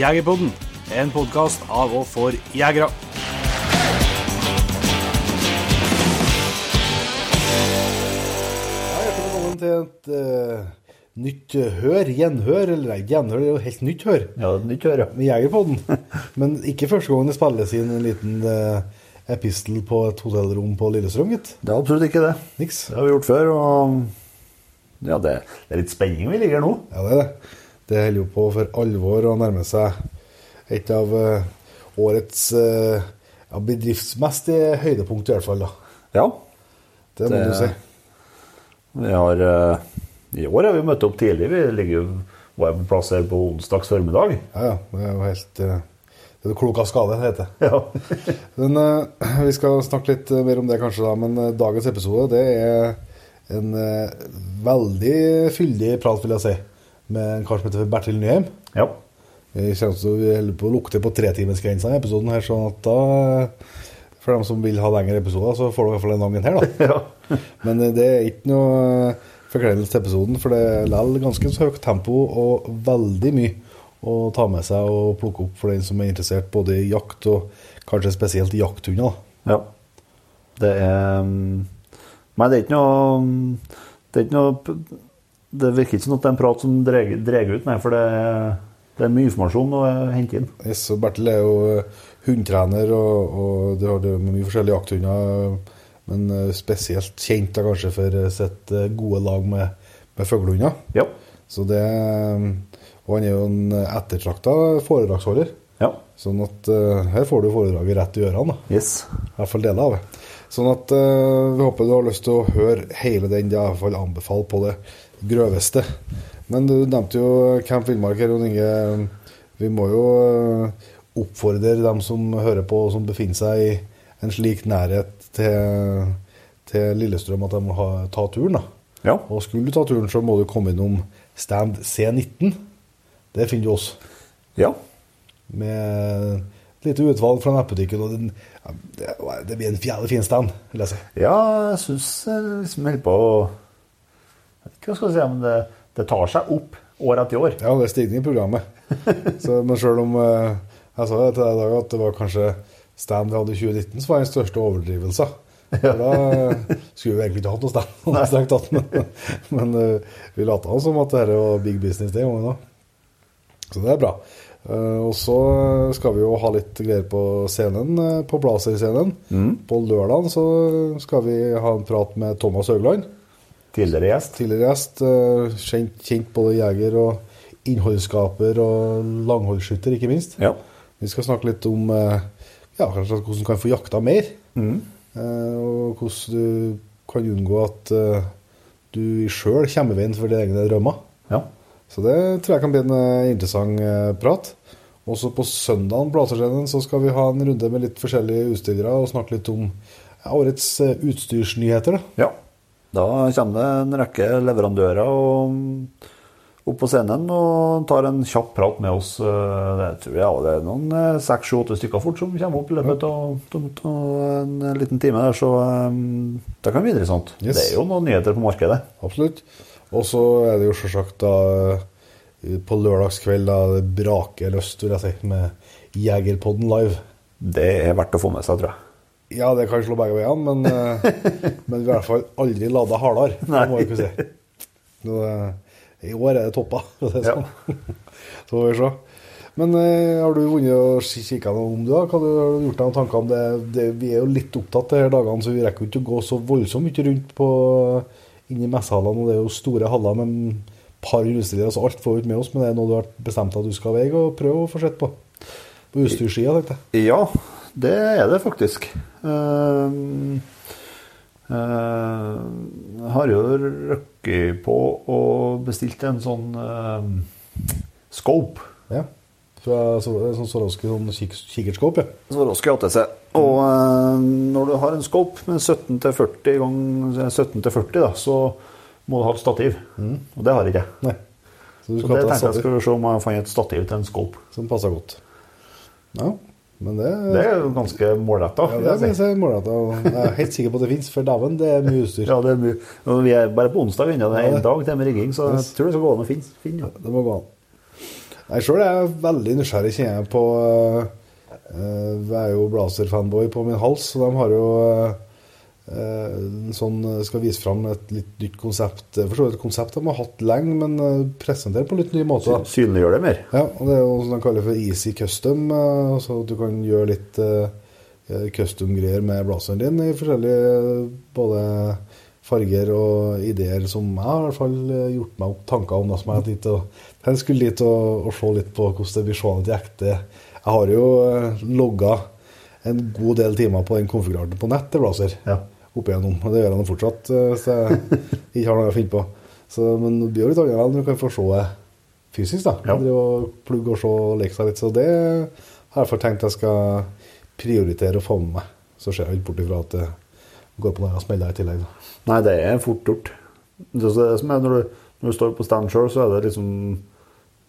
Jegerpodden, en podkast av og for jegere. Ja, hjertelig velkommen til et eh, nytt hør, gjenhør, eller nei, gjenhør det er jo helt nytt hør, Ja, det er nytt hør, ja. med Jegerpodden. Men ikke første gangen det spilles inn en liten eh, epistel på et hotellrom på Lillestrøm, gitt. Det er absolutt ikke det. Niks. Det har vi gjort før, og ja, det, det er litt spenning vi ligger nå. Ja, det er det. Det holder jo på for alvor å nærme seg et av eh, årets eh, ja, bedriftsmessige høydepunkt, i hvert fall. da. Ja. Det må Det- du si. Vi har, eh, I år har vi møtt opp tidlig. Vi ligger jo var på plass her på onsdags formiddag. Ja, ja. Det er jo helt Det er klok av skade, det heter det. Ja. Men uh, Vi skal snakke litt mer om det kanskje, da. Men uh, dagens episode det er en uh, veldig fyldig prat, vil jeg si, med en kar som heter Bertil Nyheim. ja. Jeg kjenner til vi holder på å lukte på tretimersgrensa i episoden her, sånn at da For dem som vil ha lengre episoder, så får du i hvert fall en angen her, da. ja. Men eh, det er ikke noe eh, forkleinelse til episoden, for det er likevel ganske høyt tempo og veldig mye å ta med seg og plukke opp for den som er interessert både i jakt og kanskje spesielt i jakthunder. da. ja. Det er Men Nei, det er ikke noe Det er ikke noe Det virker ikke som at det er en prat som drar ut, nei, for det det er mye informasjon å hente inn. Yes, og Bertil er jo eh, hundtrener, og, og du har det med mye forskjellige jakthunder, men eh, spesielt kjent da kanskje for eh, sitt gode lag med, med fuglehunder. Ja. Så det Og han er jo en ettertrakta foredragsholder. ja. Sånn at uh, her får du foredraget rett i ørene. da. Yes. I hvert fall deler av det. Sånn at uh, vi håper du har lyst til å høre hele den. Det er i hvert fall anbefalt på det grøveste. Men du nevnte jo Camp Villmark her, Jon Inge. Vi må jo eh, oppfordre dem som hører på, og som befinner seg i en slik nærhet til, til Lillestrøm, at de må ta turen. da. Ja. Og skulle du ta turen, så må du komme innom stand C19. Der finner du oss Ja. med et lite utvalg fra nettbutikken. Og den, ja, det, blir en fjerde fin stand, vil jeg. Ja, jeg syns liksom holder på å Jeg vet ikke hva jeg skal si, men det, det tar seg opp år etter år. Ja, det er stigning i programmet. Så, men sjøl om eh, Jeg sa det til deg i dag at det var kanskje stand vi hadde i 2019 som var den største overdrivelsen. Ja. Da skulle vi egentlig ikke hatt noe stand, strengt tatt, men, men eh, vi lata som at dette var big business den gangen òg. Så det er bra. Eh, og så skal vi jo ha litt greier på scenen, eh, på Blazer-scenen. På lørdag så skal vi ha en prat med Thomas Haugland. Tidligere gjest. Tidligere gjest. eh, Kjent, kjent både jeger og innholdsskaper og langholdsskytter, ikke minst. Ja. Vi skal snakke litt om eh, ja, hvordan du kan få jakta mer. Mm. og hvordan du kan unngå at eh, du sjøl kommer i veien for dine egne drømmer. ja. Så det tror jeg kan bli en eh, interessant eh, prat. Også på søndagen Blaserscenen, så skal vi ha en runde med litt forskjellige utstillere og snakke litt om årets eh, utstyrsnyheter. Da. ja. Da kommer det en rekke leverandører og, opp på scenen og tar en kjapp prat med oss. Eh, Det tror jeg det er noen eh, seks, sju, åtte stykker fort som kommer opp i løpet av en liten time der, så eh, det kan bli interessant. Yes. Det er jo noen nyheter på markedet. Absolutt. Og så er det jo selvsagt da på lørdagskveld da det braker løst, vil jeg si, med Jegerpodden live. Det er verdt å få med seg, tror jeg. Ja, det kan slå begge veiene, men, eh, men i hvert fall aldri lada hardere. Det må vi si. Eh, I år er det toppa. for å si det Ja. sånn. Så får vi se. Men eh, har du vunnet og kikka noe om det? Hva har du gjort deg noen tanker om det? det? Vi er jo litt opptatt de her dagene, så vi rekker jo ikke å gå så voldsomt mye rundt på inn i messehallene. og Det er jo store haller med et par utstillere, så alt får vi ikke med oss. Men det er noe du har bestemt at du skal veie og prøve å få sett på? På utstyrssida, tenkte jeg. Ja, det er det faktisk. Eh, Jeg har jo røkket på og bestilt en sånn ehm, scope. Ja. Fra er sånn Swarovski sånn kik ja. Swarovski ATC. Og eh, når du har en scope med 17 til 40 ganger 17 til 40, da, så må du ha et stativ. Og det har jeg ikke. Nei. Så du Så det tenkte jeg skulle se om jeg fant et stativ til en scope. som passer godt. Ja, men det, Det er jo ganske målretta. ja, det vil jeg si Jeg er helt sikker på at det fins, for dæven, det er mye utstyr. Ja, det er mye. Vi er bare på onsdag ennå. Det er en dag til med rigging, så jeg tror det skal gå an å finne. finne ja. Det må gå an. Jeg sjøl er veldig nysgjerrig, kjenner jeg, på uh, Jeg er jo Blazer-fanboy på min hals, så de har jo uh, sånn, skal vise fram et litt nytt konsept. For så vidt et konsept de har hatt lenge, men presentere presentert på litt ny måte. da. Synliggjør det mer. Ja, og Det er jo som de kaller for easy custom. Så at du kan gjøre litt custom-greier med blazeren din i forskjellige både farger og ideer som jeg har i hvert fall gjort meg opp tanker om. Da, som jeg, dit, og, jeg skulle dit og, og se litt på hvordan det blir seende i ekte. Jeg har jo logga en god del timer på den konfiguratoren på nett til Blazer. Ja. Opp igjennom. Og det gjør nå fortsatt, uh, så jeg ikke har noe å finne på. Så, men det blir jo litt annerledes når du kan få se det fysisk. da. Ja. Drive og plugge og se og leke seg litt. Så det har jeg tenkt jeg skal prioritere å få med meg. Så ser jeg ikke bort ifra at det går på noen smeller i tillegg. da. Nei, det er fort gjort. Det er det som er når du, når du står på stand sjøl, så er det liksom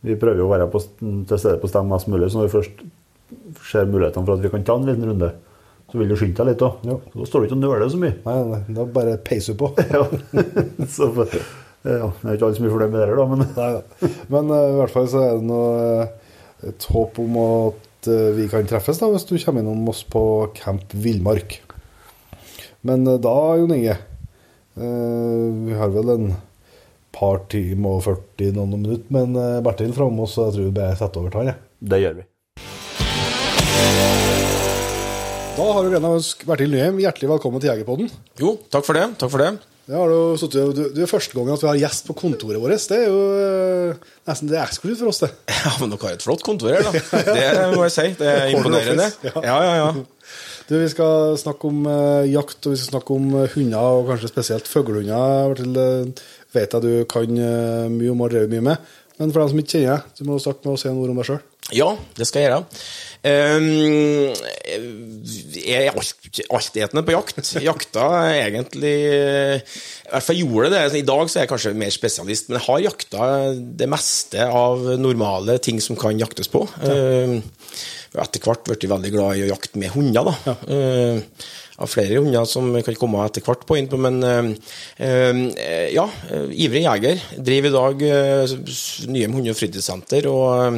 Vi prøver jo å være på, til stede på stand mest mulig, så når vi først ser mulighetene for at vi kan ta en liten runde, så vil du skynde deg litt òg. Da står du ikke og nøler så mye. Nei, nei, da bare peiser du på. Ja. så, ja, det er ikke alle så mye fornøyd med det, da, men Nei. Men uh, i hvert fall så er det noe, eh, et håp om at uh, vi kan treffes da, hvis du kommer innom oss på Camp Villmark. Men uh, da, Jon Inge Vi har vel en par timer og 40 noen minutter, men eh, Bertil framme oss, så jeg tror vi bare setter over han. det gjør vi. Da har du gleden av Bertil Nyheim hjertelig velkommen til Jegerpodden. Jo, takk for det. Takk for det. Det har du, du, det er første gangen at vi har gjest på kontoret vårt. Det er jo eh, nesten det er eksklusivt for oss, det. Ja, men dere har et flott kontor her, da. Det må jeg si. Det er imponerende. Ja, ja, ja. Du, Vi skal snakke om eh, jakt, og vi skal snakke om eh, hunder, og kanskje spesielt fuglehunder. Bertil, vet jeg du kan mye om og har drevet mye med. Men for dem som ikke kjenner deg, så må du starte med å si noe om deg sjøl. Ja, det skal jeg gjøre. Um, jeg er alt, altetende på jakt. Jakta egentlig I hvert fall gjorde det. I dag så er jeg kanskje mer spesialist, men jeg har jakta det meste av normale ting som kan jaktes på. Um, etter hvert blitt veldig glad i å jakte med hunder. da. Um, av flere hunder som kan komme etter hvert på innpå, men eh, eh, ja, eh, ivrig jeger. Driver i dag uh, s- hunde- og fritidssenter, og eh,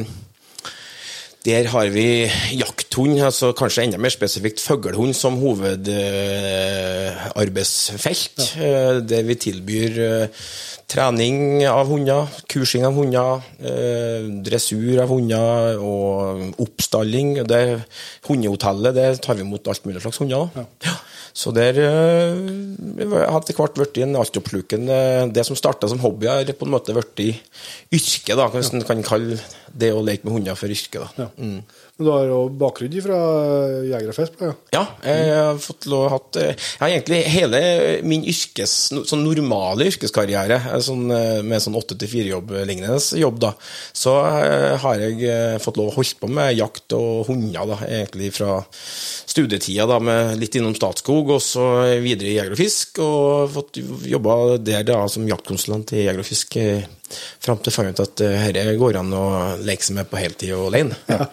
der har vi jakthund, altså kanskje enda mer spesifikt fuglehund, som hovedarbeidsfelt. der vi tilbyr eh, trening av hunder, kursing av hunder, eh, dressur av hunder og oppstalling. Det Hundehotellet det tar vi imot alt mulig slags hunder. Ja. Ja. Så der eh, har etter hvert blitt en altoppslukende Det som starta som hobby, har på en måte blitt yrke, da, hvis en kan kalle det å leke med hunder for yrke. da. Mm. Du har jo bakgrunn fra Jegerfest? og Fisk? Ja. Ja, jeg har fått lov hatt eh, Jeg har egentlig hele min yrkes, sånn normale yrkeskarriere, eh, sånn, eh, med sånn 8-4-jobb lignende jobb, da, så eh, har jeg eh, fått lov å holde på med jakt og hunder, da, egentlig fra studietida, da, med litt innom Statskog, og så videre i Jeger og Fisk, og fått jobba der da som jaktkonsulent i Jeger og Fisk eh, fram til jeg fant ut at eh, dette går an å leke seg med på heltid og alene. Ja.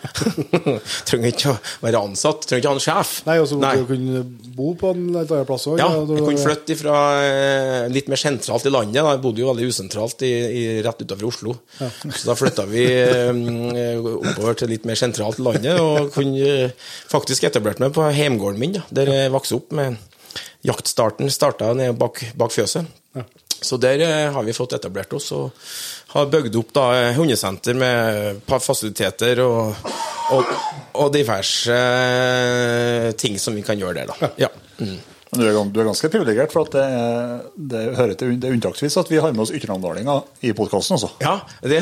trenger ikke å være ansatt, trenger ikke å ha en sjef. Nei, og så måtte du kunne bo på en litt annen plass òg. Ja, jeg kunne flytte fra eh, litt mer sentralt i landet. Da. Jeg bodde jo veldig usentralt i, i, rett utenfor Oslo. Så da flytta vi eh, oppover til litt mer sentralt i landet, og kunne eh, faktisk etablert meg på heimgården min, da, der jeg vokste opp med jaktstarten starta nede bak, bak fjøset. Så der eh, har vi fått etablert oss og har bygd opp da eh, hundesenter med fasiliteter og, og, og diverse eh, ting som vi kan gjøre der, da. Ja. Mm. Men Du er, du er ganske privilegert, for at det, er- det hører til det er unntaksvis at vi har med oss ytterlandalinger i podkasten også. Ja, det,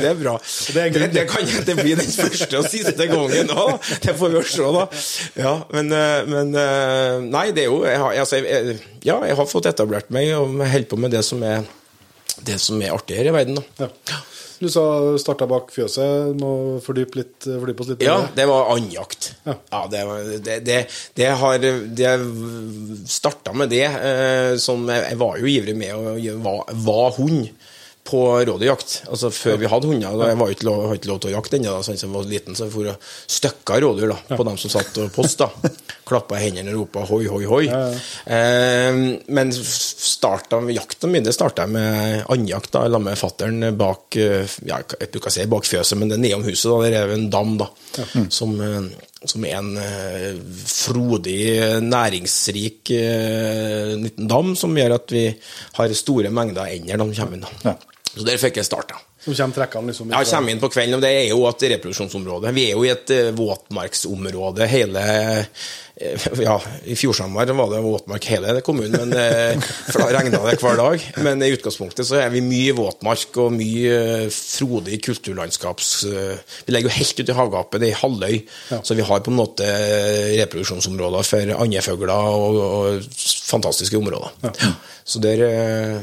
det er bra. Det, det, kan det bli den første og siste gangen òg. Det får vi jo se, da. Ja, men, eh, men eh, Nei, det er jo jeg har, altså, jeg, Ja, jeg har fått etablert meg og holder på med det som er det som er artig her i verden. da. Ja. Du sa starta bak fjøset. Må fordype litt, fordype oss litt. Ja, det. var andjakt. Ja. Ja, det, det, det, det har Det starta med det. Sånn, jeg, var jo ivrig med å var, var hund på rådyrjakt. Altså Før vi hadde hunder. Da, jeg var ikke lov, hadde ikke lov til å jakte ennå, sånn som jeg var liten, så jeg for og støkka rådyr da, på dem som satt og post. da. klappa i hendene og ropa hoi, hoi, hoi. Eh, men starta, jakta mi det starta jeg med andjakt sammen med fattern bak eh, ja, jeg bruker å si bak fjøset, men det er nedom huset. da, Der er en dam da, som, eh, som er en eh, frodig, næringsrik eh, liten dam som gjør at vi har store mengder ender når de kommer inn. da. Ja. Så der fikk jeg starta. Som kommer trekkene liksom Ja, kommer inn på kvelden, og det er jo et reproduksjonsområde. Vi er jo i et eh, våtmarksområde hele eh, Ja, i Fjordsamar var det våtmark hele kommunen, men, eh, for da regna det hver dag. Men i utgangspunktet så er vi mye våtmark og mye eh, frodig kulturlandskaps... eh, Vi legger jo helt ute i havgapet, det er halvøy, så vi har på en måte reproduksjonsområder for andefugler og, og fantastiske områder. Så der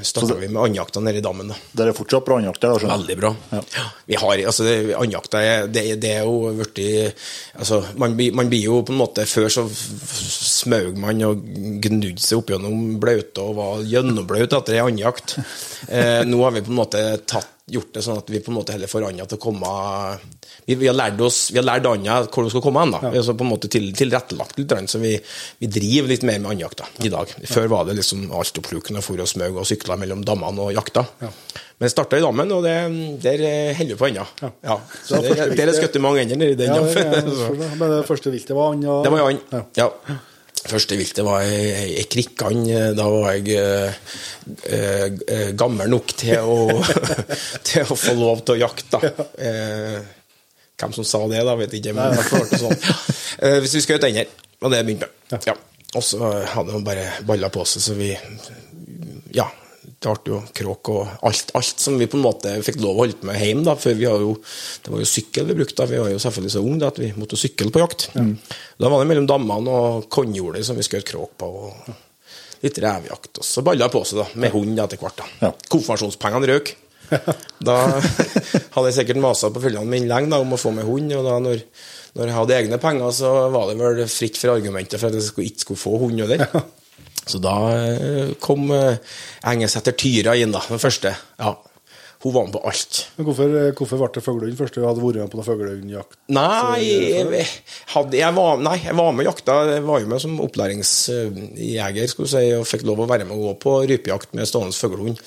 starta vi med andjakta nede i dammen. da. Der er fortsatt bra andjakt. Veldig bra. Ja. Vi har, altså, det- Andjakta er, det, det er jo blitt altså, man, man blir jo på en måte Før så smaug man og gnudde seg opp gjennom blaute og var gjennomblaut etter ei andjakt. Eh, nå har vi på en måte tatt, gjort det sånn at vi på en måte heller får anda til å komme vi, vi har lært oss, vi har lært anda hvor du skal komme hen. da. Vi har så på en måte til, tilrettelagt litt, så vi, vi driver litt mer med andjakta i dag. Før var det liksom altoppslukende for å smøge og sykle mellom dammene og jakta. Men starta i dammen, og det, der holder vi på ennå. Ja. Så Så det der, er skutt mange ender i den. Ja, ja. det, er- men det første viltet var and? og- det var Jan. Ja. Første viltet var ei, ei, krikkan. Da var jeg eh, eh, eh, gammel nok til å, til å få lov til å jakte. Eh, hvem som sa det, da, vet jeg ikke. Men hvert det sånn. Eh, hvis vi skjøt ender, og det begynte med. Ja. Og så hadde han bare balla på seg, så vi Ja. Det ble jo kråk og alt, alt som vi på en måte fikk lov å holde på med hjemme. da, for vi har jo, Det var jo sykkel vi brukte. da, Vi var jo selvfølgelig så unge at vi måtte sykle på jakt. Da var det mellom dammene og kornjorder som vi skjøt kråk på. og Litt revejakt. Og så balla det på seg da, med hund etter hvert. da. Ja. Konfirmasjonspengene røk. Da hadde jeg sikkert masa på følgene mine lenge da, om å få med hund. og da når, når jeg hadde egne penger, så var det vel fritt for argumentet for at jeg ikke skulle få hund heller. Så da eh, kom Engesæter Tyra inn, da, den første. Ja, Hun var med på alt. Men hvorfor, hvorfor ble det fuglehund først? Du hadde vært med på noe fuglehundjakt? Nei jeg, hadde, jeg, var, nei, jeg var med og jakta. Jeg var jo med som opplæringsjeger skulle si, og fikk lov å være med og gå på rypejakt med stående fuglehund.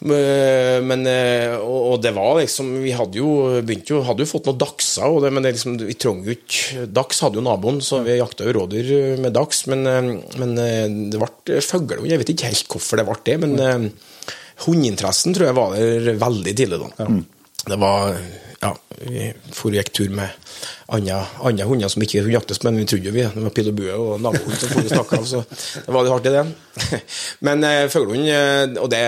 Men, men, eh, og, det var liksom Vi hadde jo jo, hadde jo fått noen dachser, og det, men det liksom, vi trong jo ikke Dachs hadde jo naboen, så vi jakta jo rådyr med dachs. Men, eh, men eh, det ble fuglehund. Jeg vet ikke helt hvorfor det ble det, men mm. hundeinteressen tror jeg var der veldig tidlig da. Det var ja, vi for gikk tur med andre, hunder som ikke kunne jaktes, men vi trodde jo vi det var pil og bue og nabohund som for stakk av, så det var litt i det. Men eh, fuglehund, eh, og det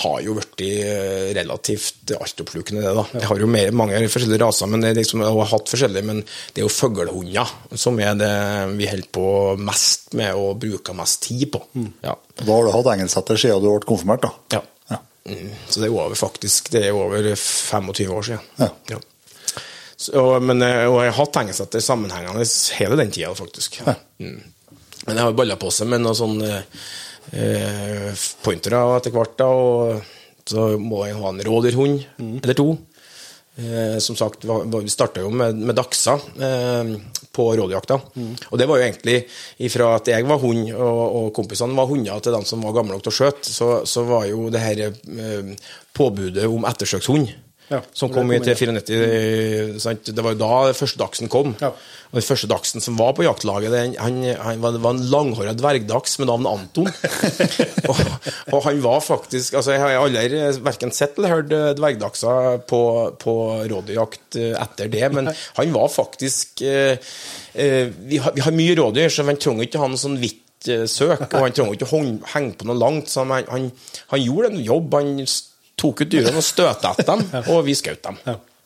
har jo blitt eh, relativt altoppslukende, det, da. Jeg har jo mer, mange forskjellige raser, men det er liksom, har hatt forskjellige, men det er jo fuglehunder som er det vi holder på mest med og bruker mest tid på. Ja. Da har du hatt engelsetter siden du ble konfirmert, da. Ja. Mm, så det er over faktisk Det er over 25 år siden. Ja. Så, og, men, eh, og jeg har hatt hengesetter sammenhengende hele den tida, faktisk. Mm. Men jeg har balla på seg med noen sånne eh, pointere etter hvert, da, og så må jeg ha en rådyrhund eller to. Eh, som sagt, vi starta jo med, med dachser eh, på rådyrjakta. Og det var jo egentlig ifra at jeg var hund, og, og kompisene var hunder til dem som var gamle nok til å skjøte, så, så var jo det her eh, påbudet om ettersøkshund. Ja, som kom i kom til inn, 94. eh, Sant? Det var jo da første dagsen kom. Ja. Og Den første dagsen som var på jaktlaget, det, han, han var, var en langhåra dvergdachs med navn Anton. og, og han var faktisk altså Jeg har aldri verken sett eller hørt dvergdachser på, på rådyrjakt eh, etter det, men han var faktisk eh, eh, vi, har, vi har mye rådyr, så man trenger ikke ha noe sånn hvitt eh, søk, og han trenger ikke å henge på noe langt. Så han, han, han gjorde en jobb. Han tok ut dyrene og støtte etter dem, og vi skjøt dem.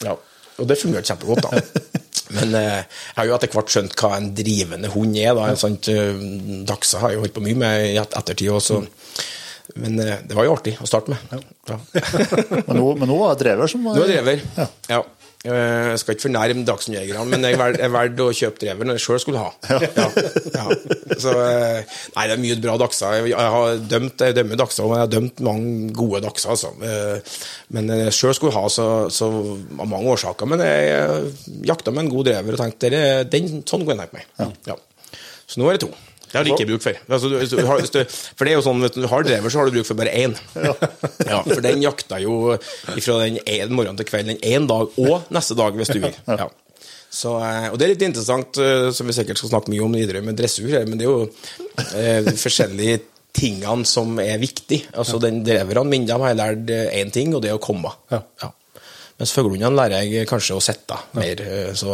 Ja. Og det fungerte kjempegodt, da. Men eh, jeg har jo etter hvert skjønt hva en drivende hund er. da, sant? sånn Dachsa har jeg jo holdt på mye med i ettertid også. Men eh, det var jo artig å starte med. Ja. Men nå, men nå var det drever som var Nå er drever. Ja. Ja. Eh, Jeg skal ikke fornærme Dachsen-jegerne, men jeg valgte å kjøpe drever når jeg sjøl skulle ha. Ja. Ja. Så, eh, nei, det er mye bra dagser. Jeg har dømt jeg dømmer dagser, og jeg har dømt mange gode dagser. Altså. Eh, Men jeg sjøl skulle ha, så, så av mange årsaker. Men jeg jakta med en god drever og tenkte "Dere, den, sånn kunne jeg tenke meg. Ja. Så nå er det to. Det har du ikke bruk for. Altså, du, du har, du, for det er jo sånn, du har drever, så har du bruk for bare én. Ja. for den jakta jo fra den ene morgenen til kvelden den én dag, og neste dag, hvis du vil. Ja. Så, eh, og det er litt interessant, eh, som vi sikkert skal snakke mye om videre med dressur, men det er jo eh, forskjellige tingene som er viktig. Altså, den Dreverne mine de har lært én ting, og det er å komme. Ja. Mens fuglehundene lærer jeg kanskje å sitte mer. eh, Så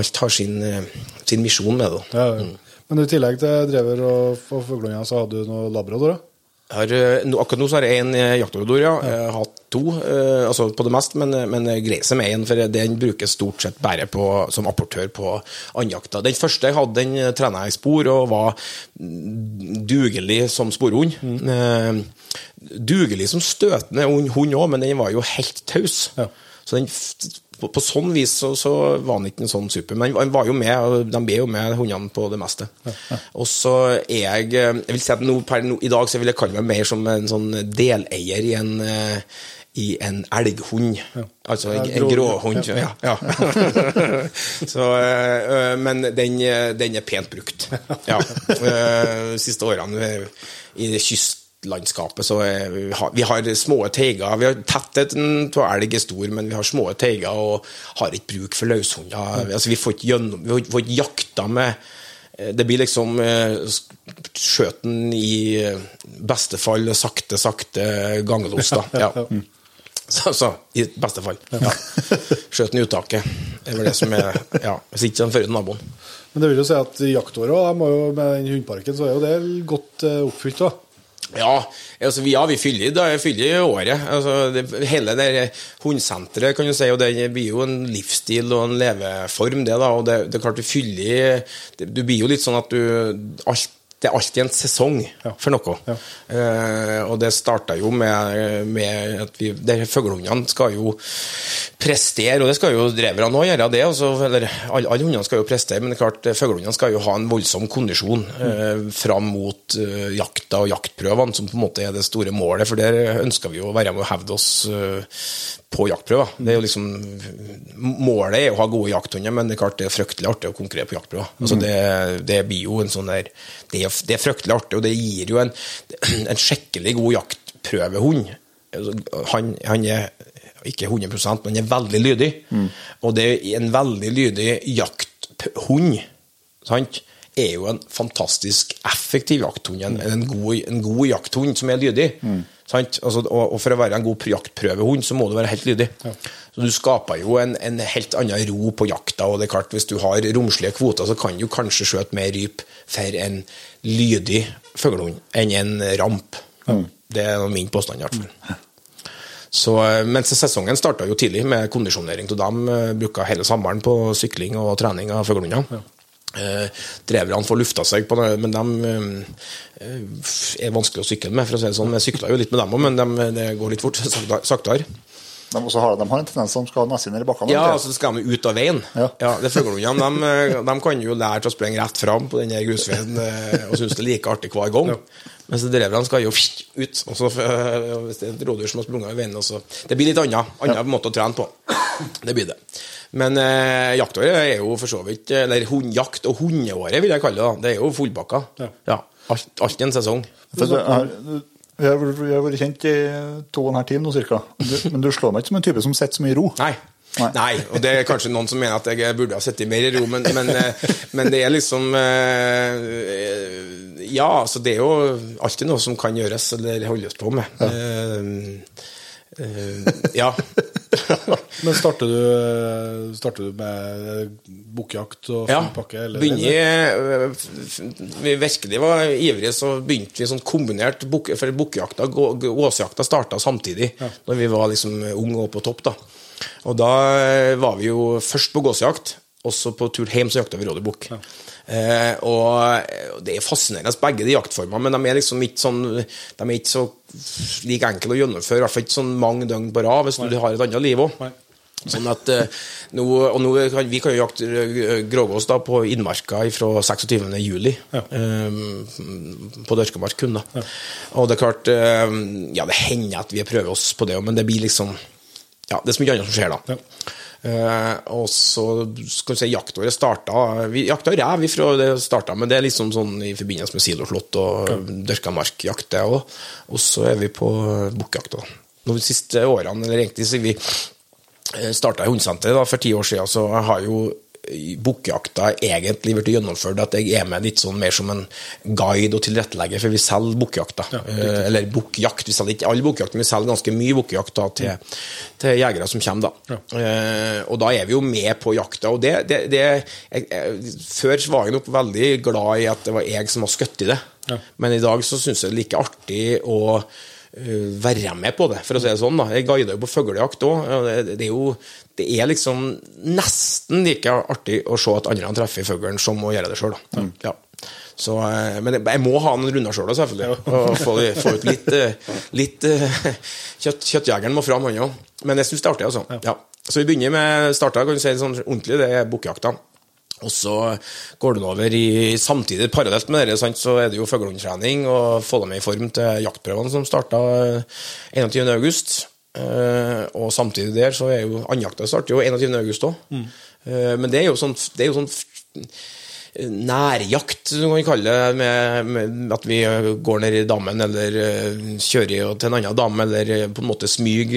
alt har sin, eh, sin misjon med det. Ja, ja. Men i tillegg til drever og, fugleunger, så hadde du noe labrador? Her, eh, akkurat nå så har jeg én jaktordor, ja. Jeg har hatt to, eh, altså på det mest, men, men seg med én, for den brukes stort sett bare på, som apportør på andjakta. Den første jeg hadde, den eh, trena jeg i spor og var mm, dugelig som sporhund. Eh, dugelig som støtende hund òg, men den var jo helt taus. Ja. Så den, på, på sånn vis så, så var han ikke en sånn super, men han var jo med, og de ble jo med hundene på det meste. Og så er jeg eh, Jeg vil si at nå, per nå, i dag så vil jeg kalle meg mer som en sånn deleier i en eh, i en elghund. Altså en, en grå- gråhund. Ja. Ja. så, eh, men den, den er pent brukt. Ja. Eh, De siste årene eh, i det kystlandskapet så vi, har, vi har små teiger. Vi har Tettheten av elg er stor, men vi har små teiger og har ikke bruk for løshunder. Altså, vi får ikke, gjennom, vi får- ikke jakta med eh, det blir liksom eh, skjøten i eh, beste fall sakte, sakte gangelos, da. Ja. Så, så, i beste fall. Ja. Skjøten i uttaket. Det er vel det som er Ja, hvis ikke den fører naboen. Men det vil jo si at jo, med den hundparken, så er jo det godt oppfylt. da. Ja, altså ja, vi fyller, da, fyller året. Altså, det, hele det hundsenteret kan du si, og det blir jo en livsstil og en leveform, det. da, og det, det er klart Du fyller det, Du blir jo litt sånn at du alt, Det er alltid en sesong for noe. Eh, og det starta jo med, med at vi Fuglehundene skal jo prestere, og det skal jo dreverne òg gjøre. det, altså, eller Alle, alle hundene skal jo prestere, men det er klart fuglehundene skal jo ha en voldsom kondisjon eh, fram mot eh, jakta og jaktprøvene, som på en måte er det store målet. For der ønsker vi jo å være med og hevde oss eh, på jaktprøver. Det er jo liksom Målet er å ha gode jakthunder, men det er klart det er fryktelig artig å konkurrere på jaktprøver. Altså det, det blir jo en sånn der det er, det er fryktelig artig, og det gir jo en, en skikkelig god jaktprøvehund. Altså, Han, han er ikke 100% men han er veldig lydig. Og det er en veldig lydig jakthund. Sant? er jo en fantastisk effektiv jakthund. En, en, god, en god jakthund som er lydig. Sant? Altså, og, og for å være en god jaktprøvehund, så må du være helt lydig. Så Du skaper jo en, en helt annen ro på jakta. og det er klart Hvis du har romslige kvoter, så kan du kanskje skjøte mer ryp for en lydig fuglehund enn en ramp. Det er min påstand, i hvert fall. Så, eh, mens sesongen starta jo tidlig med kondisjonering av dem. eh, Bruka hele sommeren på sykling og trening av fuglehunder. Eh, dreverne får lufta seg på det, men de eh, er vanskelig å sykle med, for å si det sånn. Jeg sykla jo litt med dem òg, men de, det går litt fort saktere. De, også har, de har en tendens som skal nesa ned i bakkene. Ja, så altså skal de ut av veien. Ja. Ja, det følger de, de kan jo lære til å springe rett fram på den grusveien eh, og synes det er like artig hver gang. Mens dreverne skal jo ut. Og så, eh, hvis det er et rådyr som har sprunget i veien så Det blir litt annet, ja. måte å trene på. Det blir det. Men eh, jaktåret er jo for så vidt Eller hundjakt og hundeåret, vil jeg kalle det. da. Det er jo fullpakka. Ja. Alt, alt i en sesong. For det har, vi, har, vi har vært kjent i to og en halv time nå, cirka. Du, men du slår meg ikke som en type som sitter så mye i ro. Nei. Nei. Nei. og det er kanskje noen som mener at jeg burde ha sittet mer i ro, men, men, eh, men det er liksom eh, Ja, altså det er jo alltid noe som kan gjøres eller holdes på med. Ja. eh, ja. Men starter du, starter du med bukkjakt og ja. full pakke? eller- Begynner, vi virkelig var ivrige, så begynte vi sånn kombinert buk, For bukkjakta og gåsejakta starta samtidig, når vi var liksom unge og på topp. da Og da øh, var vi jo først på gåsejakt, og så på tur hjem så jakta vi rådyrbukk. Eh, og det er fascinerende, begge de jaktformene, men de er liksom ikke sånn De er ikke så like enkel å gjennomføre, i hvert fall ikke sånn mange døgn på rad hvis du har et annet liv òg. Sånn at eh, nå, og nå kan, Vi kan jo jakte eh, grågås da på innmarka fra 26. juli. Um, på Dørkemark kun, da. Og det er klart um, Ja, det hender at vi prøver oss på det, men det blir liksom Ja, det er så mye annet som skjer da. Eh, og så skal vi si jaktåret starta Vi jakta rev ifra det starta, men det er liksom sånn i forbindelse med siloslått og dyrka markjakt. også. Og så er vi på bukkjakt. De siste årene, eller egentlig siden vi starta i Hundesenteret for ti år siden, så har jo bukkjakta egentlig blitt gjennomført at jeg er med litt sånn mer som en guide og tilrettelegger, for vi selger bukkjakta. Ja, eller bukkjakt. Vi selger ikke all bukkjakt, men vi selger ganske mye bukkjakt til, til jegere som kommer. da. Ja. og da er vi jo med på jakta. og det, det, det jeg, jeg, Før var jeg nok veldig glad i at det var jeg som var skutt i det, men i dag så syns jeg det er like artig å være med på det, for å si det sånn. da. Jeg guider jo på fuglejakt òg. Det, det er jo det er liksom nesten like artig å se at andre treffer fuglen som å gjøre det sjøl. Ja. Så, eh, men jeg, jeg må ha noen runder sjøl, selvfølgelig. Og få, få ut litt, eh, litt eh, kjøtt, Kjøttjegeren må fram, han òg. Men jeg syns det er artig, altså. Ja. Så vi begynner med starta kan du si, sånn ordentlig, det er bukkjakta. Og så går det over i samtidig parallelt med det, sant, så er det jo fuglehundtrening og få dem i form til jaktprøvene som starta 21.8. Uh, og samtidig der så er jo andjakta starter jo 21. august òg. Mm. Uh, men det er jo sånn, det er jo sånn nærjakt, som man kan kalle det, med, med, at vi går ned i dammen eller uh, kjører til en annen dam, eller på en måte smyg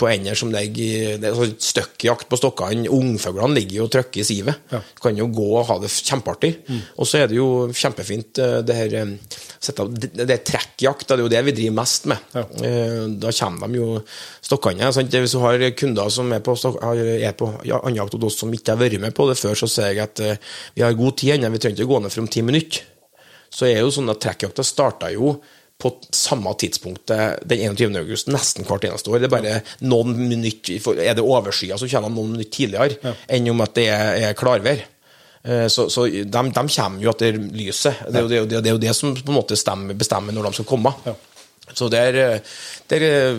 på ender som ligger Det er sånn støkkjakt på stokkene. Ungfuglene ligger jo og trykker i sivet. Ja. Kan jo gå og ha det kjempeartig. Mm. Og så er det jo kjempefint, det her det, er trekkjakt, det er jo det vi driver mest med. Ja. Da kommer de jo stokkene. Sant? Hvis du har kunder som er på, er på andjakt hos oss som ikke har vært med på det før, så sier jeg at vi har god tid ennå, vi trenger ikke gå ned for om ti minutter. Så er jo sånn at trekkjakta starta jo på samme tidspunkt den 21. august nesten hvert eneste år. Det er bare noen minutter Er det overskya, så kommer de noen minutter tidligere ja. enn om at det er, er klarvær. Så, så de, de, kommer jo etter lyset. Det er jo det, det, er jo det som på en måte stemmer, bestemmer når de skal komme. Ja. Så det er, det er,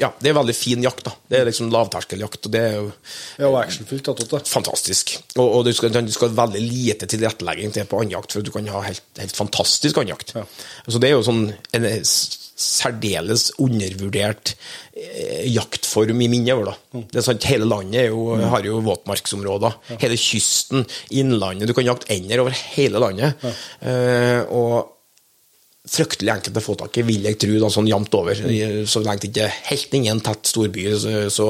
ja, det er veldig fin jakt. da. Det er liksom lavterskeljakt. og det er jo ja, og actionfylt. Fantastisk. Og, og du, skal, du skal veldig lite tilrettelegging til på andjakt, for du kan ha helt, helt fantastisk andjakt. Ja. Så det er jo sånn en særdeles undervurdert eh, jaktform i mine øyne. Mm. Det er sant, Hele landet jo, mm. har jo våtmarksområder. Ja. Hele kysten, innlandet. Du kan jakte ender over hele landet. Ja. Eh, og fryktelig enkelt å få tak i, vil jeg tro, da, sånn jevnt over. Så lenge det ikke er helt ingen tett storby, så, så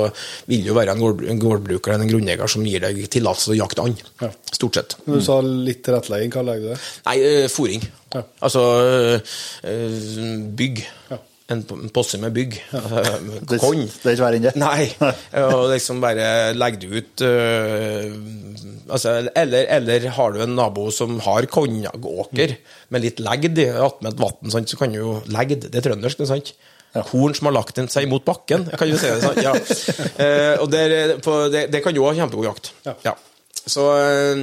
vil det jo være en, gård, en gårdbruker eller en grunneier som gir deg tillatelse til å jakte and. Ja. Stort sett. Du sa litt tilrettelegging, hva legger du det? Nei, fòring. fôring. Ja. Altså uh, bygg. Ja en posse med bygg. Korn. Det er ikke verre enn det? Nei. Og liksom bare legge det ut uh, altså, eller, eller, har du en nabo som har kornåker med litt legd attmed et vann, så kan du jo Legd, det er trøndersk, sant? Ja. Korn som har lagt seg mot bakken, kan du si det sånn? Ja. Uh, og der, det, det, kan jo ha kjempegod jakt. Ja. ja. Så eh,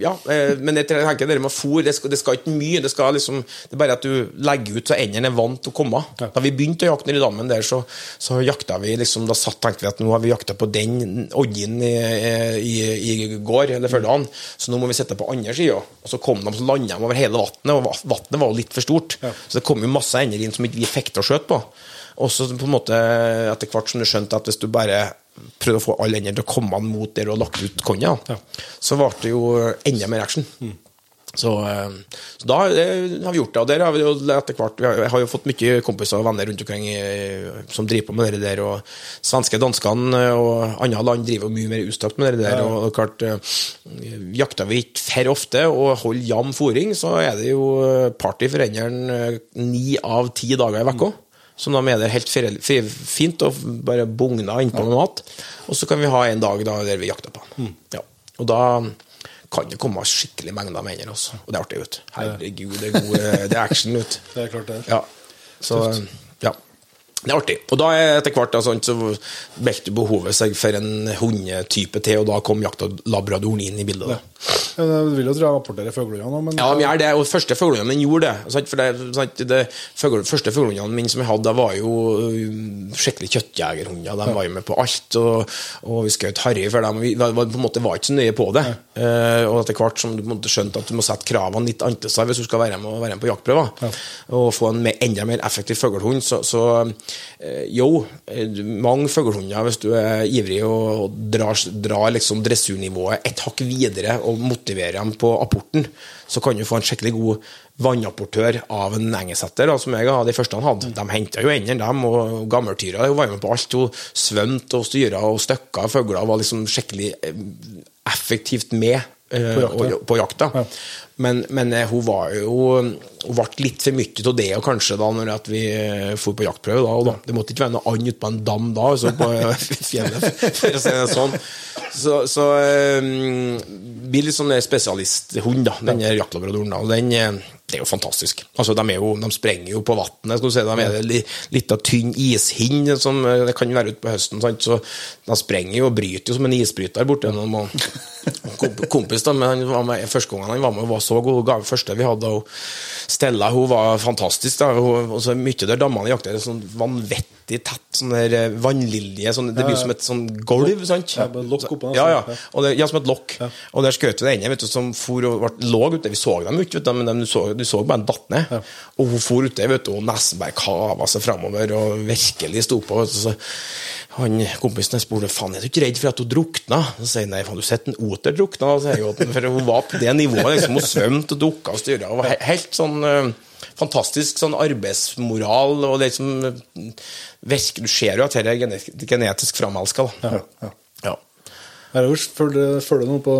Ja. Eh, men jeg tenker det med fôr, det skal, det skal, ikke mye. Det, skal liksom, det er bare at du legger ut så endene er vant til å komme. Da vi begynte å jakte nedi dammen der, så, så jakta vi liksom, Da satt, tenkte vi at nå har vi jakta på den oddjen i, i, i, går, eller før dagen, så nå må vi sitte på andre sida. Og så kom de så landa de over hele vannet, og vannet var jo litt for stort. Så det kom jo masse ender inn som ikke vi fikk til å skjøte på. Og så på en måte etter hvert som du skjønte at hvis du bare prøvde å få alle endene til å komme mot der du har lagt ut konja, ja. så ble det jo enda mer action. Mm. Så, eh, så, da har vi gjort det. Og der har vi jo etter hvert Jeg har jo fått mye kompiser og venner rundt omkring som driver på med det der. Og svenske, danskene og andre land driver jo mye mer ustakt med det der. Ja. Og klart, eh, jakter vi ikke for ofte og holder jevn fòring, så er det jo party for endene ni av ti dager i uka. Som da er det helt fint å bare bugner innpå med mat. Og så kan vi ha en dag da, der vi jakter på mm. ja. Og da kan det komme skikkelig mengder med ender. Og det er artig ut. Herregud, det er, god, det er action ut. Det er klart det. Ja. Så, ja. Det er artig. Og da er etter hvert da, sånn, så meldte behovet seg for en hundetype til, og da kom jaktlabradoren inn i bildet. Da. Ja, du vil jo tro jeg rapporterer fuglehundene men Ja, de er det. Og første fuglehundene mine gjorde det. Sant? For det, sant? det første fuglehundene mine som jeg hadde, var jo uh, skikkelig kjøttjegerhunder. De var jo med på alt. Og, og vi skjøt harry for dem. Vi var, på en måte var ikke så nøye på det. Eh, og etter hvert som du skjønte at du må sette kravene litt annerledes hvis du skal være med, være med på jaktprøver, og få en enda mer effektiv fuglehund, så, så jo, eh, mange fuglehunder, hvis du er ivrig og, drar, drar liksom dressurnivået et hakk videre og motiverer dem på apporten, så kan du få en skikkelig god vannapportør av en engelsetter, som jeg hadde de første han hadde. De henta jo endene, dem, og gammeltyra var med på alt. Hun svømte og styra og støkka fugler, var liksom skikkelig eh, effektivt med eh, På jakta. på jakta. Ja. Men, men eh, hun var jo Hun ble litt for mye av det, og kanskje da når vi eh, for på jaktprøve. da, da. Det måtte ikke være noe and ute på en dam da, så på eh, fjellet, for å si det sånn. Så, så um, blir litt sånn spesialisthund, da, den der jaktlabradoren. da, og den det er jo fantastisk. Altså, De, er jo, de sprenger jo på vannet. Si. De er en litt av tynn ishind som eh, det kan være ute på høsten. Sant? Så De sprenger jo og bryter jo som en isbryter borte. gjennom. kompis da, men han var med, Første gangen han var med, var så god. Ga- Første vi hadde, og Stella hun var fantastisk. da, hun, og så Mye der damene jakter er sånn vanvittig tett. sånn der eh, vannlilje. Sånn, det blir som et sånn gulv. sant? Ja, lokk oppå, Ja, altså. ja. Og det, ja, som et lokk. Og der skjøt vi det ene vet du, som for og ble, lå ute. Vi så dem ikke, men de, du, så, du så bare den datt ned. Og hun for ute vet du, og nesten bare kava seg framover og virkelig sto på. vet du, Så han Kompisen jeg spurte faen er du ikke redd for at hun drukna. Så sier jeg nei, faen, du sett en oter drukna? For hun var på det nivået. liksom, Hun svømte og dukka og styra. Helt sånn eh, fantastisk sånn arbeidsmoral. og det eh, Du ser jo at dette er gene- genetisk framalska. Ja, ja. Ja. Jeg har følger, noen på,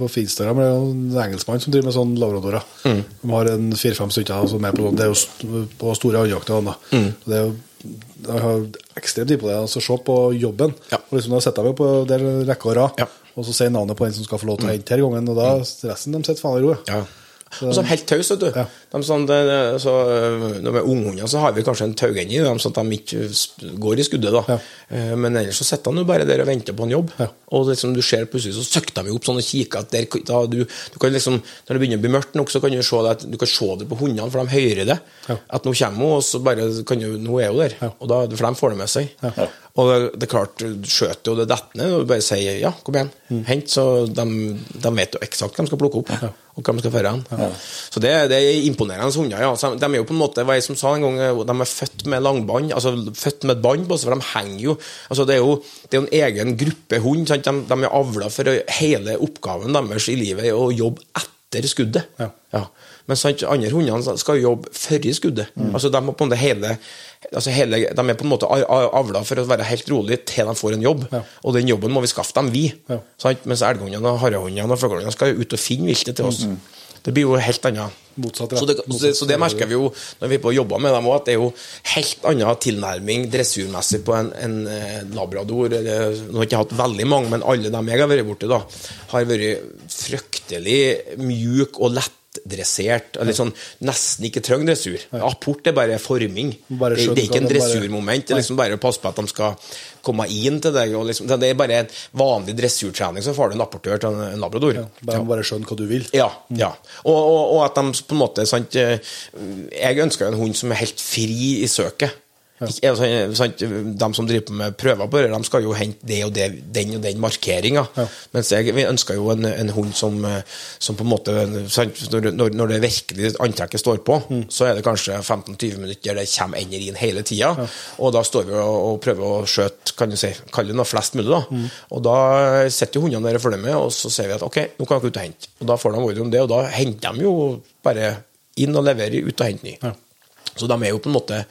på Instagram. Det er jo en engelskmann som driver med sånn labradorer. Mm. De har en fire-fem stykker som er på Det er jo på store andjakter. Mm. Det er jo jeg har ekstremt tid på det. Altså, se på jobben. Ja. Og liksom, da sitter jeg på der rekke og rad, Ja. og så sier navnet på en som skal få lov til å hente denne gangen. Og da resten de sitter faen i ro. Ja. Og så helt tause, vet du. Ja. De, sånn, det, så, øh, når vi er unghunder, så har vi kanskje en tauende i dem, sånn at de ikke går i skuddet. da. Ja. Eh, Men ellers så sitter de jo bare der og venter på en jobb. Ja. Og liksom du ser plutselig så søkker de opp sånn og kikker at der, da, du, du kan liksom, Når det begynner å bli mørkt nok, så kan du se det, at du kan se det på hundene, for de hører det. Ja. At nå kommer hun, og så bare kan du, nå er hun der. Ja. Og da, For de får det med seg. Og det, det er klart, du skjøter jo det detter ned, og du bare sier ja, kom igjen, Mm. hent. Så de, de vet jo eksakt hva de skal plukke opp, og man skal føre hen. Så det, det er imponerende hunder. ja. De er jo på en måte, hva jeg som sa en gang, de er født med langbånd, altså født med bånd på seg, for de henger jo altså Det er jo det er en egen gruppe hund. Sant? De, de er avla for hele oppgaven deres i livet å jobbe etter skuddet. Ja. Men sant, andre hundene skal jo jobbe før i skuddet. Altså, de, på hele, altså hele, de er på en måte avla for å være helt rolig til de får en jobb. Ja. Og den jobben må vi skaffe dem, vi. Ja. Sant? Mens elghundene, harehundene og fuglehundene skal jo ut og finne viltet til oss. Det blir jo helt annet. Motsatt, ja. så, det, så, det, så det merker vi jo når vi er på jobber med dem òg, at det er jo helt annen tilnærming dressurmessig på en, en eh, labrador. eller- Nå har jeg ikke hatt veldig mange, men alle dem jeg har vært borti, da, har vært fryktelig mjuk og lettdressert. Eller sånn nesten ikke trenger dressur. Apport er bare forming. Bare det, det er ikke en dressurmoment. Det er liksom bare å passe på at de skal komme inn til deg. Liksom, det er bare en vanlig dressurtrening, så får du en apportør til en, labrador. labrador. Bare, Ja. bare skjønne hva du vil. Ja. ja. Og, og, og at de på en måte sant, eh, Jeg ønsker en hund som er helt fri i søket. Ikke, altså, sant, de som driver med prøver på det, de skal jo hente det og det, den og den markeringa. Ja. Mens jeg vi ønsker jo en, en hund som, eh, som på en måte når, når, det virkelig antrekket står på, Mm. så er det kanskje 15-20 minutter det kommer ender inn hele tida. Og da står vi og, og prøver å skjøte kan du si, kall det noe flest mulig. da. Mm. Og da sitter jo hundene der og følger med, og så sier vi at ok, nå kan dere ut og hente. Og da får de ordre om det, og da henter de jo bare inn og leverer ut og henter ny. Ja. Så de er jo på en måte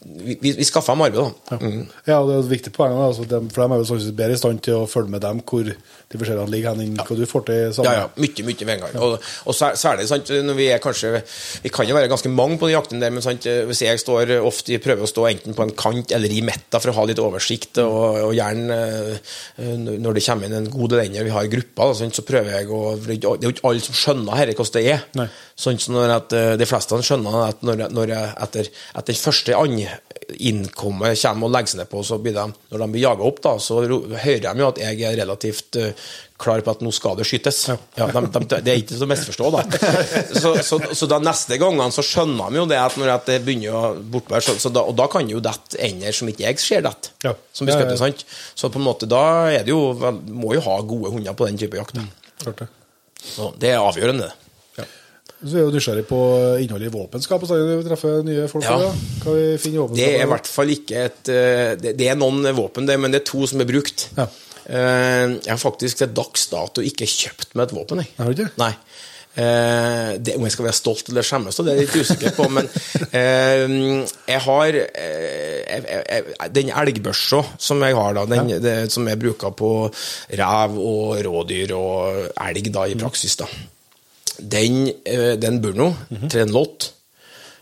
Vi, vi, skaffa dem arbeid, da. Mm. Ja, og det er et viktig poeng, altså, for de er jo sannsynligvis bedre i stand til å følge med dem hvor de forskjellige ligger hen, enn hva du får til sammen. ja. ja. Mye, mye Vegard. Og, og særlig sant, når vi er kanskje Vi kan jo være ganske mange på de jaktene der, men sant, hvis jeg står ofte prøver å stå enten på en kant eller i midten for å ha litt oversikt, og, og gjerne eh, når det kommer inn en god del ender, vi har grupper, da, sant, så prøver jeg å Det er jo ikke alle som skjønner her, hvordan det er. Nei. Sånn som når at, eh, De fleste skjønner at når, når jeg, etter, etter første ankommet kommer og legger seg ned på, så blir de, når de blir jaga opp, da, så hører de jo at jeg er relativt eh, klar på at nå skal det skytes. Ja, de, de, det er ikke til å misforstå, da. Så, så, så da neste gangene så skjønner de jo det at når det begynner å bortvære, så, så da, og da kan jo dette ender som ikke jeg ser dette. Ja. Som blir skutt, sant? Så på en måte da er det jo Må jo ha gode hunder på den type jakt. da. Det. Det er avgjørende. Så er jo nysgjerrig på innholdet i våpenskap når vi treffer nye folk. Ja. da. Hva vi finner i våpenskapet? Det er i hvert fall ikke et eh, Det, er noen våpen, det, men det er to som er brukt. Ja. Eh, Jeg har faktisk til dags dato ikke kjøpt meg et våpen, jeg. Har du ikke? Nei. Eh, det, om jeg skal være stolt eller skjemmes, så det er jeg litt usikker på. Men eh, jeg har eh, Den elgbørsa som jeg har, da, den, det, som jeg bruker på rev og rådyr og elg da, i praksis, da. Den, eh, den Burno, Trenlott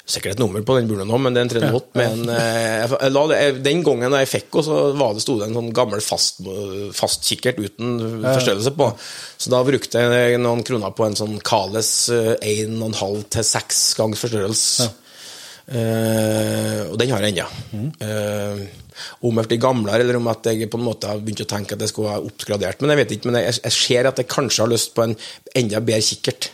Sikkert et nummer på den burna nå, men det er en Trenlott med en eh, Den gangen jeg fikk henne, så var det, sto det en sånn gammel fast, fastkikkert uten forstørrelse på. Så da brukte jeg noen kroner på en sånn Kales eh, 1,5 til 6 ganger forstørrelse. Eh, og den har jeg ennå. Eh, om jeg blir gamlere, eller om at jeg på en måte har begynt å tenke at jeg skulle være oppgradert. Men jeg vet ikke, men jeg, jeg ser at jeg kanskje har lyst på en enda bedre kikkert.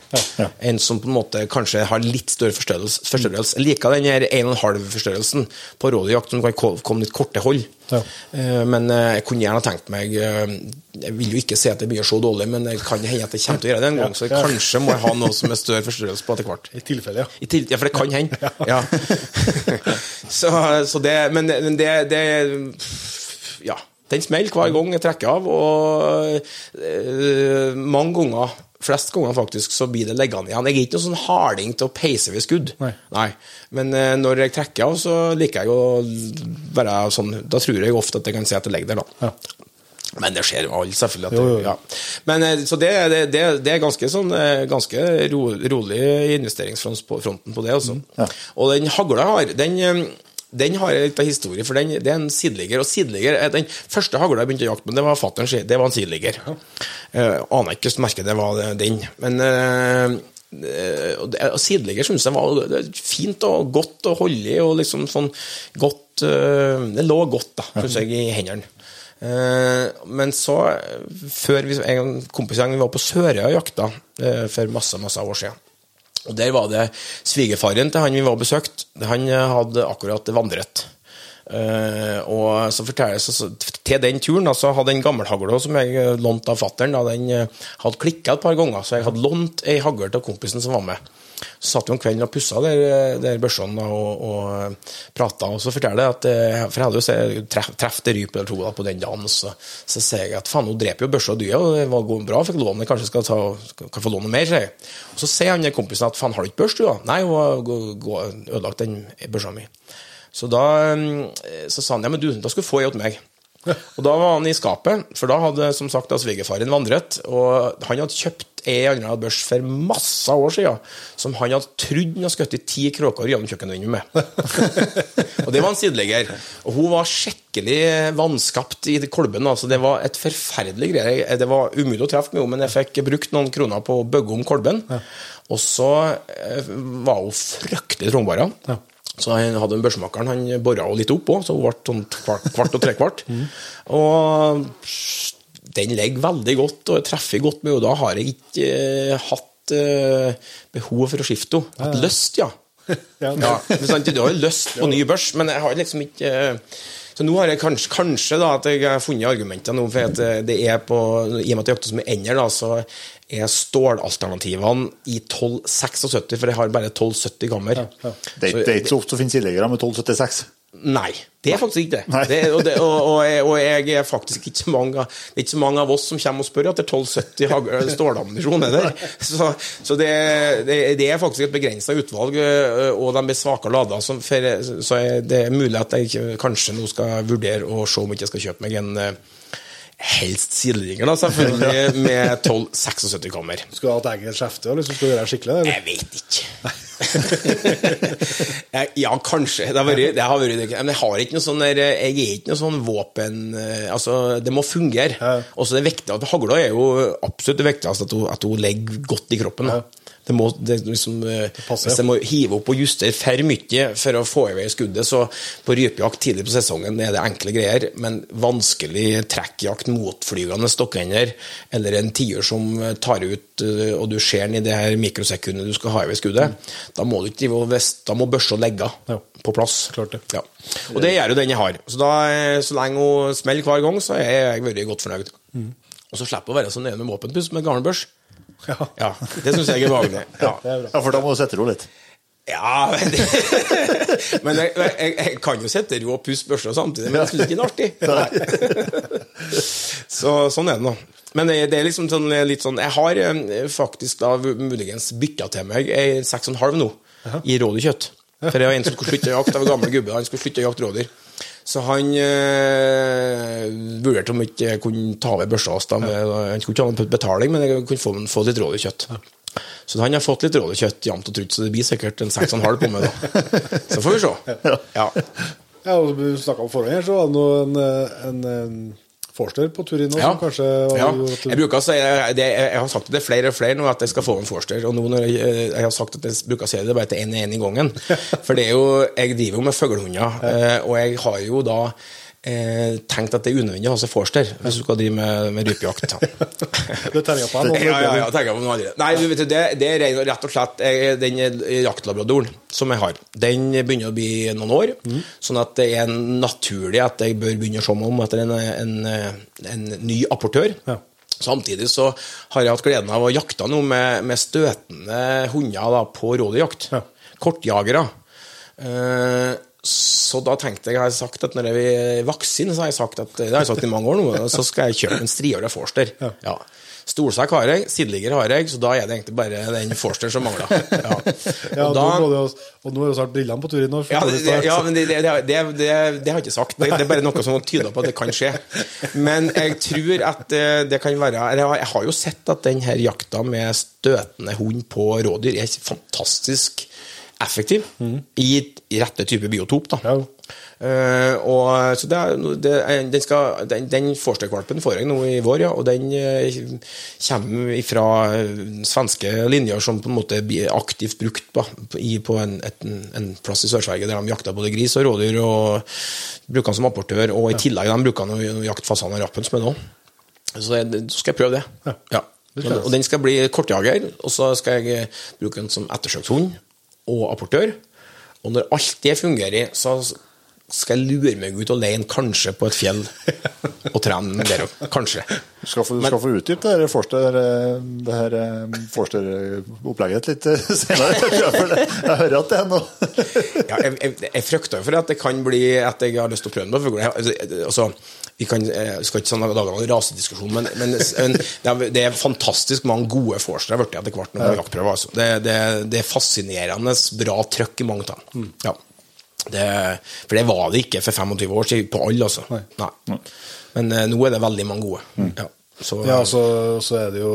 En som på en måte kanskje har litt større forstørrelse. forstørrelse. Jeg liker den her 1,5-forstørrelsen på rådyrjakt, som kan komme litt korte hold. Ja. Eh, Men eh, jeg kunne gjerne tenkt meg eh, Jeg vil jo ikke si at det blir så dårlig, men det kan hende at jeg kommer til å gjøre det en gang, så kanskje må jeg ha noe som er større forstørrelse på etter hvert. I tilfelle, ja. I til, ja, for det kan hende. Ja. så, så det Men, det, men det, det Ja. Den smeller hver gang jeg trekker av, og eh, mange ganger Flest ganger faktisk så blir det liggende igjen. Jeg er ikke noen sånn harding til å peise ved skudd. Nei. Men uh, når jeg trekker av, så liker jeg å være sånn Da tror jeg ofte at jeg kan si at det ligger der, da. Men det skjer jo alle, selvfølgelig. At Jo, jo, ja. Men, eh, så det, det, det, det er ganske, sånn, eh, ganske ro, rolig investeringsfronten på, det. Også. Og den hagla har, den, eh, den har jeg litt av historie, for den, det er en sideligger. Og sideligger, er Den første hagla jeg begynte å jakte med, det var fatter'n sin. Det var en sideligger. Eh, aner ikke hvilket merke det var, det- den. Men uh, eh, og sideligger syns jeg var fint og godt å holde i, og liksom sånn godt eh, Det lå godt, da, syns jeg, i hendene. Eh, men så, eh, før vi, en kompisgjeng vi var på Sørøya og jakta eh, for masse masse år siden. Og Der var det svigerfaren til han vi var besøkt. Han eh, hadde akkurat vandret. Uh, og så forteller jeg så, Til den turen da, så hadde den gammelhagla som jeg eh, lånte av fattern, den eh, hadde klikka et par ganger. Så jeg hadde lånt ei hagle til kompisen som var med. Satt vi om kvelden og pussa der, der børsene og, og prata. Og så forteller jeg at eh, For jeg hadde jo se- treff, en rype eller to på den dagen. Så, så sier jeg at faen, hun dreper jo børsa og dyra, og det var bra, fikk låne, kanskje skal ta, kan få låne mer, sier jeg. Og så sier han kompisen at faen, har du ikke børs, du da? Nei, hun har ødelagt den børsa mi. Så da eh, så sa han ja, men du, da skal du få ei til meg. Og da var han i skapet, for da hadde som sagt da svigerfaren vandret. Og han hadde kjøpt ei anna børs for masse år siden som han hadde trodd han hadde skutt ti kråker gjennom kjøkkenvinduet med. og det var en sideligger. Og hun var skikkelig vanskapt i kolben. Altså, det var et forferdelig greie. Det var umulig å treffe med henne, men jeg fikk brukt noen kroner på å bygge om kolben. Og så eh, var hun fryktelig trangbar. Så han hadde en børsmakeren, han bora litt opp òg, så hun ble sånn kvart, kvart og trekvart. Og den ligger veldig godt og treffer godt med henne. Da har jeg ikke eh, hatt eh, behov for å skifte henne. Hatt lyst, ja. Ja, Ja, sant, Du har jo lyst på ny børs, men jeg har liksom ikke eh, Så nå har jeg kanskje, kanskje da at jeg har funnet argumenter nå, for at eh, det er på I og med at jeg jakter som ender, da, så er stålalternativene i 1276, for jeg har bare 1270 gammer. Det, er- det er ikke så ofte å finne sideligere med 1276. Nei, det er faktisk ikke det. det, og, det og, og, jeg, og jeg er faktisk ikke så mange Det er ikke så mange av oss som kommer og spør etter 1270 hagl- stålammunisjon. det? Så, så det, det, det er faktisk et begrensa utvalg, og de blir svake lada. Så, for, så det er mulig at jeg kanskje nå skal vurdere å se om ikke jeg skal kjøpe meg en ø, helst sidelinger, da, selvfølgelig, med 12-76 kammer. Skal du ha et eget skjefte skal du gjøre det skikkelig? Eller? Jeg vet ikke. Ja, kanskje. Det har vært, det har vært. Men jeg har ikke noe sånn der, Jeg er ikke noe sånn våpen eh, Altså, det må fungere. Ja. Og så det viktige hagla er jo absolutt det viktigste at hun, at hun ligger godt i kroppen. Da. Det må, det, liksom, det passer, hvis jeg må hive opp og justere for mye for å få i vei skuddet, så på rypejakt tidlig på sesongen er det enkle greier, men vanskelig trekkjakt, motflygende stokkender, eller en tiur som tar ut, eh, og du ser den i det her mikrosekundet du skal ha i vei skuddet, da må du ikke drive og vest- da må børsa legge Ja. på plass. Klart det. Ja. Og det gjør jo den jeg har. Så, da, eh, så lenge hun smeller hver gang, så er jeg vært godt fornøyd. Og så slipper hun å være så nøye med våpenpuss med gammel børs. Ja, Det syns jeg er behagelig. Ja. Ja, for da må du sette ro litt. Ja, men, det, men jeg, jeg, jeg kan jo sette ro og pusse børsa samtidig, men jeg syns ikke det er artig. Så, sånn er det nå. Men det, det er liksom sånn, litt sånn Jeg har eh, faktisk da muligens bytta til meg ei 6,5 nå, i rådyrkjøtt. For det var en som skulle slutte å jakte, det var gammel gubbe, han skulle slutte å jakte rådyr. Så han øh, vurderte om ikke jeg kunne ta over børsa hans. Han skulle ikke ha noen betaling, men jeg kunne få, få litt rådyrkjøtt. Så han har fått litt rådyrkjøtt jevnt og trutt, så det blir sikkert en 6,5 på meg, da. Så får vi se. Ja. Ja, og Vi snakka om forhånd her, så var det nå en, en, en Forster på tur inn Ja. som kanskje ja. Jeg bruker å si jeg, det, jeg har sagt det flere og flere nå at jeg skal få en Forster. Og nå når jeg, jeg har sagt at jeg bruker å si det bare til én en i gangen. For det er jo, jeg driver jo med fuglehunder, eh, og jeg har jo da eh, tenkt at det er unødvendig å ha seg Forster hvis du skal drive med, med rypejakt. Du terger på en, Ja, ja, ja, tenker jeg på noe allerede. Nei, du vet, det, det er rett- og slett eh, den jaktlabradoren som jeg har. Den begynner å bli noen år, sånn at det er naturlig at jeg bør begynne å se meg om etter en, en, en ny apportør. Ja. Samtidig så har jeg hatt gleden av å jakte nå med, med støtende hunder da, på rådyrjakt. Ja. Kortjagere. Eh, så da tenkte jeg, jeg har sagt at når jeg er vaksin, så har jeg sagt at det har jeg sagt i mange år nå, så skal jeg kjøpe en striåra Forster. Ja. Stolsekk har jeg, sideligger har jeg, så da er det egentlig bare den Forster som mangler. Ja. Ja, Og da- og nå er jo snart brillene på tur inn. og ja, ja, men det, det, det, det, har jeg ikke sagt. Det, er bare noe som tyder på at det kan skje. Men jeg tror at eh, det kan være jeg har jo sett at denne jakta med støtende hund på rådyr er fantastisk effektiv i rette type biotop. da. Ja. Uh, og, så det, det, den, skal, den, den får jeg nå i vår, ja, og den uh, kommer fra svenske linjer som på en måte blir aktivt brukt på, i, på en, et, en plass i Sør-Sverige der de jakter både gris og rådyr, og bruker den som apportør, og i tillegg de bruker den å jakte fasan og rappen som er nå. Så jeg, så skal jeg prøve det. Ja. Og, og den skal bli kortjager, og så skal jeg eh, bruke den som ettersøkshund og apportør. Og når alt det fungerer, så skal jeg lure meg ut alene, kanskje på et fjell, og trene der òg. Kanskje. Du skal få, du skal få utdype det Forster, eh, det her eh, Forster-opplegget litt eh, senere. Jeg hører at det er noe Ja, jeg, jeg, jeg frykter jo for at det kan bli at jeg har lyst til å prøve noe. For, altså, vi kan, jeg skal ikke sånn lage noen rasediskusjon, men, men, men det, er, fantastisk mange gode forstere blitt etter hvert når ja. jaktprøver. Altså. Det, det, det er fascinerende bra trøkk i mange av dem. Ja. Det, for det var det ikke for 25 år siden på alle, altså. Nei. Men uh, nå er det veldig mange gode. Ja. Så, Ja, så, så er det jo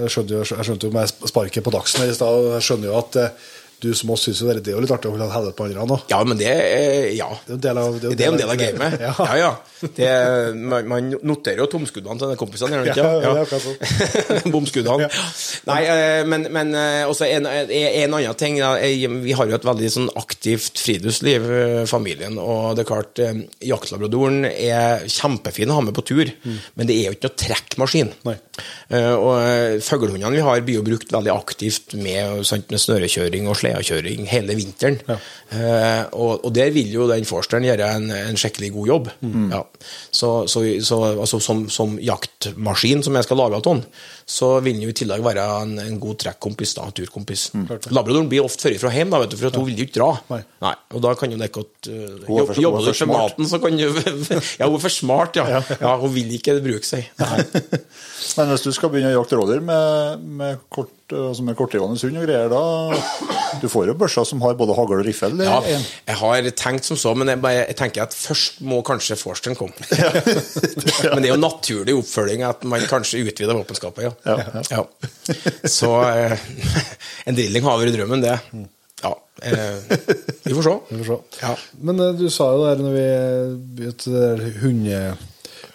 Jeg skjønte jo, jeg skjønte jo med sparket på Dagsen her i stad, og jeg skjønner jo at eh, du som oss syns det er litt artig å holde hodet på andre nå. Ja, men det er Ja. Det er en del av- det er Det en del av gamet. Ja. Ja, ja. Det, man, man noterer jo tomskuddene til kompisene, gjør man ikke? Ja, ja, sånn. Bomskuddene. Nei, eh, men, men eh, også en, en, en annen ting eh, Vi har jo et veldig sånn aktivt friluftsliv, eh, familien. Og det er klart, eh, jaktlabradoren er kjempefin å ha med på tur, men det er jo ikke noe trekkmaskin. Nei. Eh, og eh, fuglehundene vi har, blir jo brukt veldig aktivt med, sant, med snørekjøring og sledekjøring hele vinteren. Eh, og, og der vil jo den forsteren gjøre en, en skikkelig god jobb. Ja. Så, så, så altså, som, som jaktmaskin som jeg skal lage av den, så vil den jo i tillegg være en, en god trekkompis, da, turkompis. Labradoren blir ofte før fra hjem, da, vet du, for at hun vil jo ikke dra. Nei. Og da kan jo dere godt uh, Jobber du med maten, så kan du Ja, hun er for smart, ja. ja. Hun vil ikke bruke seg. Nei. Men hvis du skal begynne å jakte rådyr med, med, kort, altså med kortdrivende hund og greier, da Du får jo børser som har både hagl og riffel. Ja, jeg har tenkt som så, men jeg, bare, jeg tenker at først må kanskje Forsteren komme. men det er jo naturlig oppfølging at man kanskje utvider våpenskapet, ja. Ja. Så eh, en drilling har vært drømmen, det. Ja, eh, vi får se. Vi får se. Ja. Men eh, du sa jo der når vi begynte det der hunde,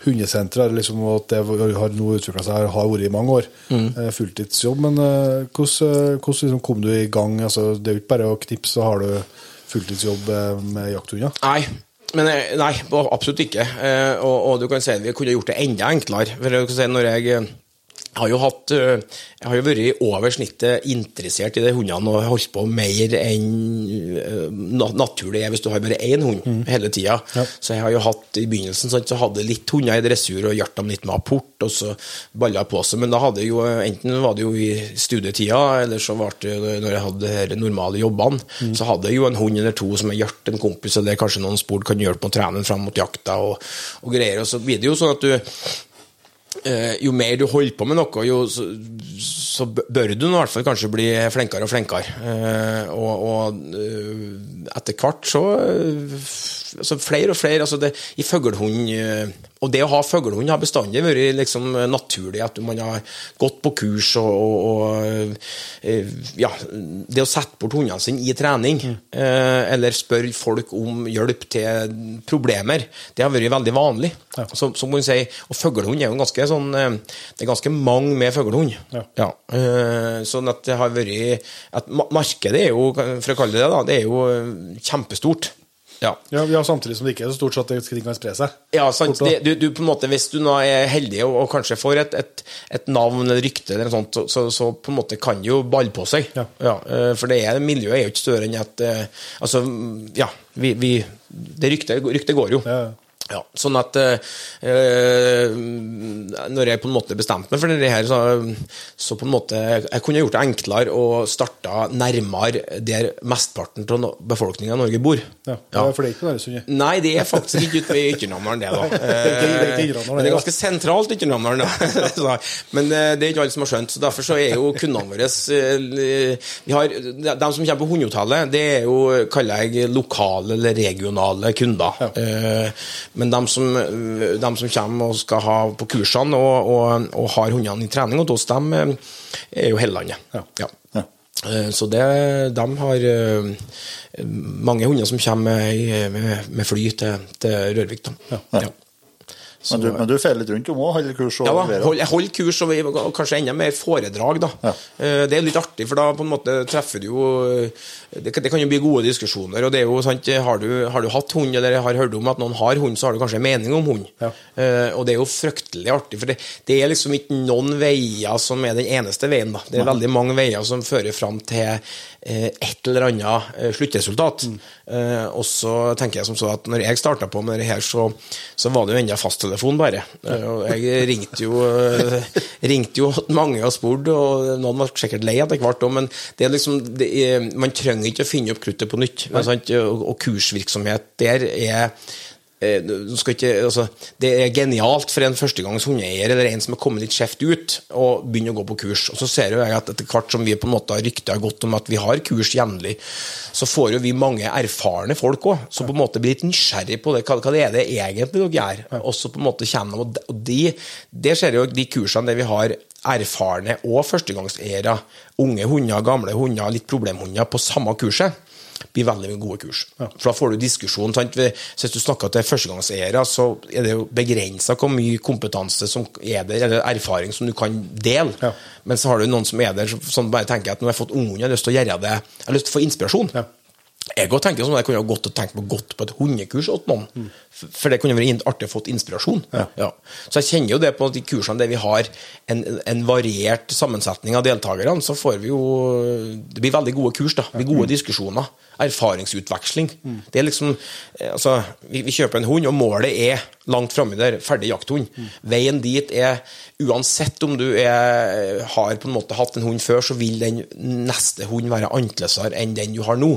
hundesenteret, liksom, og at det har nå utvikla seg, har vært i mange år, Mm. eh, fulltidsjobb. Men eh, hvordan, eh, hvordan liksom kom du i gang? Altså, det er jo ikke bare å knipse, så har du fulltidsjobb med jakthunder. Nei, men nei, absolutt ikke. Og, og du kan si at vi kunne gjort det enda enklere. For si, når jeg, Jeg har jo hatt øh, Jeg har jo vært over snittet interessert i de hundene og holdt på mer enn øh, naturlig er hvis du har bare én hund hele tida. Så jeg har jo hatt i begynnelsen sant, så hadde litt hunder i dressur og hjalp dem litt med apport, og så balla på seg. Men da hadde jo enten var det jo i studietida, eller så var det når jeg hadde de normale jobbene, så hadde jeg jo en hund eller to som jeg hjalp en kompis, eller kanskje noen spor kan hjelpe med å trene den fram mot jakta og, og greier. Og så blir det jo sånn at du eh, jo mer du holder på med noe, jo så, så bør du i hvert fall kanskje bli flinkere og flinkere. Eh, og og eh, etter hvert så eh, altså Flere og flere altså det, I fuglehund eh, Og det å ha fuglehund har bestandig vært liksom naturlig. At man har gått på kurs og, og, og eh, Ja, det å sette bort hundene sine i trening, mm. eller spørre folk om hjelp til problemer, det har vært veldig vanlig. Ja. så som man sier, og fuglehund er jo ganske sånn eh, Det er ganske mange med fuglehund. Ja. ja. sånn at det har vært at Markedet er jo, for å kalle det det, da, det er jo eh, kjempestort. Ja. Ja, ja, Samtidig som det ikke er så stort så at ting kan spre seg. Ja, sant. Det, du, du, på en måte, hvis du nå er heldig og, og kanskje får et, et, et navn eller rykte, eller sånt, så, så, på en måte kan det jo balle på seg. Ja. ja for det er, miljøet er jo ikke større enn at eh, Altså, ja, vi, vi Det ryktet, ryktet går jo. Ja, ja. Ja, sånn at eh, eh, Når jeg på en måte bestemte meg for det her, så, så på en måte Jeg kunne gjort det enklere å starte nærmere der mesteparten av befolkninga i Norge bor. Ja. Ja. For det er ikke noe Sundet. Nei, det er faktisk ikke ute ved Ytternamdalen, det, da. er Men det er ganske sentralt Ytternamdalen, da. Men eh, det er ikke alle som har skjønt, så derfor så er jo kundene våre eh, vi har, De som kommer på Hundehotellet, det er jo, kaller jeg, lokale eller regionale kunder. Eh, Men de som, de som kommer og skal ha på kursene og, og, og har hundene i trening hos oss, de eh, er jo hele landet. Ja. Ja. Ja. Eh, Så det, de har eh, mange hunder som kommer med, med fly til, til Rørvik. Da. Ja. Men du, men du fer litt rundt om òg, holder kurs og Ja hold, jeg holder kurs og, og kanskje enda mer foredrag. da. Ja. Eh, Det er litt artig, for da på en måte treffer du jo Det, kan- det kan jo bli gode diskusjoner. og det er jo sant, Har du, har du hatt hund, eller har hørt om at noen har hund, så har du kanskje en mening om hund. Ja. Eh, og det er jo fryktelig artig, for det, det er liksom ikke noen veier som er den eneste veien. da. Det er veldig mange veier som fører fram til eh, et eller annet eh, sluttresultat. Mm. og så tenker jeg som så at når jeg starta på med det her, så, så var det jo enda fasttelefon bare. Eh, og jeg ringte jo, eh, ringte jo mange og spurte, og noen var sikkert lei etter hvert òg, men det er liksom, det er, man trenger ikke å finne opp kruttet på nytt. Sant? Og, kursvirksomhet der er Eh, ikke, altså, det er genialt for en førstegangs hundeeier eller en som er kommet litt skjevt ut, å begynne å gå på kurs. Og så ser jo jeg at etter hvert som vi på en måte har rykta godt om at vi har kurs jevnlig, så får jo vi mange erfarne folk òg, som på en måte blir litt nysgjerrig på det. Hva, hva det er det egentlig dere gjør? Og så på en måte kommer de, og de- og de, det ser jo de kursene der vi har erfarne og førstegangseiere, unge hunder, gamle hunder, litt problemhunder på samme kurset blir veldig gode kurs. For da får du diskusjon. Sant? Vi- Hvis du snakker til førstegangseiere, så er det jo begrensa hvor mye kompetanse som er der, eller erfaring som du kan dele. Ja. Men så har du noen som er der som bare tenker at nå har jeg fått ungene, jeg har lyst til å gjøre det, jeg har lyst til å få inspirasjon. Ja. Jeg også tenker sånn, jeg kunne godt tenkt på godt på et hundekurs åt noen. For- For det kunne vært artig å få inspirasjon. Ja. Så jeg kjenner jo det på de kursene der vi har en, en variert sammensetning av deltakerne, så får vi jo Det blir veldig gode kurs, da. Det blir gode diskusjoner. Erfaringsutveksling. Det er liksom eh, Altså, vi, vi kjøper en hund, og målet er langt framme der, ferdig jakthund. Veien dit er Uansett om du er, har på en måte hatt en hund før, så vil den neste hunden være annerledesere enn den du har nå.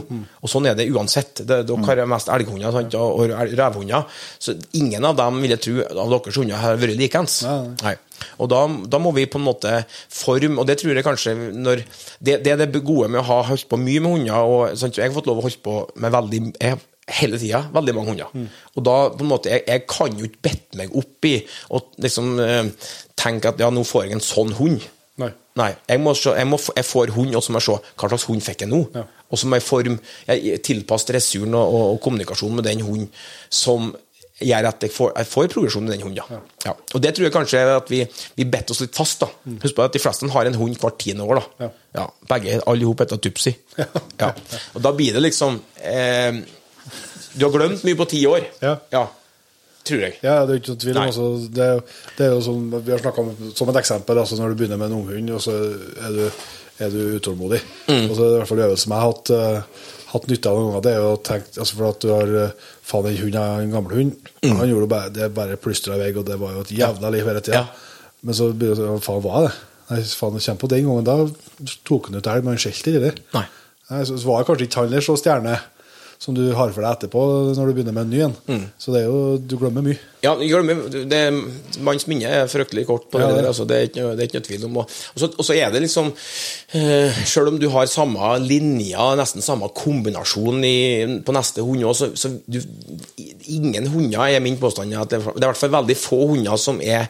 Og sånn er det uansett. Det, dere har mest elghunder sant, og og revhunder. Så ingen av dem vil jeg tro av deres hunder har vært likeens. Nei. Og da, da må vi på en måte forme Og det tror jeg kanskje når Det, det er det gode med å ha holdt på mye med hunder. Og, sant, jeg har fått lov å holde på med veldig jeg, hele tida veldig mange hunder. Og da på en måte Jeg, jeg kan jo ikke bette meg opp i og liksom eh, tenke at ja, nå får jeg en sånn hund. Nei. Nei, jeg, må se, jeg, må, jeg får hund, og så må jeg se hva slags hund fikk jeg nå. Ja. Og som er form jeg tilpasser dressuren og, og, og kommunikasjonen med den hunden som gjør at jeg får, jeg får progresjon med den hunden. Ja. Ja. Og det tror jeg kanskje er at vi, vi better oss litt fast. da. Husk på at de fleste har en hund hvert tiende år. da. Mm. Ja. begge, alle i hop heter Tupsi. Ja. Og da blir det liksom eh, Du har glemt mye på ti år. Ja. tror jeg. Ja, det er ikke noen tvil om. Altså, det, det er jo sånn, Vi har snakka om som et eksempel altså når du begynner med en unghund, og så er du, er du utålmodig. Mm. Og så er det i hvert fall en øvelse som jeg har hatt, uh, hatt nytte av noen ganger. Det er jo å tenke altså for at du har uh, Faen, den hunden er en gammel hund. Mm. Han gjorde bare, det bare plystra i vei, og det var jo et jævla liv hele tida. Ja. Men så begynner du å Faen, hva er det? Nei, faen, det kommer på den gangen. Da tok han ut elg, men han skjelte ikke, det. Nei. Nei, så så var det kanskje ikke han der så stjerne som du har for deg etterpå når du begynner med en ny en. Mm. Så det er jo, du glemmer mye. Ja, glemmer, det, Manns minne er fryktelig kort på Ja, det er. der. Altså, det, er ikke, det er ikke noe tvil om. Og så, og så er det liksom eh, Selv om du har samme linja, nesten samme kombinasjon i, på neste hund også, så, så du, Ingen hunder er min påstand at det, det er i hvert fall veldig få hunder som er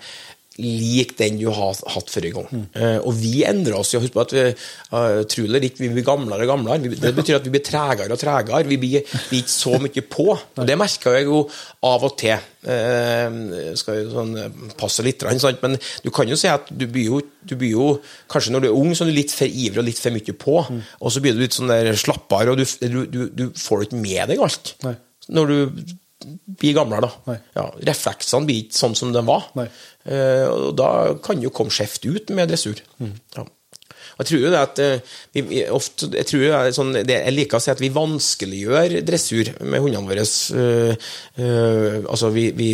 lik den du har hatt forrige gang. Eh, og vi endrer oss. Husk på at vi, uh, tro eller ikke, vi blir gamlere og gamlere. Det betyr at vi blir tregere og tregere. Vi blir, vi ikke så mye på. Og det merker jeg jo av og til. Uh, skal jo sånn eh, passe litt, sant? men du kan jo si at du blir jo, du blir jo Kanskje når du er ung, så er du litt for ivrig og litt for mye på. Og så blir du litt sånn der slappere, og du, du, du, du får ikke med deg alt. Nei. Når du blir gamlere, da. Ja, refleksene blir ikke sånn som de var. Eh, og da kan jo komme skjevt ut med dressur. Ja. Og jeg tror jo det at eh, vi, vi ofte, jeg, tror er sånn, det, jeg liker å si at vi vanskeliggjør dressur med hundene våre. Eh, eh, altså, vi, vi,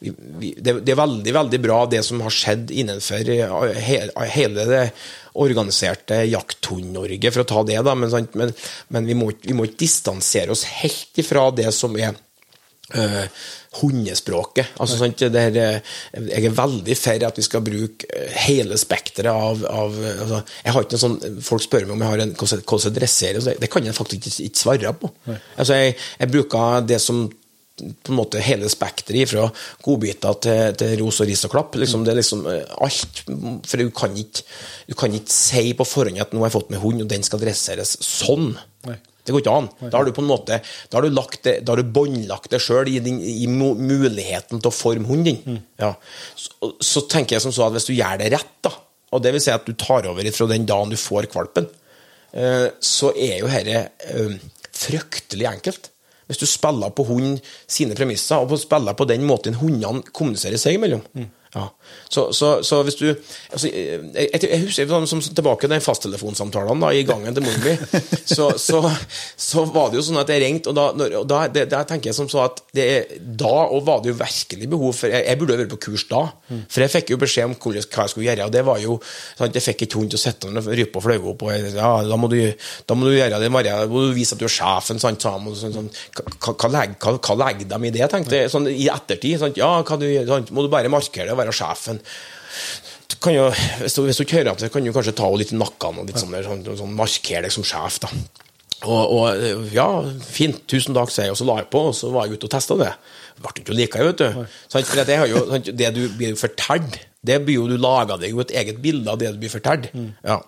det, det er veldig, veldig bra det som har skjedd innenfor eh, he, hele det organiserte Jakthund-Norge, for å ta det, da. Men, men, men vi, må, vi må ikke distansere oss helt ifra det som er eh, hundespråket. Altså, sant, det her, eh, jeg er veldig for at vi skal bruke eh, hele spekteret av, av altså, jeg har ikke noe sånn, Folk spør meg om jeg har en hvordan jeg dresserer. Det, Det kan jeg faktisk ikke, ikke svare på. Altså, jeg, jeg bruker det som på en måte hele spekteret fra godbiter til, til ros og ris og klapp. Liksom, det er liksom alt. For du kan, ikke, du kan ikke si på forhånd at nå har jeg fått meg hund, og den skal dresseres sånn. Nei. Det går ikke an. Da har du på en måte Da har du, lagt det, da har du båndlagt deg sjøl i, i muligheten til å forme hunden din. Ja. Så, så tenker jeg som så at hvis du gjør det rett, da, og det vil si at du tar over fra den dagen du får valpen, eh, så er jo dette eh, fryktelig enkelt. Hvis du spiller på hund sine premisser, og spiller på den måten hundene kommuniserer seg imellom. Ja. Så, så, så hvis du altså, jeg, jeg, husker sånn, som tilbake til den fasttelefonsamtalen da, i gangen til moren min. så, så, var det jo sånn at jeg ringte, og da, når, og da det, det tenker jeg som så at det, da og var det jo virkelig behov for Jeg, jeg burde vært på kurs da, for jeg fikk jo beskjed om hva jeg skulle gjøre, og det var jo sant, Jeg fikk ikke hund til å sitte rype og flaue opp, og jeg, ja, da må, du, da må du gjøre det, Maria, da må du vise at du er sjefen, sant, sa han, sånn, sånn, hva, hva, legger, de i det, tenkte jeg, sånn i ettertid, sant, ja, hva du, sant, må du bare markere det og være sjefen. Du kan jo, hvis, du, hvis du ikke hører etter, kan du kanskje ta henne litt i nakken og litt sånn, sånn, sånn markere deg som sjef. da. Og, og ja, fint, tusen takk, sier jeg, og så la jeg på, og så var jeg ute og testa det. Det ble ikke like, vet du. Sant? For det, har jo, det du blir fortalt, det blir jo du lager deg jo et eget bilde av det du blir fortalt. Ja.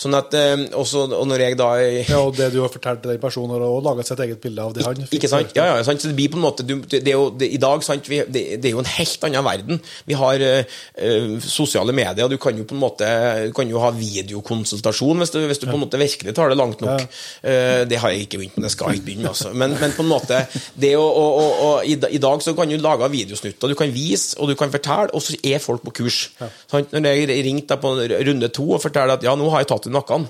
Sånn at, eh, også, og når jeg da Ja, og det du har fortalt til den personen, har også laget sitt eget bilde av det han fikk. Ikke sant? Ja, ja, sant? Så det blir på en måte du, det, er jo, det, I dag sant? Vi, det, det er jo en helt annen verden. Vi har eh, sosiale medier. Du kan jo på en måte du kan jo ha videokonsultasjon hvis du, hvis du på en måte virkelig tar det langt nok. Eh, det har jeg ikke begynt med, det skal jeg ikke begynne med. Altså. Men, men på en måte det å, å, å, i, I dag så kan du lage videosnutter. Du kan vise og du kan fortelle, og så er folk på kurs. Sant? Når jeg ringte på runde to og fortalte at ja, nå har jeg tatt i nakken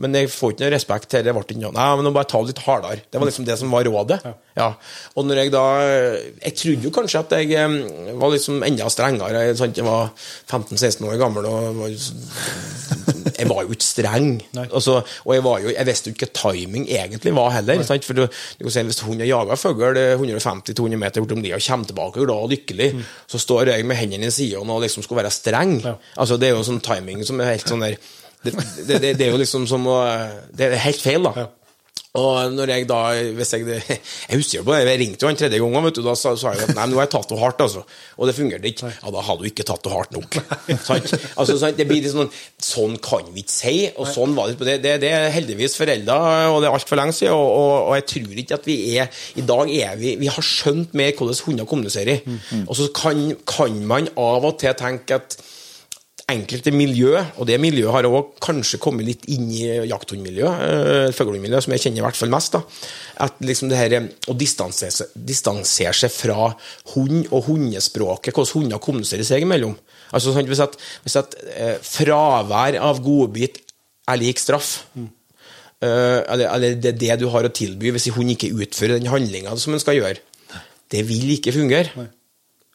men jeg får ikke noe respekt til det. ble. Nei, men nå bare ta det litt hardere. Det var liksom det som var rådet. Ja. Og når jeg da Jeg trodde jo kanskje at jeg var liksom enda strengere. Sant? jeg var 15-16 år gammel og var, jeg var jo ikke streng. Altså, og jeg, var jo, jeg visste jo ikke hva timing egentlig var heller. For du, du kan si, Hvis hunden jager fugl 150-200 meter bortom lia og kommer tilbake glad og lykkelig, så står jeg med hendene i sidene og liksom skal være streng. Altså, det er jo sånn timing som er helt sånn der det, det, det, det er jo liksom som å Det er helt feil, da. Og når jeg da hvis jeg, jeg husker jo på det, jeg ringte jo han tredje gangen, vet du, da sa, sa jeg at nei, nå har jeg tatt det hardt, altså. Og det fungerte ikke. Ja, da hadde du ikke tatt det hardt nok. Altså, sant? Det blir litt sånn Sånn kan vi ikke si, og sånn var det på det. Det, er heldigvis foreldre, og det er altfor lenge siden, og, og, og jeg tror ikke at vi er I dag er vi Vi har skjønt mer hvordan hunder kommuniserer. Og så kan, kan man av og til tenke at enkelte miljø, og det miljøet har òg kanskje kommet litt inn i jakthundmiljøet, uh, fuglehundmiljøet, som jeg kjenner i hvert fall mest, da, at liksom det her eh, å distansere distansere seg fra hund og hundespråket, hvordan hunder kommuniserer seg imellom. Altså sånn, Hvis at, hvis at eh, fravær av godbit er lik straff, eh, eller, eller det er det du har å tilby hvis en hund ikke utfører den handlinga som den skal gjøre, det vil ikke fungere. Det,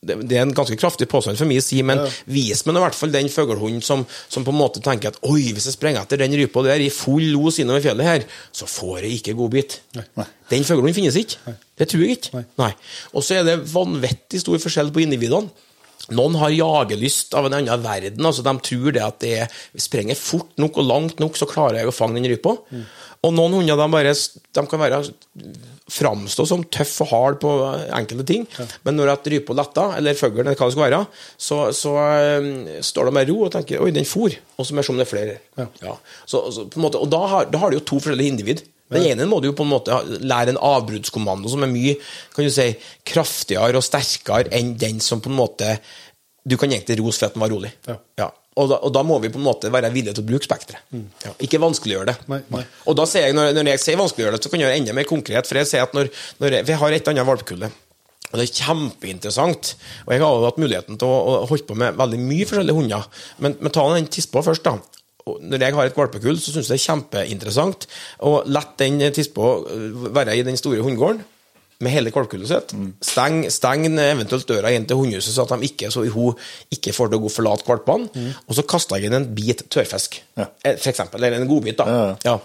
det er en ganske kraftig påstand for meg å si, men vis meg i hvert fall den fuglehunden som, som på en måte tenker at oi, hvis jeg sprenger etter den rypa der i full los innover fjellet her, så får jeg ikke godbit. Den fuglehunden finnes ikke. Det tror jeg ikke. Nei. Og så er det vanvittig stor forskjell på individene. Noen har jagelyst av en annen verden. altså De tror det at det er, sprenger fort nok og langt nok, så klarer jeg å fange den rypa. Og noen hunder de bare, de kan være framstå som tøff og hard på enkelte ting, men når at rypa letter, eller fuglen, eller hva det skal være, så, så um, står de med ro og tenker 'oi, den for', og så mer som det er flere. Ja. Så, så, på en måte, og da har, da har du jo to forskjellige individ. Den ene må du jo på en måte lære en avbruddskommando som er mye kan du si, kraftigere og sterkere enn den som på en måte Du kan egentlig rose for at den var rolig. Ja. Og, da, og da må vi på en måte være villige til å bruke spekteret. Ja. Ikke vanskeliggjøre det. Nei, nei. Og da sier jeg, når, når jeg sier vanskeliggjøre det, så kan jeg gjøre det enda mer konkret. For jeg sier at når, når jeg, vi har et annet valpekulle. Og det er kjempeinteressant. Og jeg har hatt muligheten til å, å holde på med veldig mye forskjellige hunder. Men, men ta den tispa først, da. Når jeg har et valpekull, så syns jeg det er kjempeinteressant å la den tispa være i den store hundegården med hele valpkullet sitt. Steng, steng eventuelt døra inn til hundehuset, så at de ikke, så hun ikke får til å forlate valpene. Og så kaster jeg inn en bit tørrfisk, Ja. Eh, for eksempel. Eller en godbit, da. Ja, Ja.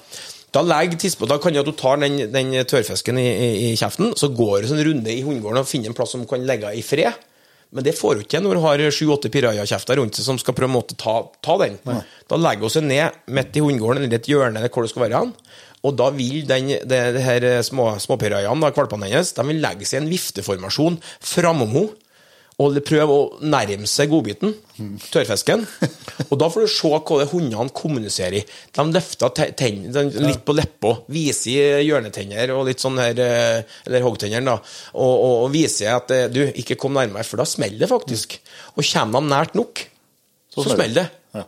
Da legger tispa, da kan du at du tar den, den tørrfisken i, i, i kjeften, så går du en runde i hundegården og finner en plass som kan legge i fred. Men det får du ikke når du har sju-åtte pirajakjefter rundt seg som skal prøve å ta, ta den. Da legger hun seg ned midt i hundegården eller et hjørne hvor det skal være. hen. Og da vil den, det, det her små, småpirajene, da, valpene hennes, de vil legge seg i en vifteformasjon framom henne. Og prøve å nærme seg godbiten, tørrfisken. Og da får du se hva det hundene kommuniserer i. De løfter ten, litt på leppa, viser hjørnetenner og litt sånn her eh, Eller hoggtennene, da. Og, og, og viser at eh, du, ikke kom nærmere, for da smeller det faktisk. Og kommer de nært nok, så, smeller smeller det. Ja.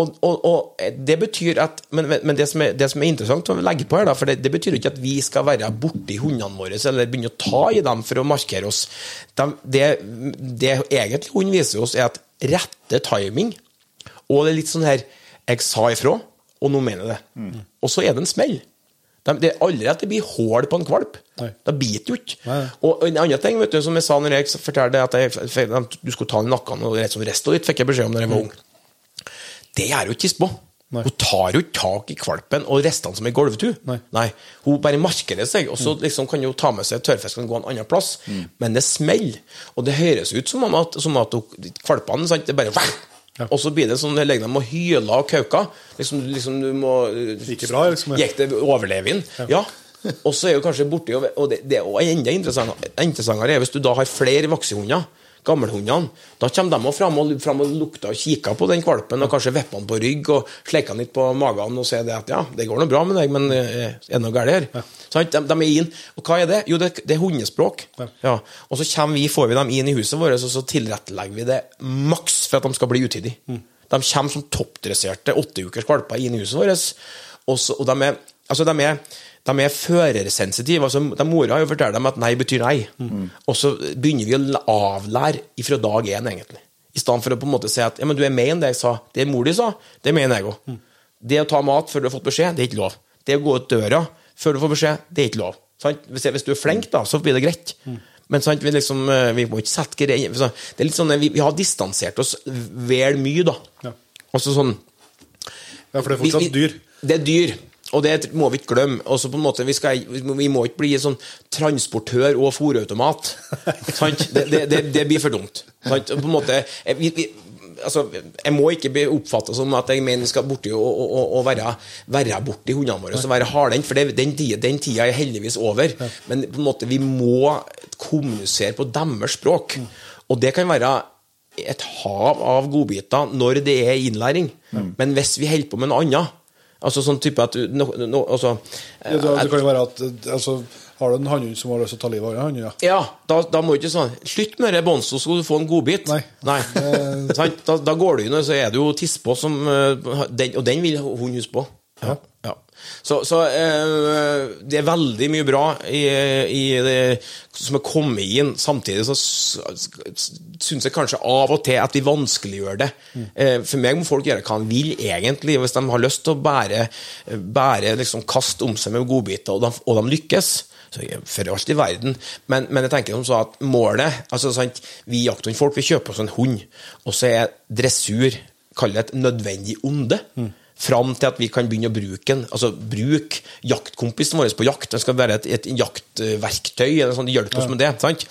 Og, og, og det betyr at Men, men det, som er, det som er interessant å legge på her, da, for det, det betyr ikke at vi skal være borti hundene våre eller begynne å ta i dem for å markere oss. De, det, det egentlig hunden viser oss, er at rette timing Og det er litt sånn her Jeg sa ifra, og nå mener jeg det. Og så er det en smell. De, det er aldri at det blir hull på en valp. Nei. Da biter jo ikke. Og en annen ting, vet du, som jeg sa når jeg fortalte at jeg, du skulle ta den nakken, og rett som resten ditt fikk jeg beskjed om da jeg var ung. Det gjør jo ikke. Nei. Hun tar jo ikke tak i valpen og restene som ei gulvtu. Nei. Hun bare markerer seg, og så liksom kan hun ta med seg tørrfisken og gå en annen plass. Men det smeller. Og det høres ut som om at, som at hun- valpene sant, det bare Og så blir det sånn at legger må og hyler og kauker. Liksom, liksom du må Like bra, liksom, ja. Gikk det overleve inn? Ja. Og så er jo kanskje borti Og det, det er enda interessantere er hvis du da har flere voksehunder. Gammelhundene. Da kommer de også fram og, fram og lukter og kikker på den valpen, og kanskje vipper den på rygg og slikker den litt på magen og sier det at ja, det går nå bra med deg, men eh, er det noe galt her? Sant? De, de er inn. Og hva er det? Jo, det, det er hundespråk. Ja. Og så vi, får vi dem inn i huset vårt, og så tilrettelegger vi det maks for at de skal bli utidige. De kommer som toppdresserte åtteukers valper inn i huset vårt, og, så, og de er Altså, de er de er førersensitive. altså de Mora har jo fortalt dem at nei betyr nei. Og så begynner vi å avlære fra dag én, egentlig. I stedet for å på en måte si at ja, men du er med enn det jeg sa. Det mor di sa, det mener jeg òg. Det å ta mat før du har fått beskjed, det er ikke lov. Det å gå ut døra før du får beskjed, det er ikke lov. Sant? Hvis, hvis du er flink, da, så blir det greit. Men sant, vi, liksom, eh, vi må ikke sette greier Det er litt sånn, vi, vi har distansert oss vel mye, da. Ja. Også sånn Ja, for det er fortsatt vi, dyr. Det er dyr, og det må vi ikke glemme. Også på en måte, vi, skal, vi må ikke bli sånn transportør og fòrautomat. Det, det, det, det blir for dumt. Sant? På en måte, eh, vi, vi, altså, jeg må ikke bli oppfatta som at jeg mener vi skal borti og, og, og, være, være borti hundene våre og være hardhendt, for den, den tida er heldigvis over. Men på en måte, vi må kommunisere på deres språk. Og det kan være et hav av godbiter når det er innlæring. Men hvis vi holder på med noe annet Altså sånn type at no, no, altså, Ja, det, det kan jo være at altså, Har du en hannhund som har lyst til å ta livet av en hannhund? Ja. Ja, da, da må du ikke sånn Slutt med det, båndet, så skal du få en godbit. Nei. Nei. Da, da går du inn, og så er det jo tispa som eh, den, Og den vil hun huske på. Ja. ja. Så, så eh, det er veldig mye bra i, i det som er kommet inn. Samtidig så syns jeg kanskje av og til at vi vanskeliggjør det. Eh, for meg må folk gjøre hva de vil, egentlig. Hvis de har lyst til å bære, bære liksom kaste om seg med godbiter, og de, og de lykkes, så for alt i verden. Men, men jeg tenker som så at målet altså sant, Vi jakthundfolk vi kjøper oss en hund, og så er dressur Kall det et nødvendig onde. Fram til at vi kan begynne å bruke den. Altså bruk jaktkompisen vår på jakt. Den skal være et, et jaktverktøy. eller sånn, Hjelpe oss med det. sant?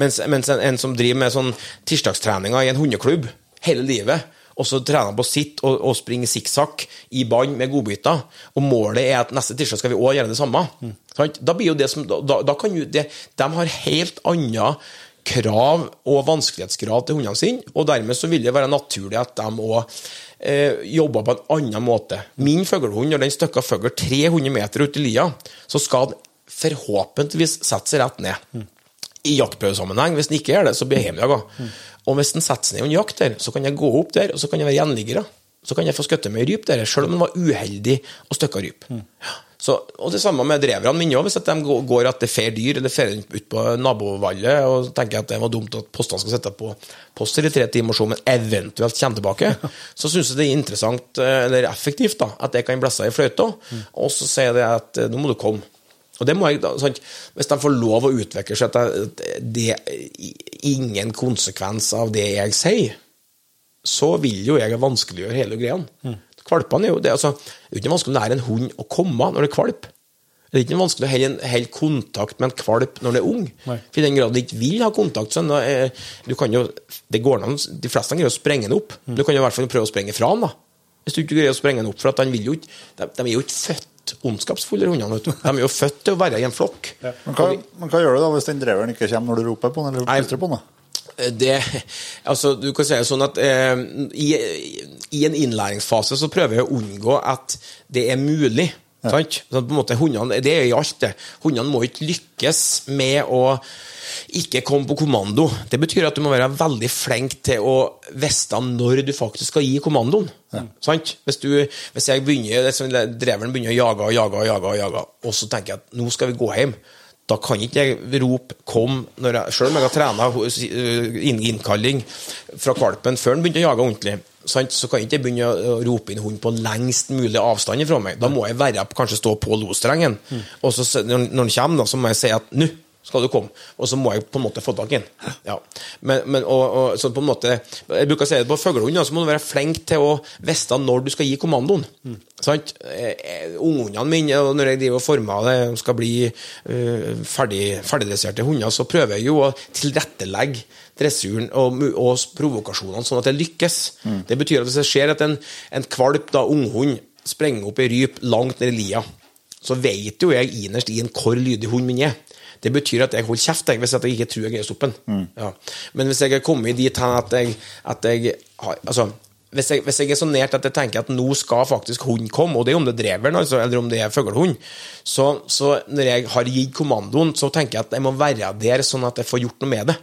Mens, mens en, en, som driver med sånn tirsdagstreninger i en hundeklubb hele livet, og så trener han på sitt og, og springe sikksakk i bånd med godbiter, og målet er at neste tirsdag skal vi òg gjøre det samme, sant? da blir jo det som, da, da kan jo det, De har helt andre krav og vanskelighetsgrad til hundene sine, og dermed så vil det være naturlig at de òg eh, jobber på en annen måte. Min fuglehund, når den stykka fugl 300 meter ut i lia, så skal den forhåpentligvis sette seg rett ned. I jaktprøvesammenheng. Hvis den ikke gjør det, så blir jeg hjemjaga. Og hvis den setter seg ned under jakt der, så kan jeg gå opp der, og så kan jeg være gjenliggere. Så kan jeg få skutt med ryp der, selv om den var uheldig og stykka ryp. Ja. Så, og det samme med dreverne mine òg. Hvis at de går etter fair dyr eller fer ut på nabovallet og tenker at det var dumt at postene skal sitte på poster i tre timer, så, men eventuelt kommer tilbake, så syns jeg det er interessant, eh, eller effektivt, da, at jeg kan blæsse i fløyta, og så sier jeg at eh, nå må du komme. Og det må jeg sant? Hvis de får lov å utvikle seg at det er ingen konsekvens av det jeg sier, så vil jo jeg vanskeliggjøre hele greia. Kvalpene er jo det, altså, det er ikke vanskelig å lære en hund å komme når det er kvalp. Det er ikke vanskelig å holde kontakt med en kvalp når det er ung. Nei. For I den grad de ikke vil ha kontakt, så da er- du kan jo, det går an, de fleste greier å sprenge den opp. Du kan jo i hvert fall prøve å sprenge fra den. da. Hvis du ikke greier å sprenge den opp, for vil jo ikke, de, de er jo ikke født ondskapsfulle, hundene. vet du. De er jo født til å være i en flokk. Men hva, men hva gjør du da hvis den dreveren ikke kommer når du roper på den, eller Nei. på den? Da? Det, altså, du kan si det sånn at eh, i, i en innlæringsfase så prøver jeg å unngå at det er mulig. Sant? Så på en måte, hundene, det er i alt, det. Hundene må ikke lykkes med å ikke komme på kommando. Det betyr at du må være veldig flink til å vite når du faktisk skal gi kommandoen. Sant? Hvis, du, hvis jeg begynner, er sånn, dreveren begynner å jage og jage, og jage, og så tenker jeg at nå skal vi gå hjem, da kan ikke jeg rope 'kom', når jeg, selv om jeg har trena innkalling fra valpen før den begynte å jage ordentlig. Sant? Så kan ikke jeg begynne å rope inn hund på lengst mulig avstand fra meg. Da må jeg være, kanskje stå på losstrengen. Og så når han kommer, da, så må jeg si at 'nå skal du komme', og så må jeg på en måte få tak i den. Ja. Men, men, og, og, så på en måte, jeg bruker å si det på fuglehund, så må du være flink til å vite når du skal gi kommandoen. Sant? Eh, Ungene mine, når jeg driver og former det, skal bli uh, ferdig, ferdigdresserte hunder, så prøver jeg jo å tilrettelegge dressuren og, og provokasjonene sånn at det lykkes. Det betyr at hvis det skjer at en, en kvalp, da, unghund, sprenger opp i ryp langt ned i lia, så vet jo jeg innerst i en hvor lydig hunden min er. Det betyr at jeg holder kjeft jeg, hvis jeg ikke tror jeg greier å stoppe den. Ja. Men hvis jeg er kommet dit hen at jeg, at jeg har altså, hvis jeg, hvis jeg er så nært at jeg tenker at nå skal faktisk hunden komme, og det er om det er dreveren altså, eller om det er fuglehund, så, så når jeg har gitt kommandoen, så tenker jeg at jeg må være der sånn at jeg får gjort noe med det.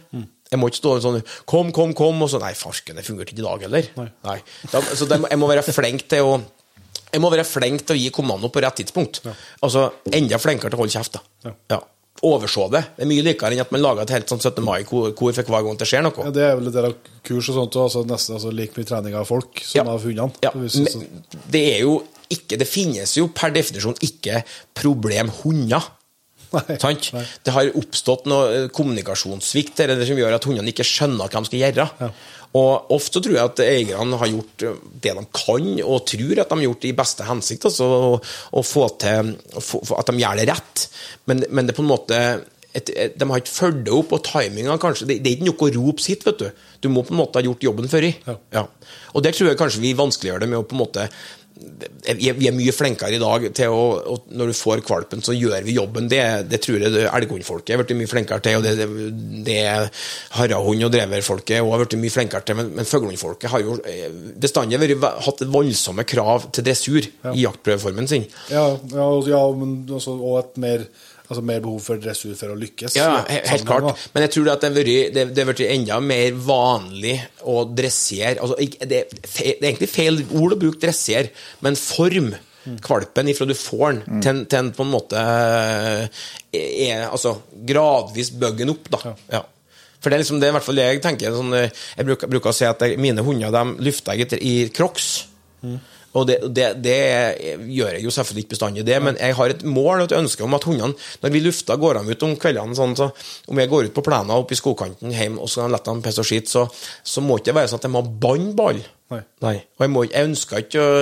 Jeg må ikke stå sånn 'Kom, kom, kom', og så 'Nei, farsken, det fungerte ikke i dag heller'. Nei. Da, så det, jeg må være flink til å jeg må være flink til å gi kommando på rett tidspunkt. Altså enda flinkere til å holde kjeft. da. Ja. Overse det. Det er mye likere enn at man lager et helt sånn 17. mai-kor for hver gang det skjer noe. Ja, det er vel en del av kurs og sånt, og altså nesten altså, like mye trening av folk som av hundene. Ja, Det men det er jo ikke Det finnes jo per definisjon ikke problemhunder. Nei, nei. Det har oppstått noe eh, kommunikasjonssvikt det som gjør at hundene ikke skjønner hva de skal gjøre. Og Ofte tror jeg at eierne har gjort det de kan, og tror at de har gjort det i beste hensikt, altså å, å få til få, at de gjør det rett. Men, men det er på en måte et, et, De har ikke fulgt det opp, og timinga kanskje det, det er ikke noe å rope sitt, vet du. Du må på en måte ha gjort jobben før i. Ja. Og der tror jeg kanskje vi vanskeliggjør det med å på en måte vi er, mye flinkere i dag til å Når du får kvalpen, så gjør vi jobben. Det, det tror jeg elghundfolket er blitt mye flinkere til. og Det, det, det harrehund- og dreverfolket er også blitt mye flinkere til. Men, men fuglehundfolket har jo eh, bestandig hatt voldsomme krav til dressur i jaktprøveformen sin. Ja, ja, ja men også, og et mer Altså mer behov for dressur for å lykkes. Ja, helt klart. Men jeg tror at det har blitt enda mer vanlig å dressere altså, det, er det er egentlig feil ord å bruke dressere, men form kvalpen ifra du får den, til, til en på en måte eh, er, altså, gradvis bygger den opp. da. Ja. For det er liksom det er i hvert fall jeg tenker. Sånn, eh, jeg bruker, bruker å si at jeg, mine hunder de lufter jeg i crocs. Og det, det, det gjør jeg jo selvfølgelig ikke bestandig, det, men jeg har et mål og et ønske om at hundene, når vi lufter, går dem ut om kveldene sånn, så Om jeg går ut på plena oppe i skogkanten hjemme og skal la dem pisse og skite, så, så må ikke det være sånn at jeg må banne ball. Nei. Og jeg, må, jeg ønsker ikke å,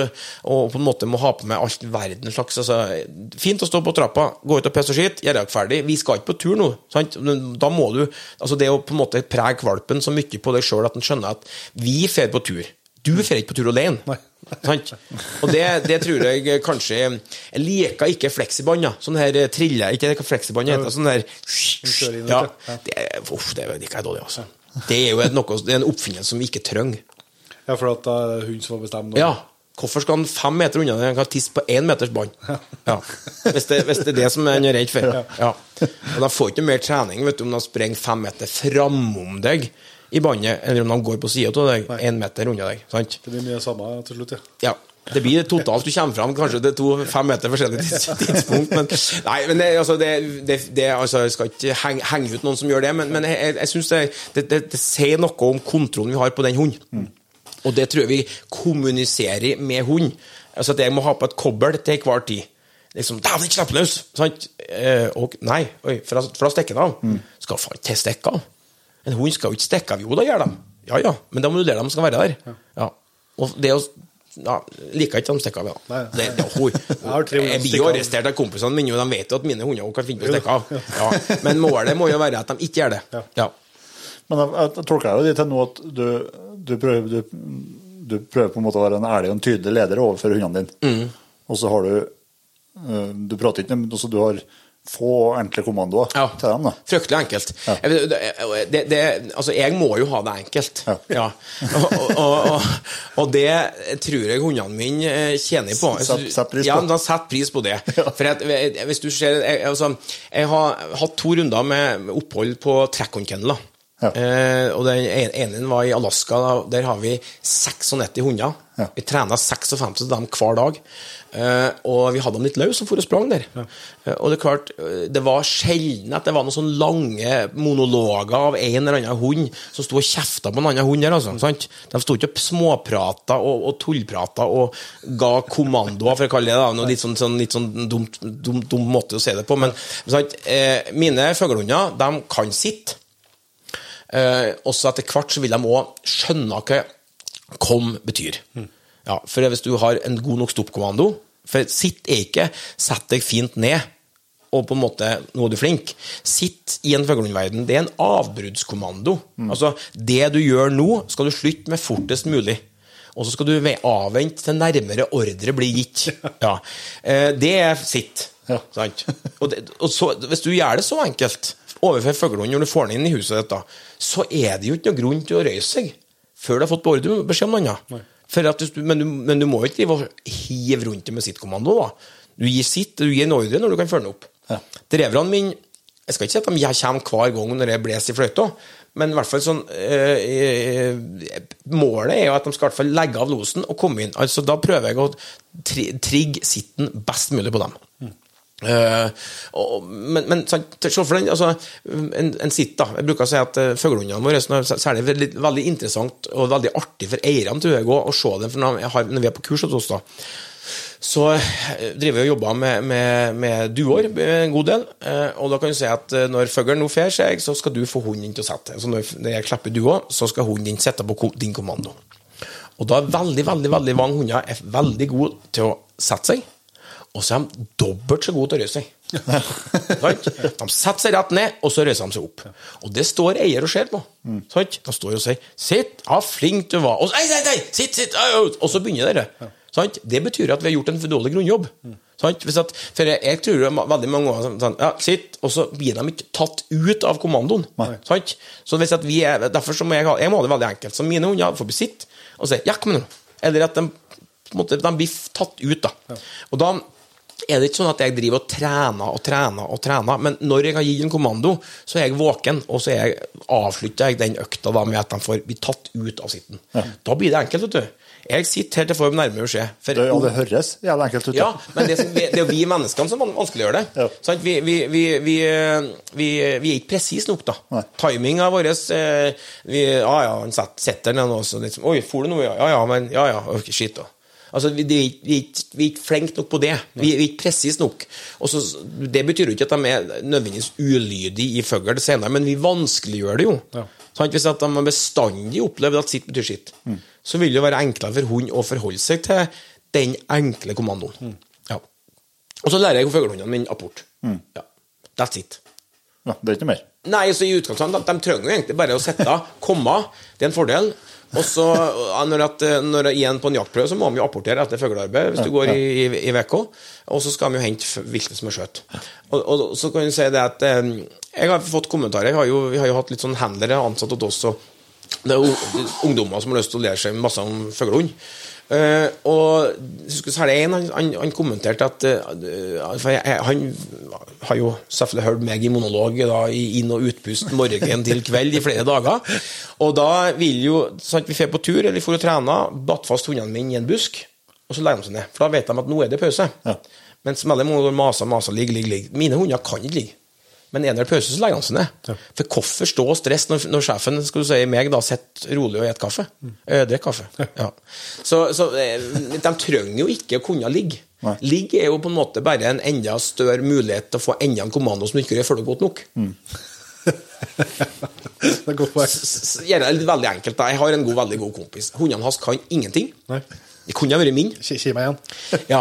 å på en måte må ha på meg alt verdens slags altså, Fint å stå på trappa, gå ut og pisse og skite, gjøre dere ferdig. Vi skal ikke på tur nå. Sant? Da må du altså Det å på en måte prege valpen så mye på deg sjøl at han skjønner at vi drar på tur. Du drar ikke på tur alene. Sant? Og det, det tror jeg kanskje Jeg liker ikke fleksibånd. Sånn her trille Ikke hva fleksibånd heter. Sånn der ja, det, uff, det liker jeg dårlig, altså. Det er jo et noe, det er en oppfinnelse som vi ikke trenger. Ja, for at det er hun som får bestemme. Ja. Hvorfor skal han fem meter unna når Han kan tisse på én meters bånd. Ja. Hvis, det, hvis det er det som han er redd for. Ja. Og de får ikke mer trening vet du, om de sprenger fem meter framom deg i bandet, eller om de går på sida av deg, én meter unna deg. Sant? Det blir mye samme til slutt, ja. Ja. Det blir totalt Du kommer fram kanskje til to fem meter forskjellig tidspunkt. Men, nei, men det, altså, det, det, det altså, Jeg skal ikke henge, henge ut noen som gjør det, men, men jeg, jeg, syns det, det, sier noe om kontrollen vi har på den hunden. Og det tror jeg vi kommuniserer med hund. Altså at jeg må ha på et kobbel til hver tid. Liksom, Dæven, ikke slipp løs! Sant? Eh, og, nei, oi, for, da- stikker den av. Skal faen ikke stikke av. En hund skal jo ikke stikke av. Jo, da gjør de. Ja ja, men da må du lære dem skal være der. Ja. Og det å ja, liker ikke at de stikker av. Ja. Nei. Det, det, hun, har tre jeg blir jo av. arrestert av kompisene mine, og de vet jo at mine hunder kan finne på å stikke av. Ja. Men målet må jo være at de ikke gjør det. Ja. Men jeg, jeg tolker det til nå at du, du, prøver, du, du prøver på en måte å være en ærlig og en tydelig leder overfor hundene dine. Og så har du eh, Du prater ikke men også du har få enkle kommandoer Ja. til dem. da. Fryktelig enkelt. Ja. Det, det, altså, jeg må jo ha det enkelt. Ja. Og, og, og, og det tror jeg hundene mine eh, tjener på. Sett- sett pris på. Ja, de setter pris på det. For at, hvis du ser jeg, altså, jeg har hatt to runder med opphold på. Eh, og den ene var i Alaska. Der har vi 96 hunder. Ja. Vi trena 56 av dem hver dag. Eh, og vi hadde dem litt løs som for og sprang der. Ja. og det er klart, eh, det var sjelden at det var noen sånne lange monologer av en eller annen hund som sto og kjefta på en annen hund der. Altså, sant? De sto ikke og småprata og, og tullprata og ga kommandoer, for å kalle det det. Noe litt sånn, sånn, litt sånn dumt, dum, dum måte å se det på. Men sant? Eh, mine fuglehunder, de kan sitte. Eh, også etter hvert så vil de òg skjønne hva kom betyr. Ja, for hvis du har en god nok stoppkommando For sitt er ikke 'sett deg fint ned' og på en måte nå er du flink. Sitt i en fuglehundverden. Det er en avbruddskommando. Altså, det du gjør nå, skal du slutte med fortest mulig. Og så skal du ve- avvente til nærmere ordre blir gitt. Ja. Eh, Det er sitt. Sant? Og, det, og så, hvis du gjør det så enkelt overfor fuglehund når du får den inn i huset ditt, så er det jo ikke noe grunn til å røyse seg før du har fått beordre beskjed om noe annet. For at du, men, du, men du må jo ikke drive og hive rundt det med sittkommando. da. Du gir sitt, du gir en ordre når du kan følge den opp. Ja. Dreverne mine Jeg skal ikke si at de kommer hver gang når jeg blåser i fløyta, men i hvert fall sånn øh, øh, Målet er jo at de skal i hvert fall legge av losen og komme inn. Altså Da prøver jeg å tri trigge sitten best mulig på dem. Eh, og, men, men se for den, altså, en, en sitt, da. Jeg bruker å si at uh, fuglehundene våre er særlig veldig, veldig interessant og veldig artig for eierne tror jeg, å, se dem. For når, har, når vi er på kurs hos oss, da, så eh, driver vi og jobber med, med, med duer en god del. eh, Og da kan du si at eh, når fuglen nå fer seg, så skal du få hunden til å sette. Så når jeg klipper duer, så skal hunden din sette på din kommando. Og da er veldig, veldig, veldig mange hunder er veldig gode til å sette seg. Og så er de dobbelt så gode til å røyse seg. De setter seg rett ned, og så røyser de seg opp. Og det står eier og ser på. De står og sier 'Sitt, ja, flink du var'. Og så, nei, nei, ei, sitt, sitt, og så begynner dere. Det betyr at vi har gjort en for dårlig grunnjobb. Hvis at, for jeg, jeg tror veldig mange ganger sånn, ja, sitt, og så blir de ikke tatt ut av kommandoen. Så hvis at vi er, Derfor så må jeg jeg må ha det veldig enkelt. Så mine hunder får bli sitt og si 'ja, kom nå'. Eller at de, måte, de blir tatt ut. da. Og da er det ikke sånn at jeg driver og trener og trener og trener, men når jeg har gitt en kommando, så er jeg våken, og så er jeg, avslutter jeg den økta da med at de får bli tatt ut av sitten. Da blir det enkelt, vet du. Jeg sitter helt til jeg får nærmere beskjed. For- Det, ja, det høres jævlig enkelt ut. ja, men det, som, det er jo vi menneskene som van- vanskeliggjør det. Ja. Sant? Vi, vi, vi, vi, er ikke presise nok, da. Nei. Timinga vår eh, vi, Ja, ja, han setter den og så liksom Oi, for du noe? Ja, ja, men Ja, ja, ok, shit, da. Altså, vi, vi, vi er ikke flinke nok på det. Vi, vi er ikke presise nok. Også, det betyr jo ikke at de er nødvendigvis ulydige i fugl senere, men vi vanskeliggjør det jo. Sant? Hvis at de bestandig opplever at sitt betyr sitt, så vil det jo være enklere for hund å forholde seg til den enkle kommandoen. Ja. Og så lærer jeg fuglehundene mine apport. Ja. That's it. Ja, det er ikke mer. Nei, så i utgangspunktet, de, de trenger jo egentlig bare å sette komma. Det er en fordel. Og så, når, at, når igjen på en jaktprøve, så må de jo apportere etter fuglearbeid hvis du går i, VK. Og så skal de jo hente viltet som er skjøtt. Og, og så kan du si det at eh, Jeg har fått kommentarer. Jeg har jo, vi har jo hatt litt sånn handlere ansatt hos oss. Og det er jo ungdommer som har lyst til å lære seg masse om fuglehund. Eh, og så er særlig en, han, han, kommenterte at uh, for jeg, Han har jo selvfølgelig hørt meg i monolog da, i inn- og utpust morgen til kveld i flere dager. Og da vil jo sant, Vi drar på tur eller for å trene, batt fast hundene mine i en busk, og så legger de seg ned. For da vet de at nå er det pause. Ja. Mens veldig mange maser, maser, ligger, ligger, ligger. Mine hunder kan ikke ligge. Men er det pause, så legger han seg ned. For hvorfor stå og stresse når, når sjefen skal du si, meg da sitter rolig og spiser kaffe? Eh, Drikker kaffe. Ja. Så, så eh, de trenger jo ikke å kunne ligge. Nei. Ligge er jo på en måte bare en enda større mulighet til å få enda en kommando som du ikke følger godt nok. Det er godt poeng. Gjerne veldig enkelt. da. Jeg har en god, veldig god kompis. Hundene hans kan ingenting. Nei. Det kunne ha vært min. Ki meg igjen. Ja,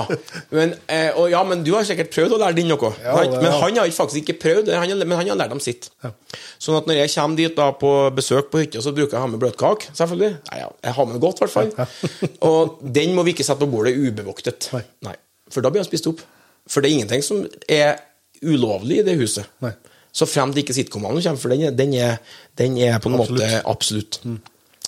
men, eh, og, ja, men du har sikkert prøvd å lære din noe. Ja, det- men han har faktisk ikke prøvd han, har- men han har lært dem sitt. Sånn at når jeg kommer dit da på besøk på hytta, så bruker jeg å ha med bløtkake. Selvfølgelig. Nei, ja, jeg har med godt, i hvert fall. Og den må vi ikke sette på bordet ubevoktet. Nei. For da blir han spist opp. For det er ingenting som er ulovlig i det huset. Nei. Så frem til ikke sitcomene kommer, for den er, den er, den er på en måte absolutt.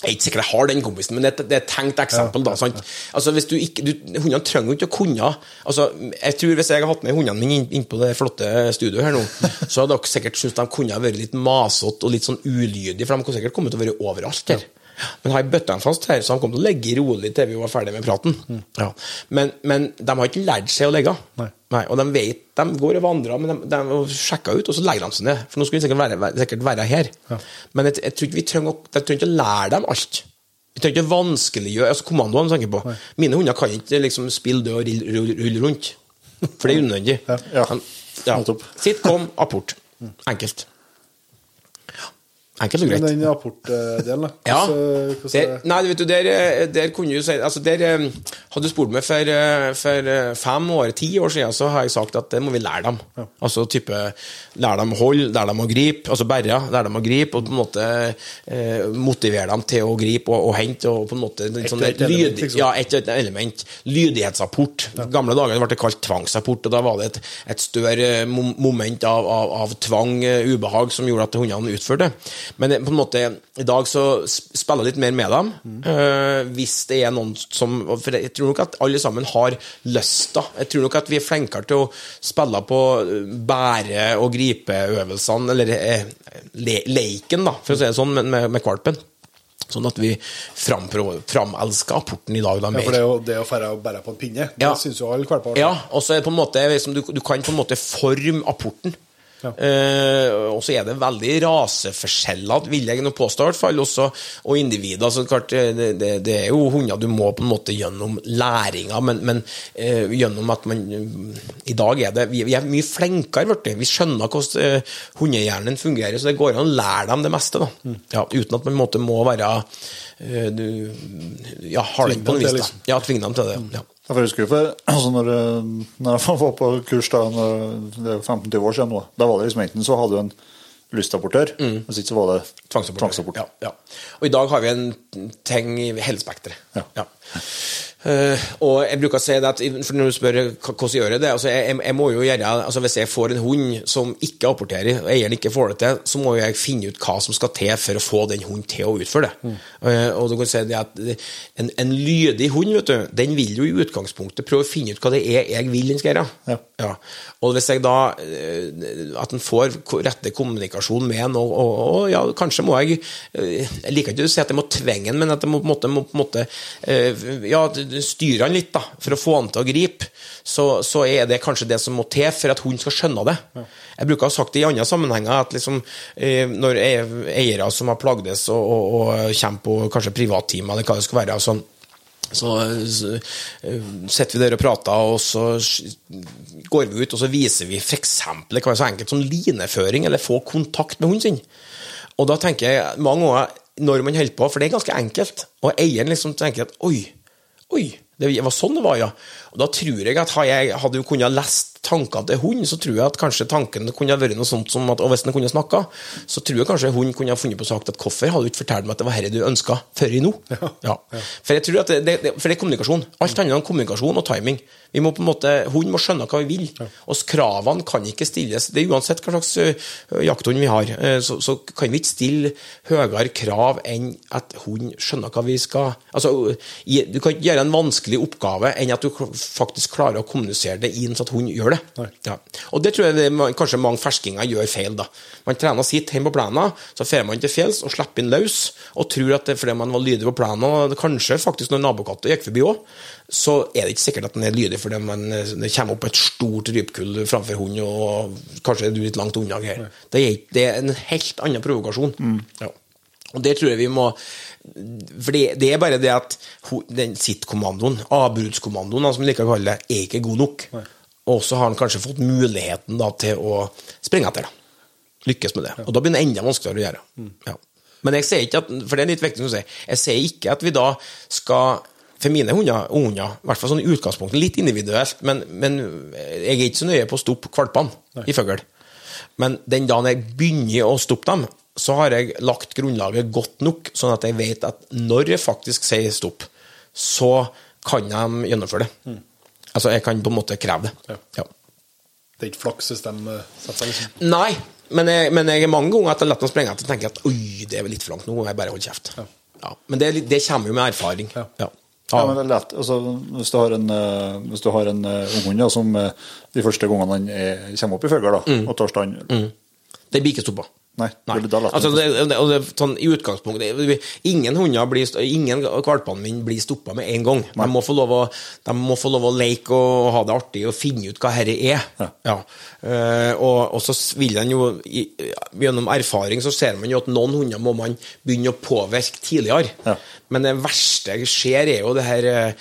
Jeg er ikke sikker jeg har den kompisen, men det, er et- det er et tenkt eksempel. da, sant? Altså, hvis du ikke, du, Hundene trenger jo ikke å kunne altså, jeg tror Hvis jeg hadde hatt med hundene mine inn, inn på det flotte studioet her nå, så hadde dere sikkert syntes de kunne vært litt masete og litt sånn ulydige, for de kunne sikkert kommet til å være overalt her. Men har jeg bøtta dem fast her, så han kommer til å legge rolig til vi var ferdig med praten. Ja. Men, men de har ikke lært seg å legge. Nei. og de vet, de går og vandrer, men de, de sjekka ut, og så legger de seg ned. For nå skulle de sikkert være, sikkert være her. Men jeg, jeg tror ikke vi trenger, å- jeg trenger ikke å lære dem alt. Vi trenger ikke vanskeliggjøre altså kommandoene. tenker på. Nei. Mine hunder kan ikke liksom spille død og rulle, rull, rull rundt. For det er unødvendig. Ja. ja. ja. Sitt, kom, apport. Enkelt. Enkelt og greit. Men den rapportdelen, da? Ja. Hvordan- hvordan Der, er nei, vet du, der, eh, der kunne du si altså der, eh, Hadde du spurt meg for, eh, for fem år, ti år siden, så har jeg sagt at det må vi lære dem. Altså type Lære dem å holde, lære dem å gripe. Altså berre, lære dem å gripe, og på en måte eh, motivere dem til å gripe og, og hente. og på en måte en sånn et, ett element, lyd, liksom. Ja, et, et element. Lydighetsrapport. Lydighetsapport. Gamle dager ble det kalt tvangsapport, og da var det et, et større moment av, av, av tvang, eh, ubehag, som gjorde at hundene utførte. Men på en måte, i dag så spiller jeg litt mer med dem. eh, hvis det er noen som For jeg tror nok at alle sammen har lysta. Jeg tror nok at vi er flinkere til å spille på eh, bære- og gripeøvelsene, eller eh, le, leiken, da, for å si det sånn, med, med, med valpen. Sånn at vi framelsker apporten i dag da Ja, for det er jo det å fære og bære på en pinne, Ja. det syns jo alle valper. Ja, og så er det på en måte liksom, du, du kan på en måte forme apporten. Eh, og så er det veldig raseforskjeller, vil jeg nå påstå, i hvert fall. Også, og individer. Så klart, eh, det, det, det er jo hunder du må på en måte gjennom læringa, men, men eh, gjennom at man I dag er det Vi, vi er mye flinkere, du. Vi skjønner hvordan eh, hundehjernen fungerer, så det går an å lære dem det meste. da. Ja, uten at man måte må være eh, du, ja, har den på noe vis. liksom. Ja, tvinge dem til det. Ja. Ja, for Jeg husker for, altså når, eh, når jeg var på kurs da, når, det er 15-20 år siden nå, da var det liksom enten så hadde du en lystapportør, hvis ikke så var det tvangsapport. Ja, ja. Og i dag har vi en ting i hele spekteret. Ja. Ja. Eh, og jeg bruker å si det at for Når du spør hvordan gjør jeg det altså jeg, jeg må jo gjøre, altså Hvis jeg får en hund som ikke apporterer, og eieren ikke får det til, så må jeg finne ut hva som skal til for å få den hunden til å utføre det. Eh, og du kan si det at En, en lydig hund vet du, den vil jo i utgangspunktet prøve å finne ut hva det er jeg vil den skal gjøre. Ja. Og hvis jeg da eh, At en får rette kommunikasjon med en, og, og, og ja, kanskje må jeg Jeg liker ikke å si at jeg må tvinge en, men at jeg må på en måte, må på en måte uh, Ja, styre han litt, da, for å få han til å gripe. Så, så er det kanskje det som må til for at hun skal skjønne det. Jeg bruker å ha sagt det i andre sammenhenger, at liksom, eh, når e- eiere som har plagdes og, og, og kommer på kanskje privattime, eller hva det skal være sånn, så, så eh, sitter vi der og prater, og så går vi ut og så viser vi f.eks. det kan være så enkelt som lineføring, eller få kontakt med hunden sin. Og da tenker jeg mange ganger når man holder på, for det er ganske enkelt, og eieren liksom tenker at oi, oi, det var sånn det var, ja. Og da tror jeg at jeg hadde jo kunnet lest tankene til hund, så tror jeg at kanskje tanken kunne vært noe sånt som at Og hvis den kunne snakka, så tror jeg kanskje hun kunne ha funnet på sagt at hvorfor hadde du ikke fortalt meg at det var dette du ønska før i nå? Ja. For jeg tror at det, det, det, for det er kommunikasjon. Alt handler om kommunikasjon og timing. Vi må på en måte, Hund må skjønne hva vi vil. Og kravene kan ikke stilles Det er uansett hva slags jakthund vi har, så, så kan vi ikke stille høyere krav enn at hun skjønner hva vi skal Altså, Du kan ikke gjøre en vanskelig oppgave enn at du faktisk klarer å kommunisere det inn så at hun gjør det. Ja. Og det tror jeg det, kanskje mange ferskinger gjør feil. da. Man trener sitt hjemme på plenen, så drar man til fjells og slipper inn løs, og tror at det er fordi man var lydig på plenen, kanskje faktisk når nabokatta gikk forbi òg, så er det ikke sikkert at den er lydig fordi man, det kommer opp et stort rypekull framfor hund, og kanskje er du litt langt unna. Her. Det, er, det er en helt annen provokasjon. Ja. Og det tror jeg vi må For det, det er bare det at sitt kommandoen, sittkommandoen, avbruddskommandoen, som vi liker å kalle det, er ikke god nok. Og så har han kanskje fått muligheten da, til å springe etter. da. Lykkes med det. Og da blir det enda vanskeligere å gjøre. Ja. Men jeg sier ikke at, for det er litt viktig å si, jeg sier ikke at vi da skal for mine hunder, hunder i hvert fall sånn i utgangspunktet, litt individuelt, men, men jeg er ikke så nøye på å stoppe valpene i fugl. Men den dagen jeg begynner å stoppe dem, så har jeg lagt grunnlaget godt nok, sånn at jeg vet at når jeg faktisk sier stopp, så kan de gjennomføre det. Altså, jeg kan på en måte kreve det. Ja. Ja. Det er ikke flaks hvis de eh, setter seg liksom. Nei, men jeg, men jeg er mange ganger etter lett å sprenge etter og tenker at oi, det er vel litt for langt, nå må jeg bare holde kjeft. Ja. Ja. Men det, det kommer jo med erfaring. Ja. Ja. Ja, men det er lett. Altså, hvis du har en, eh, hvis du har en eh, unghund ja, som de første gangene han er, kommer opp i følger, da, og tar stand Det blir ikke stoppa. Nei, Nei. Altså, det, det, det, sånn, I utgangspunktet Ingen hunder blir Ingen valpene mine blir stoppa med en gang. De må, få lov å, de må få lov å leke og ha det artig og finne ut hva dette er. Ja. Eh, og, og så vil den jo i, Gjennom erfaring så ser man jo at noen hunder må man begynne å påvirke tidligere. Ja. Men det verste skjer, er jo det her eh,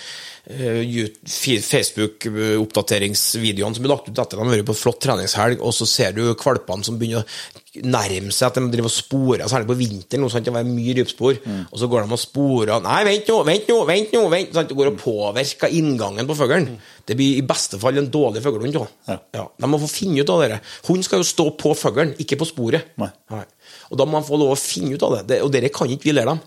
Facebook-oppdateringsvideoene som blir lagt ut etter de har vært på flott treningshelg, og så ser du valpene som begynner å nærme seg at de driver og sporer, særlig på vinteren, noe sånt, det var mye rypspor, og så går de og sporer Nei, vent nå, vent nå, vent nå! vent, sant? Det går og påvirker inngangen på fuglen. Det blir i beste fall en dårlig fuglehund. da. Ja. De må få finne ut av det. Hunden skal jo stå på fuglen, ikke på sporet. Nei. Og da må man få lov å finne ut av det. det og dere kan ikke vi lære dem.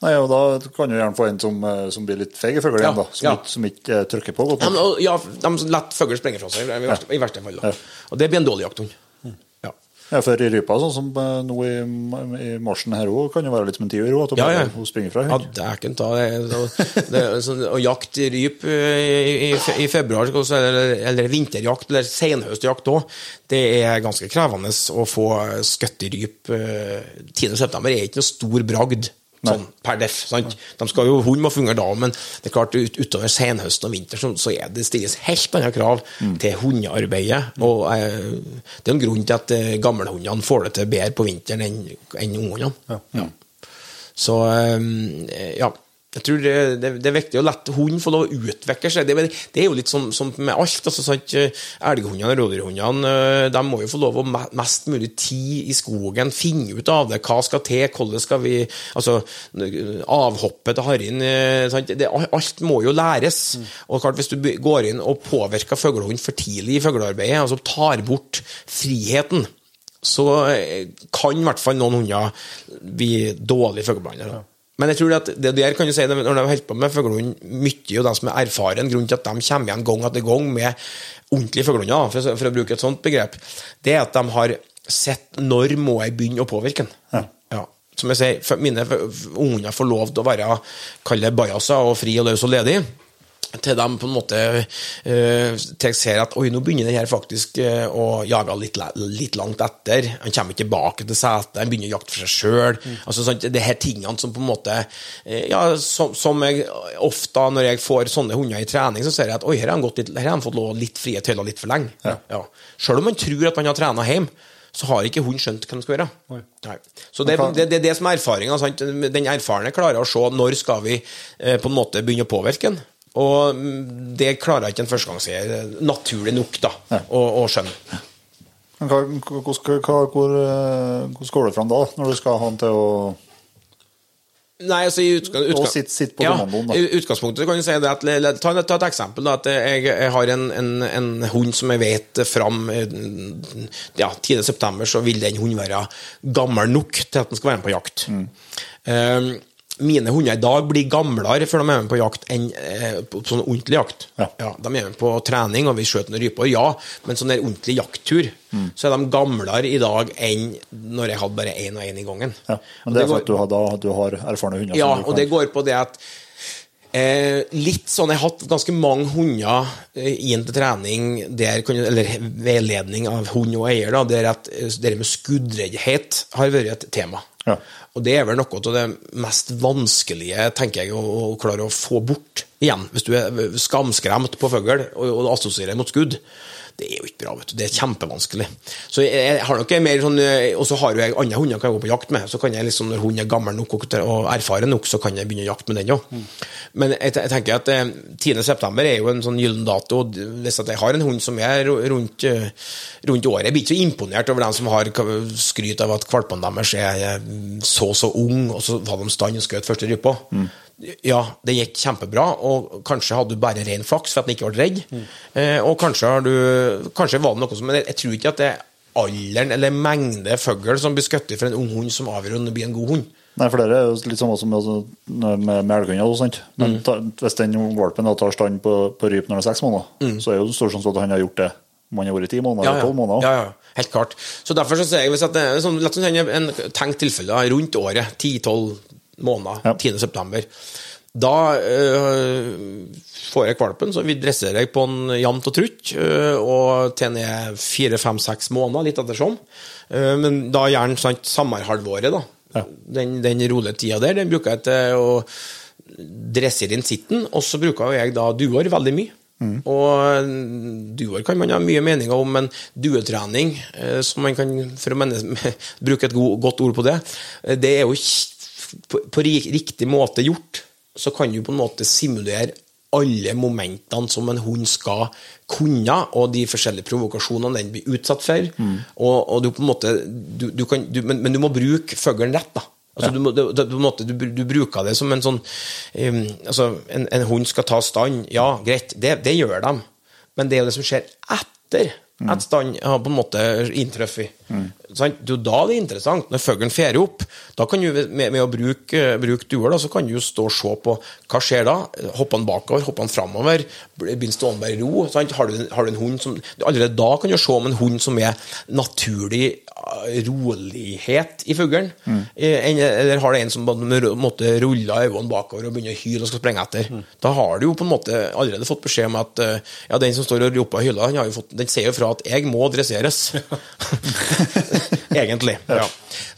Nei, og da kan du gjerne få en som, eh, som blir litt feig i fuglen, Ja, da. Som, ja. som ikke eh, trykker på godt Ja, nok. ja, de lar fugl sprenge fra seg, i verste, i verste fall. Ja. Og det blir en dårlig jakthund. Ja. Ja, for rypa, sånn som eh, nå i, i marsjen her òg, kan jo være litt som en tiur òg, Ja, ja. hun springer fra. Ja, hund. dæken ta det, sånn, Å jakte ryp eh, i, i, i februar, eller, eller vinterjakt, eller senhøstjakt òg, det er ganske krevende å få skutt ryp. eh, 10. september er ikke noe stor bragd. Sånn, per def, sant? De skal jo, Hund må fungere da, men det er klart ut, utover senhøsten og vinter så, så er det stilles helt andre krav til hundearbeidet. Og eh, Det er en grunn til at eh, gammelhundene får det til bedre på vinteren enn enn unghundene. Ja. Så eh, ja. Jeg tror det, det, det er viktig å la hunden få lov å utvikle seg. Det, det er jo litt som, som med alt. altså sant, Elghundene og rådyrhundene eh, de må jo få lov å mest mulig tid i skogen, finne ut av det. Hva skal til, hvordan skal vi altså Avhoppet til harrien eh, Alt må jo læres. Og klart Hvis du går inn og påvirker fuglehund for tidlig i fuglearbeidet, altså tar bort friheten så eh, kan i hvert fall noen hunder bli dårlige fugleblandere. Men jeg tror at det der kan du si, når de holder på med fuglehund, mye av de som er erfaren, grunnen til at de kommer igjen gang etter gang med ordentlige fuglehunder, for, for å bruke et sånt begrep, det er at de har sett når må jeg begynne å påvirke den. Ja. Som jeg sier, mine unger får lov til å være kall det bajaser og fri og løs og ledig. Til de på en måte uh, ser at oi, nå begynner det her faktisk eh, å jage litt, litt, langt etter. Han kommer ikke tilbake til setet, han begynner å jakte for seg sjøl. Mm. Altså, sånn, det her tingene som på en måte uh, Ja, som, som, jeg ofte når jeg får sånne hunder i trening, så ser jeg at oi, her har han, litt, her har han fått litt frie tøyler litt for lenge. Ja. Ja. Sjøl om man tror at man har trena hjemme så har ikke hun skjønt hva han skal gjøre. Nei. Så det, det, det, er det som er erfaringa. Den erfarne klarer å se når skal vi eh, på en måte begynne å påvirke den. Og det klarer ikke en førstegangseier naturlig nok da, Ja. å, å skjønne. Men hva, hva, skal- hva, hvor, hvordan går det fram da, når du skal ha han til å Nei, altså i utgang, utgang, sitt- sitt på ja, kommandoen, da. I utgangspunktet kan du si det at Ta, ta et eksempel. da, at Jeg, jeg har en, en, en hund som jeg vet fram eh, ja, 10.9. så vil den hunden være gammel nok til at den skal være med på jakt. Mm. Eh, mine hunder i dag blir gamlere før de er med på jakt enn eh, på sånn ordentlig jakt. Ja. de er med på trening, og vi skjøter noen ryper, ja, men sånn der ordentlig jakttur, Mm. så er de gamlere i dag enn når jeg hadde bare én og én i gangen. ja. Men det er for at du har, da, du har erfarne hunder? ja, og det går på det at eh, Litt sånn Jeg har hatt ganske mange hunder eh, inn til trening, der, eller veiledning av hund og eier, da, der at eh, det med skuddreddhet har vært et tema. Ja. Og det er vel noe av det mest vanskelige tenker jeg, å, å klare å få bort igjen. Hvis du er skamskremt på fugl og, og assosierer mot skudd. Det er jo ikke bra. vet du. Det er kjempevanskelig. Så jeg, har nok mer sånn, eh, Og så har jo jeg andre hunder kan jeg gå på jakt med. Så kan jeg liksom, Når hunden er gammel nok og, erfaren nok, så kan jeg begynne å jakte med den òg. Men jeg, jeg tenker at eh, 10.9. er jo en sånn gyllen dato. og Hvis at jeg har en hund som er rundt, eh, rundt året Jeg blir ikke så imponert over dem som har skryt av at valpene deres er eh, så så ung, og så var de stand og skjøt første rypa. Ja, det gikk kjempebra, og kanskje hadde du bare ren flaks for at den ikke ble redd. Eh, og kanskje, har du, kanskje var det noe som Men jeg, jeg tror ikke at det er alderen eller mengde fugl som blir skutt for en ung hund som avgjør om det blir en god hund. Nei, for det er jo litt samme som altså, med, med elghunder og sånt. Men Mm. hvis den valpen tar stand på, på ryp når den er seks måneder, så er jo det stor sjanse for at han har gjort det om han har vært i ti måneder eller tolv måneder. Ja, ja, helt klart. Så derfor så sier jeg at det er sånn, lett en en tenkt tilfelle rundt året, 10-12 måneder, Ja. 10. september. Da øh, får jeg valpen, så vi dresserer jeg på en jevnt og trutt, øh, og til den er fire-fem-seks måneder, litt ettersom. Øh, men da gjerne sant, sommerhalvåret, da. Ja. Den, den rolige tida der, den bruker jeg til å dressere inn sitten, og så bruker jeg da duer veldig mye. Og duer kan man ha mye meninger om, men duetrening, eh, som man kan for å menne, bruke et go godt ord på det, eh, det er jo på, riktig måte gjort. Så kan du på en måte simulere alle momentene som en hund skal kunne, og de forskjellige provokasjonene den blir utsatt for. Og, og du på en måte du, du kan, du, men, men du må bruke fuglen rett, da. Altså, du, du, du, du, bruker det som en sånn um, altså, en, en hund skal ta stand. Ja, greit, det, det gjør de. Men det er jo det som skjer etter at stand har på en måte inntruffet. Sant? Det er jo da det er interessant. Når fuglen fer opp, da kan du med, med å bruke, bruke duer, da, så kan du jo stå og se på hva skjer da. Hopper han bakover, hopper han framover, begynner stående i ro. Sant? Har, du, har du en hund som Allerede da kan du se om en hund som er naturlig eh, rolighet i fuglen, mm. enn- eller har det en som på en måte ruller øynene bakover og begynner å hyle og skal sprenge etter. Da har du jo på en måte allerede fått beskjed om at eh, ja, den som står og roper og hyler, den, har jo fått, den ser jo fra at 'jeg må dresseres'. Egentlig. Ja.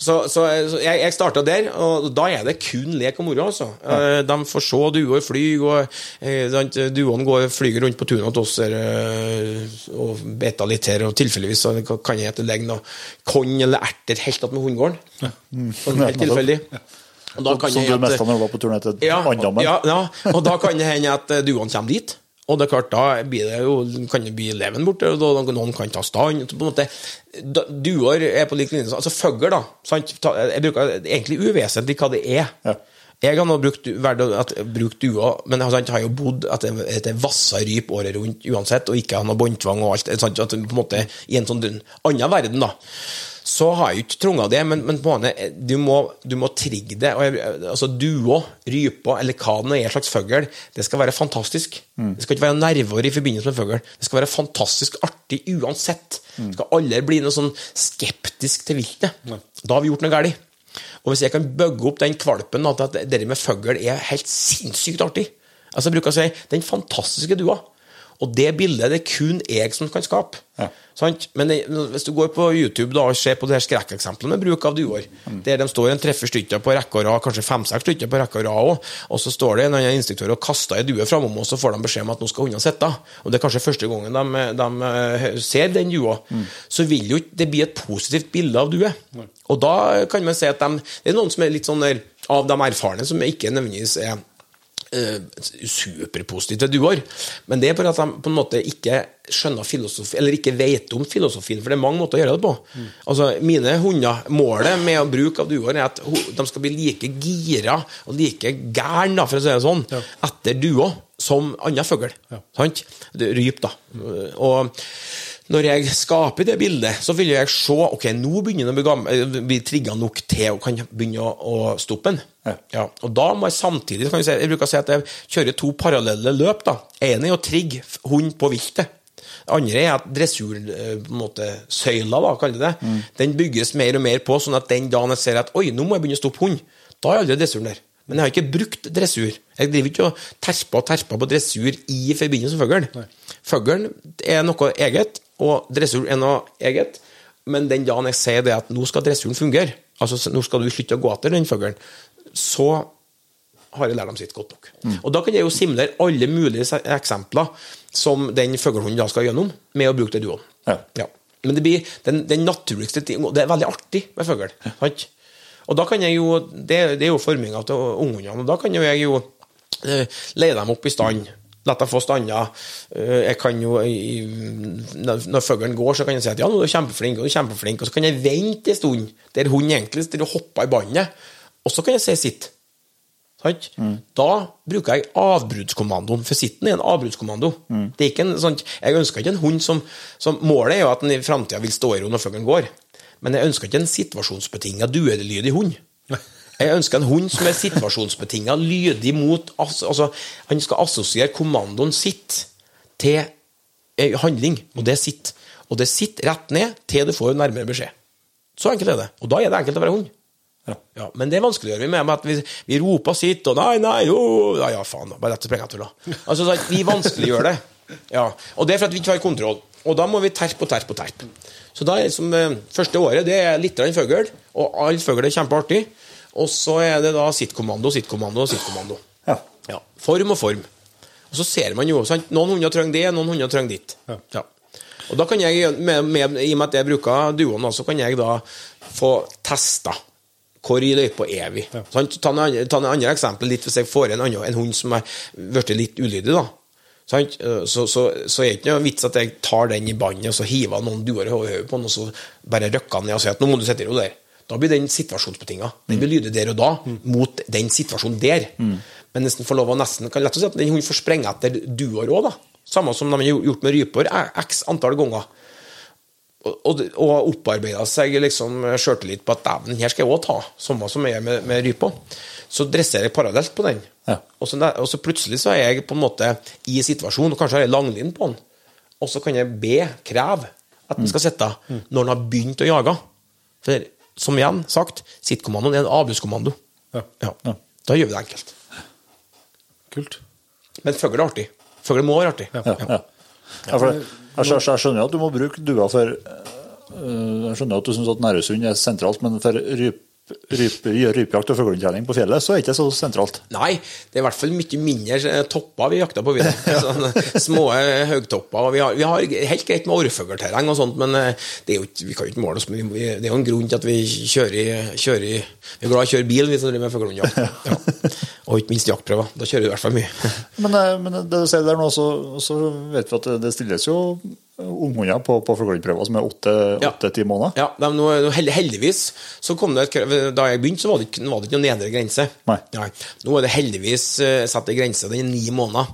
Så, så, jeg, jeg starta der, og da er det kun lek og moro. Altså. Ja. De får se duer fly, og eh, duene går, flyger rundt på tunet hos oss eh, og beter litt her, og tilfeldigvis kan jeg hete legn noe korn eller erter helt attmed hundegården. Sånn helt tilfeldig. Og da kan Som du mista når du var på turné til ja, Andammen. ja, ja, og da kan det hende at eh, duene kommer dit. Og det er klart, da blir det jo, kan det bli leven borte, og noen kan ta stand. På en måte, duer er på lik linje Altså fugl, da. Sant? Jeg bruker er egentlig uvesentlig hva det er. Ja. Jeg har nå brukt, brukt duer, men sant, har jo bodd etter, etter det er vassa ryp året rundt uansett, og ikke har noe båndtvang og alt. Sant? At på en måte I en sånn annen verden, da. Så har jeg ikke trunga det, men, men måte, du, må, du må trigge det. Og altså duo, ryper, eller hva det nå er slags fugl, det skal være fantastisk. Det skal ikke være nerver i forbindelse med fugl. Det skal være fantastisk artig uansett. Det skal aldri bli noe sånn skeptisk til viltet. Da har vi gjort noe galt. Og hvis jeg kan bygge opp den kvalpen at det med fugl er helt sinnssykt artig Altså Jeg bruker å si den fantastiske dua. Og det bildet det er kun jeg som kan skape. Ja. Sant? Men det, hvis du går på YouTube da, og ser på det her skrekkeksempelet med bruk av duer, der de står en treffer stykker på rekke og rad, kanskje fem-seks stykker på rekke og rad òg, og så står det en annen instruktør og kaster ei due framom, og så får de beskjed om at nå skal hundene sitte. Og det er kanskje første gangen de, de eh, ser den dua. Så vil jo ikke det bli et positivt bilde av due. Og da kan man si at de, det er noen som er litt sånn der, av de erfarne som ikke nødvendigvis er eh, superpositive til duoer. Men det er bare at de på en måte ikke skjønner filosofi, eller ikke vet om filosofien, for det er mange måter å gjøre det på. Altså, Mine hunder, målet med å bruke av duoer er at de skal bli like gira og like gærne, for å si det sånn, etter duo som annen fugl. Sant? Ryp, da. Og når jeg skaper det bildet, så vil jeg se ok, nå begynner den å bli, bli trigga nok til å kan begynne å, å stoppe den. Ja. og da må jeg samtidig kan jeg, si, jeg bruker å si at jeg kjører to parallelle løp. da. Ene er å trigge hund på viltet. Det andre er at dressursøyla, da, kaller det, den bygges mer og mer på, sånn at den dagen jeg ser at oi, nå må jeg begynne å stoppe hund, da er aldri dressuren der. Men jeg har ikke brukt dressur. Jeg driver ikke og terper og terper på dressur i forbindelse med fuglen. Fuglen er noe eget, og dressur er noe eget. Men den dagen jeg sier det at nå skal dressuren fungere, altså nå skal du slutte å gå etter den fuglen, så har jeg lært dem sitt godt nok. Og Da kan jeg jo simulere alle mulige eksempler som den fuglehunden da skal gjennom, med å bruke det duoen. Ja. Men det blir den, den naturligste ting, det er veldig artig med fugl. Ja. Og da kan jeg jo, det, det er jo forminga til unghundene, og da kan jo jeg jo eh, leie dem opp i stand. La dem få stander. Eh, jeg kan jo, når når fuglen går, så kan jeg si at ja, nå er du kjempeflink, og du er kjempeflink, og så kan jeg vente en stund der hunden egentlig står og hopper i båndet, og så kan jeg si sitt. Sant? Da bruker jeg avbruddskommandoen, for sitten er en avbruddskommando. Det er ikke en sånn, jeg ønsker ikke en hund som, som Målet er jo at den i framtida vil stå i ro når fuglen går, men jeg ønsker ikke en situasjonsbetinga duelydig hund. Jeg ønsker en hund som er situasjonsbetinga lydig mot altså, Han skal assosiere kommandoen sitt til handling, og det sitt. Og det sitter rett ned til du får nærmere beskjed. Så enkelt er det. Og da er det enkelt å være hund. Ja, men det vanskeliggjør vi med at vi, vi roper sitt, og nei, nei, jo, ja, ja faen, bare rett og slett tulla. Altså, så vi vanskeliggjør det. Ja, og det er for at vi ikke har kontroll. Og da må vi terpe og terpe og terpe. Så da er liksom, første året, det er litt fugl, og all fugl er kjempeartig. Og så er det da sittkommando, sittkommando sittkommando. Ja. Ja, form og form. Og så ser man jo, sant? noen hunder trenger det, noen hunder trenger ditt. Ja. Og da kan jeg, med, med, I og med at jeg bruker duoen, så kan jeg da få testa hvor i løypa er vi. En annen- ta en andre eksempel, litt hvis jeg får en, annen, en hund som er blitt litt ulydig. da. Eh, Så, så, så er det ikke noe vits at jeg tar den i båndet og så hiver noen duer i hodet på den, og så bare røkker den ned og sier at nå må du sette i ro der. Da blir den situasjonsbetinga. Den blir lydig der og da, mot den situasjonen der. Men hvis den får lov å nesten kan lett å si at den hunden får sprenge etter duer òg, da. Samme som de har gjort med ryper x antall ganger. Og, og, opparbeida seg liksom sjøltillit på at dæven, den her skal jeg òg ta. Samme som jeg er med, med rypa. Så dresserer jeg parallelt på den. Ja. Og, så, og så plutselig så er jeg på en måte i situasjonen, og kanskje har jeg langlinje på den. Og så kan jeg be, kreve, at den skal sitte når den har begynt å jage. For som igjen sagt, sittkommandoen er en avbudskommando. Ja. Ja. Da gjør vi det enkelt. Kult. Men fugl er artig. Fugl må være artig. Ja, ja. Ja, jeg, skjønner, jo at du må bruke dua for øh, Jeg skjønner at du syns at Nærøysund er sentralt, men for ryp, ryp, rypejakt og fugleinntjening på fjellet, så er det ikke så sentralt. Nei, det er i hvert fall mye mindre eh, topper vi jakter på. videre. Sånne små eh, høgtopper. Vi har, vi har helt greit med orrfuglterreng og sånt, men eh, det er jo vi kan jo ikke måle oss med Det er jo en grunn til at vi kjører kjører i Vi er glad i å kjøre bil, vi som driver med fuglehundjakt. Ja. Og ikke minst jaktprøver. Da kjører du i hvert fall mye. Men, eh, men det du sier der nå, så, så vet vi at det, stilles jo unghunder på, på fugleprøver som er Ja. åtte-ti måneder. Ja, de, no, heldigvis så kom det et Da jeg begynte, så var det ikke, var det ikke noen nedre grense. Nei. Nå er det heldigvis uh, satt en grense. Den er ni måneder.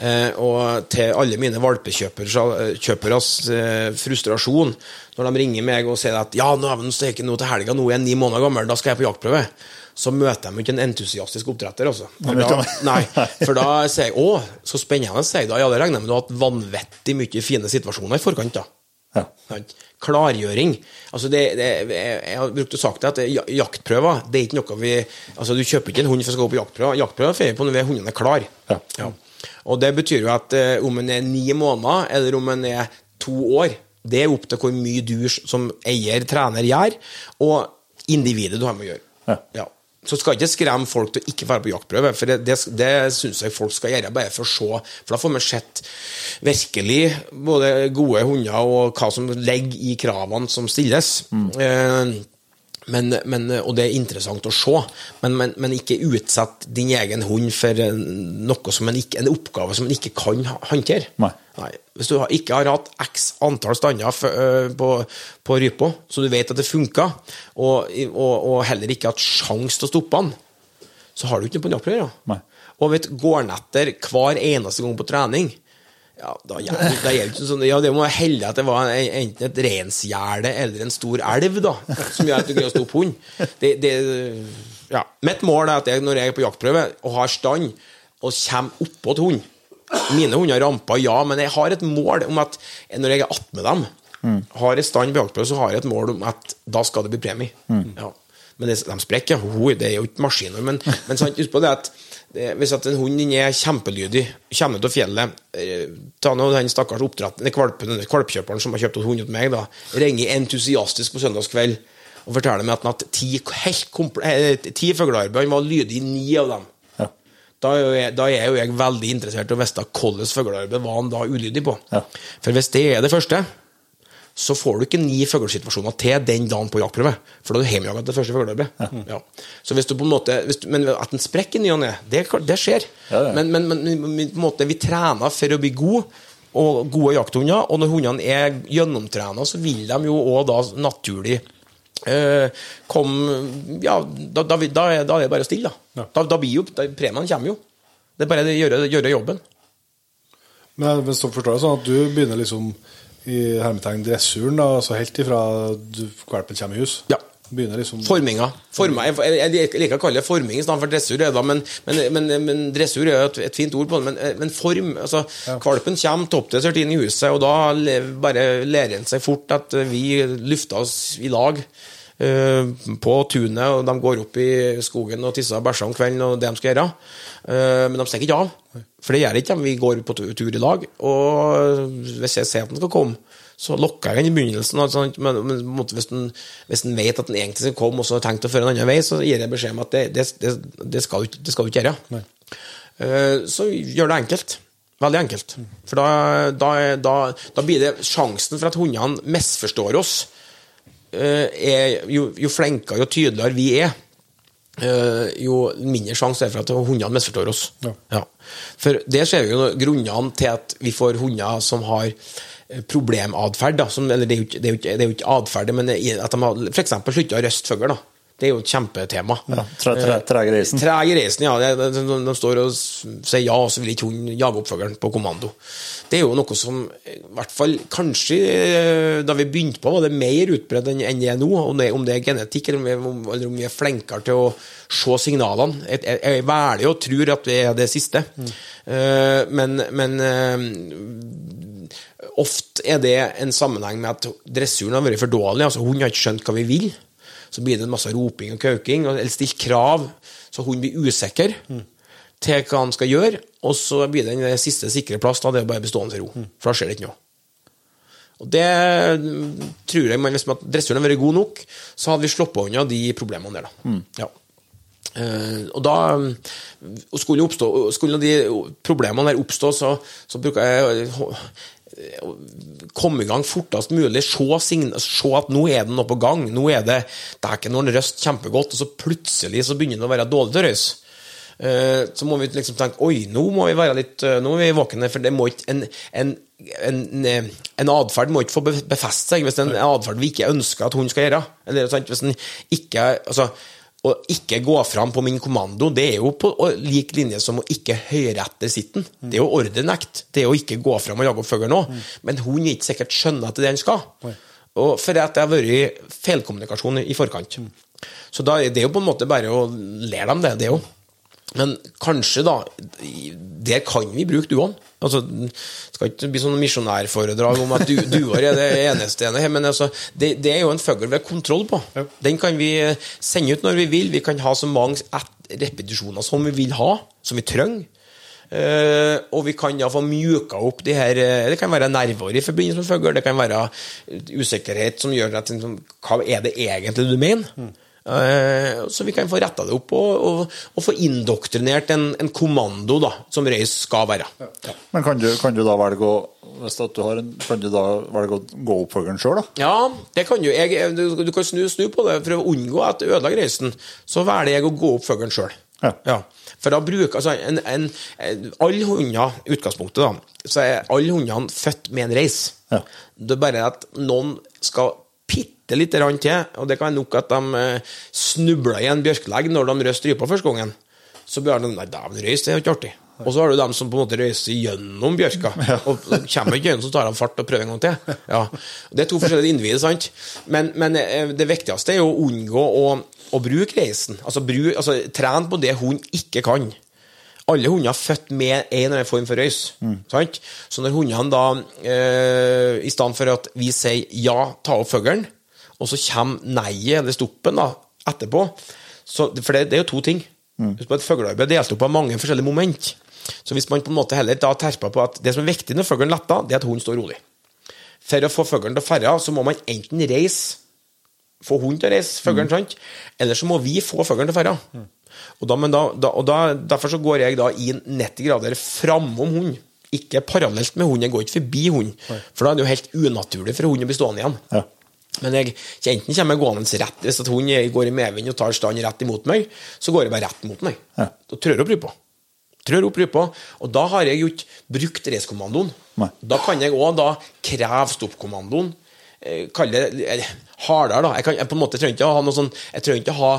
Uh, og til alle mine valpekjøperes uh, frustrasjon, når de ringer meg og sier at ja, nå er vi nå nå til helga, nå er jeg ni måneder gammel, da skal jeg på jaktprøve. Så møter de ikke en entusiastisk oppdretter, altså. For da, nei, for da sier jeg å, så spennende, sier jeg da. Ja, det regner jeg med du har hatt vanvittig mye fine situasjoner i forkant, da. Ja. Klargjøring. Altså det, det, jeg har brukt å sagt at jaktprøver det er ikke noe vi Altså Du kjøper ikke en hund for å gå på jaktprøver. Jaktprøver får vi på når hunden er klar. Ja. Og det betyr jo at eh, om en er ni måneder, eller om en er to år, det er opp til hvor mye du som eier, trener, gjør, og individet du har med å gjøre. Ja. Så skal ikke skremme folk til å ikke være på jaktprøve, for det, det, det syns jeg folk skal gjøre bare for å se. For da får vi sett virkelig både gode hunder og hva som ligger i kravene som stilles. Eh, men, men, og det er interessant å se, men, men, men ikke utsett din egen hund for noe som en, ikke, en oppgave som en ikke kan håndtere. Nei. Hvis du ikke har hatt x antall stander på, på rypa, så du vet at det funka, og, og, og heller ikke hatt sjanse til å stoppe den, så har du ikke noe på jaktprøve. Nei. Ja. Og vet, går han etter hver eneste gang på trening, ja, da gjelder det ikke sånn Ja, det må være heldig at det var enten et reinsgjerde eller en stor elv, da, som gjør at du greier å stoppe hund. Det, det, ja. Mitt mål er at jeg, når jeg er på jaktprøve og har stand, og kommer oppå til hund Mine hunder ramper, ja, men jeg har et mål om at når jeg er attmed dem, har jeg stand på jaktprøve, så har jeg et mål om at da skal det bli premie. Ja. Men det, de sprekker, ho, det er jo ikke maskiner. Men, men sant, husk på det at det, hvis at en hund er kjempelydig, kommer ut av fjellet eh, Ta nå den stakkars oppdretten, kvalpen, kvalpkjøperen som har kjøpt hund til meg, da, ringer entusiastisk på søndagskveld og forteller meg at han har hatt ti, eh, ti fuglearbeid, han var lydig i ni av dem. Ja. Da er, jeg, da er jo jeg veldig interessert i å vite hvilket fuglearbeid var han da ulydig på. Ja. For hvis det er det første, så får du ikke ni fuglesituasjoner til den dagen på jaktprøve. For da er du hjemmejaga til første fuglearbeid. Ja. Så hvis du på en måte du, Men at den sprekker i ny og ne, det, det skjer. Ja, ja. Men, men, men, måte, vi trener for å bli gode, og gode jakthunder. Og når hundene er gjennomtrena, så vil de jo òg da naturlig eh, komme Ja, da, da, da, er, det bare å stille, da. Da, da blir jo Premien kommer jo. Det er bare å gjøre, gjøre jobben. Men hvis du forstår det sånn at du begynner liksom i hermetegn dressuren, da, altså helt ifra valpen kommer i hus? Ja. Liksom Forminga. Forma, jeg, jeg, liker å kalle det forming istedenfor dressur, da, men, men, men, men dressur er jo et, et fint ord på det. Men, men form altså, Valpen kommer toppdressert inn i huset, og da bare lærer han seg fort at vi lufter oss i lag. Eh, på tunet, og de går opp i skogen og tisser og bæsjer om kvelden, og det de skal gjøre. Eh, men de stikker ikke av, for det gjør ikke de. Vi går på tur i lag, og hvis jeg ser at den skal komme, så lokker jeg den i begynnelsen. sånt, men, men hvis, den, hvis den vet at den egentlig skal komme, og så har tenkt å føre en annen vei, så gir jeg beskjed om at det, det, det, det skal du ikke- skal du ikke gjøre. Eh, så gjør det enkelt. Veldig enkelt. For da, da, da, da blir det sjansen for at hundene misforstår oss, er, jo, jo flinkere og tydeligere vi er, eh, jo mindre sjanse er det for at hundene misforstår oss. Ja. For det ser vi jo grunnene til at vi får hunder som har eh, problematferd. som- Eller det er jo ikke, det er jo ikke, det er jo ikke atferd, men at de har f.eks. slutta å røste fugl. Det er jo et kjempetema. Ja, tre- tre- reisen. Treg i reisen, ja. De, de, de, står og sier ja, og så vil ikke hun jage opp fuglen på kommando. Det er jo noe som eh, i hvert fall kanskje eh, da vi begynte på, var det mer utbredt enn det er nå. Om det, om det er genetikk, eller om, vi, om, eller om vi er flinkere til å se signalene. Jeg, jeg, jeg velger og tror at det er det siste. Eh, men men uh, ofte er det en sammenheng med at dressuren har vært for dårlig. altså Hunden har ikke skjønt hva vi vil. Så blir det en masse roping og kauking, eller stilt krav, så hunden blir usikker til hva han skal gjøre. Og så blir det den siste sikre plass, da det er bare bestående i ro. For da skjer det ikke noe. Og det mm, tror jeg, Hvis at dressuren hadde vært god nok, så hadde vi sluppet unna de problemene der. da. Ja. Uh, og da mm, og skulle, oppstå, skulle de problemene der oppstå, så, så bruker jeg komme i gang fortest mulig. Se, se at nå er det noe på gang. Nå er det det er ikke noen røst kjempegodt, og så plutselig så begynner det å være dårlig til røys. Eh, så må vi liksom tenke oi, nå må vi være litt eh, Nå er vi våkne, for det må ikke en, en en, en atferd må ikke få be- befeste seg hvis det er en atferd vi ikke ønsker at hun skal gjøre. Eller sant, hvis den ikke altså, Å ikke gå fram på min kommando, det er jo på lik linje som å ikke høre etter sitten. Det er jo ordrenekt. Det er å ikke gå fram og jage opp fuglen òg. Men hun ikke sikkert skjønne at det er det han skal. Og for at det har vært feilkommunikasjon i forkant. Så da er jo på en måte bare å lære dem det, det òg. Men kanskje, da Der kan vi bruke duoen. Altså, skal ikke bli sånn misjonærforedrag om at du, duer er det eneste ene her, men altså, det, det er jo en fugl vi har kontroll på. Den kan vi sende ut når vi vil. Vi kan ha så mange repetisjoner som vi vil ha, som vi trenger. Uh, og vi kan da få mjuka opp de her uh, Det kan være nerver i forbindelse med fugl, det kan være usikkerhet som gjør at liksom, Hva er det egentlig du mener? Eh, så vi kan få retta det opp og, og, og få indoktrinert en, en kommando da, som røys skal være. Ja. Men kan du, kan du da velge å hvis du har en, Kan du da velge å gå opp fuglen sjøl, da? Ja, det kan du. Jeg, du, du kan snu, snu på det. For å unngå at det ødelegger reisen, så velger jeg å gå opp fuglen sjøl. Ja. For da bruker altså en, en, Alle hunder, utgangspunktet, da, så er alle hundene født med en reis. Ja. Det er bare at noen skal bitte lite grann til, og det kan være nok at de snubla snubler i en bjørkelegg når de røster rypa første gangen. Så blir de Nei, dæven, røys, det er jo ikke artig. Og så har du dem som på en måte røyser gjennom bjørka. Og kommer ikke gjennom, så tar de fart og prøver en gang til. Ja. Det er to forskjellige individer, sant? Men, men eh, det viktigste er jo å unngå å, å bruke reisen. Altså, bruk, altså tren på det hun ikke kan. Alle hunder er født med en eller annen form for røys. Sant? Så når hundene da, eh, i stedet for at vi sier ja, ta opp fuglen, og så kommer nei-et eller stoppen da, etterpå så, For det, det er jo to ting. Mm. Et Fuglearbeid er delt opp av mange forskjellige moment. Så hvis man på en måte heller da terper på at det som er viktig når fuglen letter, det er at hunden står rolig. For å få fuglen til å ferde, så må man enten reise få hunden til å reise, fuglen, sant? Eller så må vi få fuglen til å ferde. Og, da, men da, da, og da, derfor så går jeg da i 90 grader framom hunden. Ikke parallelt med hunden, jeg går ikke forbi hunden. For da er det jo helt unaturlig for hunden å bli stående igjen. Ja. Men jeg, enten kommer jeg gående rett Hvis hunden går i medvind og tar stand rett imot meg, så går jeg bare rett mot meg. Ja. Da trør jeg opp rypa. Trør opp rypa. Og da har jeg jo ikke brukt racekommandoen. Da kan jeg òg da kreve stoppkommandoen. Eh, Kalle det hardere, da. Jeg, kan, jeg på en måte trenger ikke å ha noe sånn Jeg trenger ikke å ha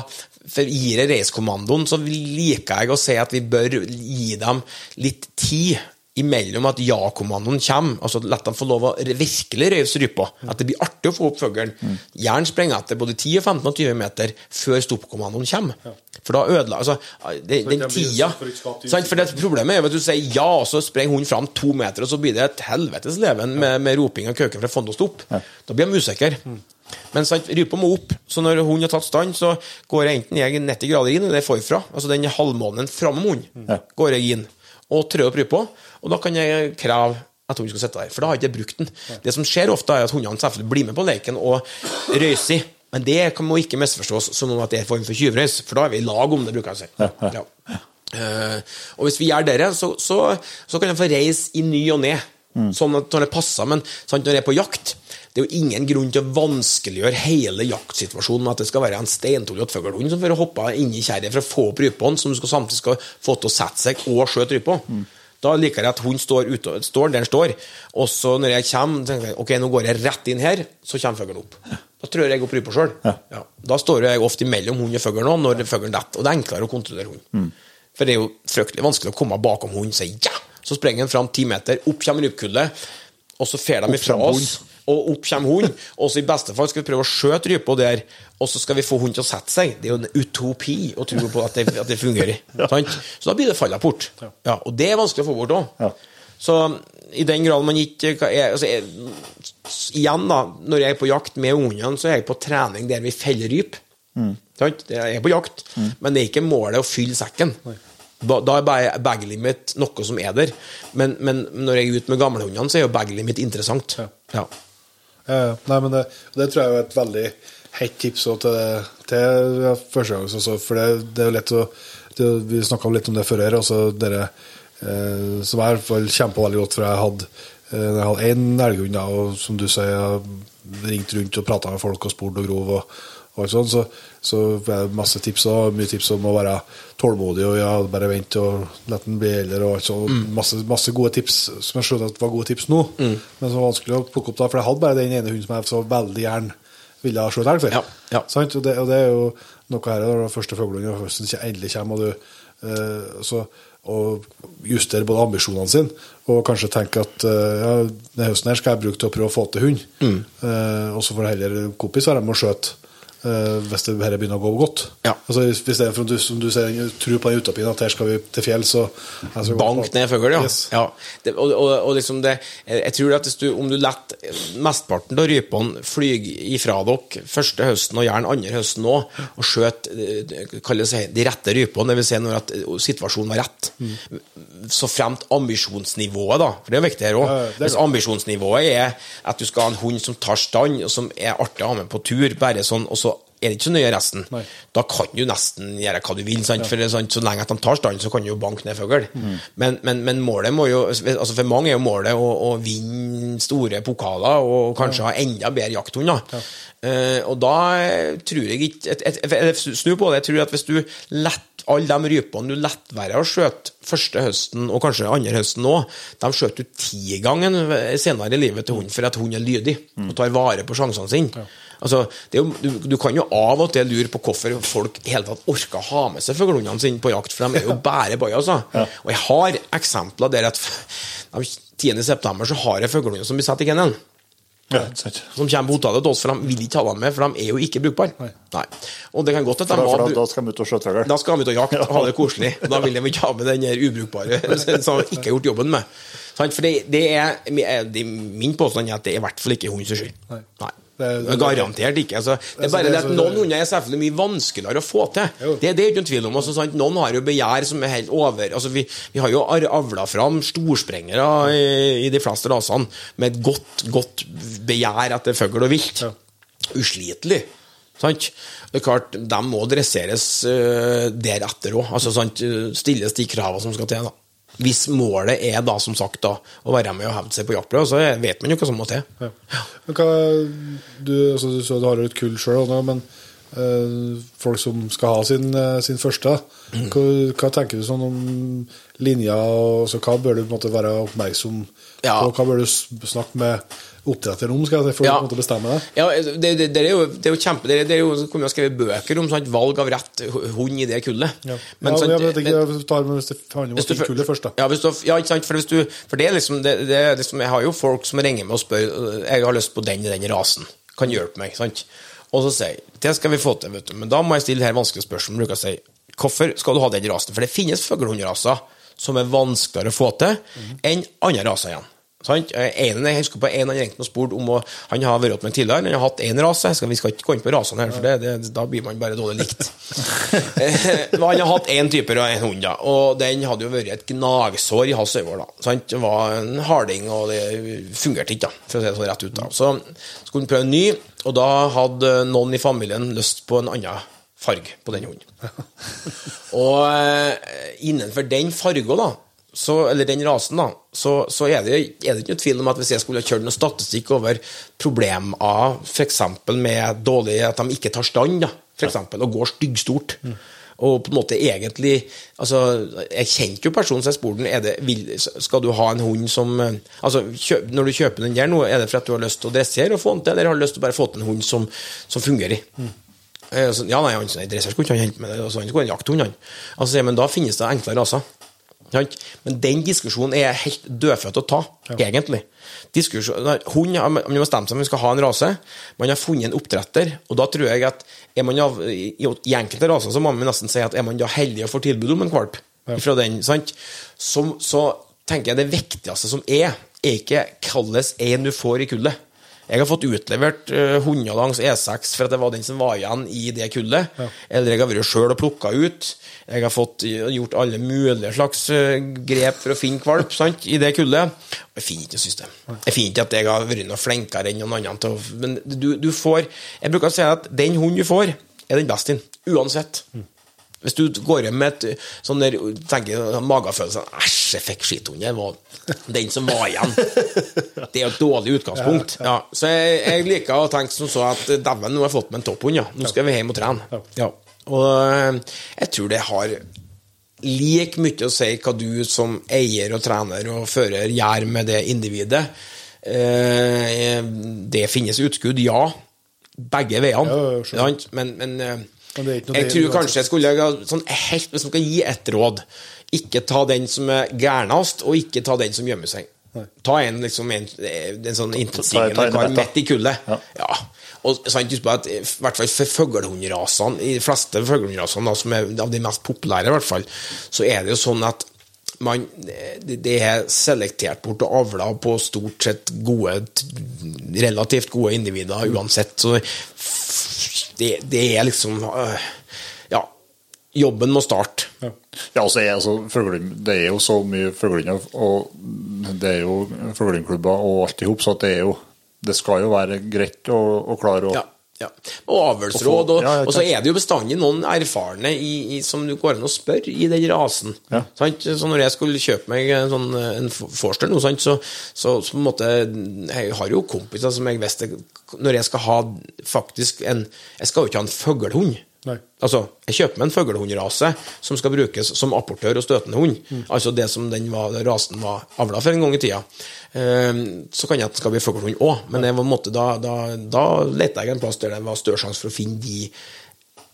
gir jeg reiskommandoen, så liker jeg å si at vi bør gi dem litt tid imellom at ja-kommandoen kommer, altså la dem få lov å virkelig røyse rypa. At det blir artig å få opp fuglen. Gjerne sprenge etter både 10, og 15 og 20 meter før stoppkommandoen kommer. For da ødela altså, det, Den tida for sant? For det Problemet er jo at du sier ja, og så sprenger hunden fram to meter, og så blir det et helvetes leven med, med roping og køking fra fond og stopp. Da blir de usikre. Men sant, rypa må opp, så når hunden har tatt stand, så går jeg enten jeg 90 grader inn, eller forfra. Altså den halvmånen framom hunden Ja. går jeg inn og trør opp rypa, og da kan jeg kreve at hunden skal sitte der, for da har jeg ikke brukt den. Det som skjer ofte, er at hundene selvfølgelig blir med på leken og røyser. Men det kan må ikke misforstås som om at det er en form for tyvrøys, for da er vi i lag om det, bruker jeg å si. Ja. Eh, og hvis vi gjør det, så, så, så kan jeg få reise i ny og ne, sånn at når det passer. Men sant, når jeg er på jakt det er jo ingen grunn til å vanskeliggjøre hele jaktsituasjonen med at det skal være en steintullete fuglehund som får hoppe inn i kjerret for å få opp rypene, som du skal samtidig skal få til å sette seg og skjøte rypa. Da liker jeg at hunden står, står der den står, og så når jeg kommer, tenker jeg ok, nå går jeg rett inn her, så kommer fuglen opp. Da trør jeg opp rypa sjøl. Ja. Da står jeg ofte mellom hund og fugl når fuglen detter, og det er enklere å kontrollere hunden. For det er jo fryktelig vanskelig å komme bakom hunden og si ja! Så sprenger han fram ti meter, opp kommer rypekullet, og så fer de ifra oss. Og opp kommer hund. og så i beste fall skal vi prøve å skjøte rypa der, og så skal vi få hunden til å sette seg. Det er jo en utopi å tro på at det, at det fungerer. Sant? Så da blir det fallrapport. Ja, og det er vanskelig å få bort òg. Ja. Så i den grad man ikke altså, jeg, Igjen, da, når jeg er på jakt med ungene, så er jeg på trening der vi feller ryp. Mm. Jeg er på jakt, men det er ikke målet å fylle sekken. Da, da er bag limit noe som er der. Men, men når jeg er ute med gamlehundene, så er jo bag limit interessant. Ja. Ja, ja. Nei, men det, det tror jeg er et veldig hett tips til, til førstegangs for det, det er jo lett å det, Vi snakka litt om det før her, Også dere eh, som jeg i kjempa veldig godt for jeg hadde eh, jeg hadde én elghund, og som du sier, ringte rundt og prata med folk og spurt og grov, og, og alt sånt, så, så masse tips og mye tips om å være tålmodig og ja, bare vente og la den bli eldre og så. Mm. Masse, masse gode tips som jeg skjønner at var gode tips nå, men som var vanskelig å plukke opp da, for jeg hadde bare den ene hunden som jeg så veldig gjerne ville ha skjøt elg for. Ja, ja. Og, det, og det er jo noe her når den første fuglene i høsten endelig kommer, og du uh, så, og justere både ambisjonene sine, og kanskje tenke at eh, ja, denne høsten her skal jeg bruke til å prøve å få til hund. Mm. Uh, og så får heller kompis være med og skjøte hvis det her begynner å gå godt. Ja. Altså, hvis hvis det er for som du ser, tror på den utopien at her skal vi til fjells og Bank ned fugl, ja. Yes. ja. Det, og, og, og liksom det Jeg tror at hvis du, om du lar mesteparten av rypene flyge ifra dere første høsten, og gjerne andre høsten òg, og skjøt kalles det de rette rypene, dvs. Si når at eh, situasjonen var rett, så fremt ambisjonsnivået, da, for det er viktig her òg. Ja, Hvis ambisjonsnivået er at du skal ha en hund som tar stand, og som er artig å ha med på tur, bare sånn, og så er det ikke så nøye resten. Nei. Da kan du nesten gjøre hva du vil. Sant? For er sant, Så lenge at de tar stand, så kan du jo banke ned fugl. Men, men, men målet må jo altså For mange er jo målet å, å vinne store pokaler og kanskje ha enda bedre jakthunder. Ja. Uh, og da tror jeg ikke et, et, et, Snu på det. Jeg tror at hvis du lett alle de rypene du lett være å skjøte første høsten, og kanskje andre høsten òg, de skjøter du ti ganger senere i livet til hunden for at hunden er lydig og tar vare på sjansene sine. Altså, jo, du, du kan jo av og til lure på hvorfor folk hele tatt orker å ha med seg fuglehundene sine på jakt, for de er jo bare bajas. Altså. Og jeg har eksempler der at den 10. september så har jeg fuglehunder som blir satt i kennelen. Ja. Som kommer på hotellet til oss, for de vil ikke ha dem med, for de er jo ikke brukbare. Nei. Og det kan godt at de For da, for da, skal de ut og skjøte da skal de ut og jakte og ha det koselig. Da vil de ikke ha med den der ubrukbare som de ikke har gjort jobben med. For det, det, er, det Min påstand er at det er i hvert fall ikke hundens skyld. Nei. Nei. Det det er- Garantert ikke. Altså, det er Altså, bare det at Noen hunder er selvfølgelig mye vanskeligere å få til. Jo. Det, det er ikke noen tvil om. Altså, sant? Noen har jo begjær som er helt over altså, vi, vi har jo avla fram storsprengere i, i de fleste rasene med et godt, godt begjær etter fugl og vilt. Uslitelig. Sant? Det er klart, De må dresseres uh, deretter òg. Altså, sant? stilles de kravene som skal til. da Hvis målet er da, som sagt, da, å være med og hevde seg på jaktprøve, så vet man jo hva som må til. Ja. Men hva, du, altså, du, så du har jo et kull sjøl, men øh, folk som skal ha sin, eh, sin første, hva, hva tenker du sånn om linja? og så Hva bør du på måte være oppmerksom Ja. Hva bør du snakke med oppdretteren om skal jeg si, for Ja. å bestemme det? Ja, det, det, det, er jo, det er jo kjempe Det, er- jo, kunne vi skrevet bøker om sant, valg av rett hund i det kullet. Ja. Men, ja, men ikke, men- tar med hvis det handler om kullet først, da. Ja, du, ja, ikke sant? For, hvis du, for det er liksom, liksom Jeg har jo folk som ringer meg og spør Jeg har lyst på den i den rasen. Kan hjelpe meg? sant? Og så sier jeg det skal vi få til, vet du. Men da må jeg stille her vanskelige spørsmål. Bruker jeg si hvorfor skal du ha den rasen? For det finnes fuglehundraser som er vanskeligere å få til enn andre raser igjen. Sant? En, jeg husker på en han ringte og spurte om å, Han har vært med tidligere, han har hatt én rase. Skal, vi skal ikke gå inn på rasene her, for det, det, da blir man bare dårlig likt. Eh, Men han har hatt én type hund, da, og den hadde jo vært et gnagsår i hans øyne. Det var en harding, og det fungerte ikke, da, for å si det sånn rett ut. da. Så skulle han prøve en ny, og da hadde noen i familien lyst på en annen farge på den hunden. Og eh, innenfor den farga, da, så, eller den rasen, da, så, så er, det, er det ikke noe tvil om at hvis jeg skulle kjørt noe statistikk over problemer f.eks. med dårlig at de ikke tar stand, da, for eksempel, og går styggstort og på en måte egentlig altså, Jeg kjente jo personen som jeg spurte er det, vil, Skal du ha en hund som eh, altså, kjøp, Når du kjøper den der nå, er det for at du har lyst til å dressere og få den til, eller har du lyst til å bare få til en hund som, som fungerer? Mm. så, ja, nei, han sa, dresser skulle ikke han hente med det. Altså, han skulle ha en jakthund, han. Altså, men da finnes det enklere raser. Sant? Men den diskusjonen er helt dødfødt å ta, egentlig. Diskusjon, nei, hund, Man har bestemt seg om man skal ha en rase. Man har funnet en oppdretter, og da tror jeg at er man av, i, enkelte raser så må man nesten si at er man da heldig å få tilbud om en valp fra den, sant? Så, så tenker jeg det viktigste som er, er ikke hvilken en du får i kullet. Jeg har fått utlevert uh, hunder langs E6 for at det var den som var igjen i det kullet. Eller jeg har vært sjøl og plukka ut. Jeg har fått uh, gjort alle mulige slags uh, grep for å finne valp sant, i det kullet. Jeg finner ikke noe system. Jeg finner ikke at jeg har vært noe flinkere enn noen andre. til å- Men du, du får Jeg bruker å si at den hunden du får, er den beste din. Uansett. Hvis du går hjem med et sånn der, tenker magefølelse Æsj, jeg fikk skithund. Det var den som var igjen. Det er jo et dårlig utgangspunkt. Ja, så jeg, jeg liker å tenke som så at dæven, nå har jeg fått meg en topphund, ja. Nå skal vi hjem og trene. Ja. Og eh, jeg tror det har like mye å si hva du som eier og trener og fører gjør med det individet. Eh, Det finnes utskudd, ja. Begge veiene. Ja, ja, Men, men Men det ikke noe jeg det- tror kanskje jeg skulle ha sånn helt, Hvis man skal gi ett råd, ikke ta den som er gærnast, og ikke ta den som gjemmer seg. Ta en liksom en, en sånn intetsigende kar midt i kullet. Ja. Ja. Og sant, husk på at i hvert fall for fuglehundrasene, i de fleste fuglehundrasene, som er av de mest populære, i hvert fall, så er det jo sånn at man, det det er selektert bort og avla på stort sett gode, relativt gode individer uansett. Så det, det er liksom øh, Ja, jobben må starte. Ja, altså, jeg, altså Det er jo så mye fuglehunder, og det er jo fuglehundklubber og alt i hop, så det er jo Det skal jo være greit å, å klare å Ja, ja. Og avlsråd. Og, og så er det jo bestandig noen erfarne i, i, som du går an å spørre i den rasen. Ja. Sant? Så når jeg skulle kjøpe meg en, sånn, en forster nå. Så, så, en måte Jeg har jo kompiser som jeg visste Når jeg skal ha faktisk en Jeg skal jo ikke ha en fuglehund. Nei. Altså, jeg kjøper meg en fuglehundrase som skal brukes som apportør og støtende hund. Mm. Altså det som den var, rasen var avla for en gang i tida. Ehm, så kan jeg at det skal bli fuglehund òg, men jeg var, måte, da, da, da lette jeg en plass der det var større sjanse for å finne de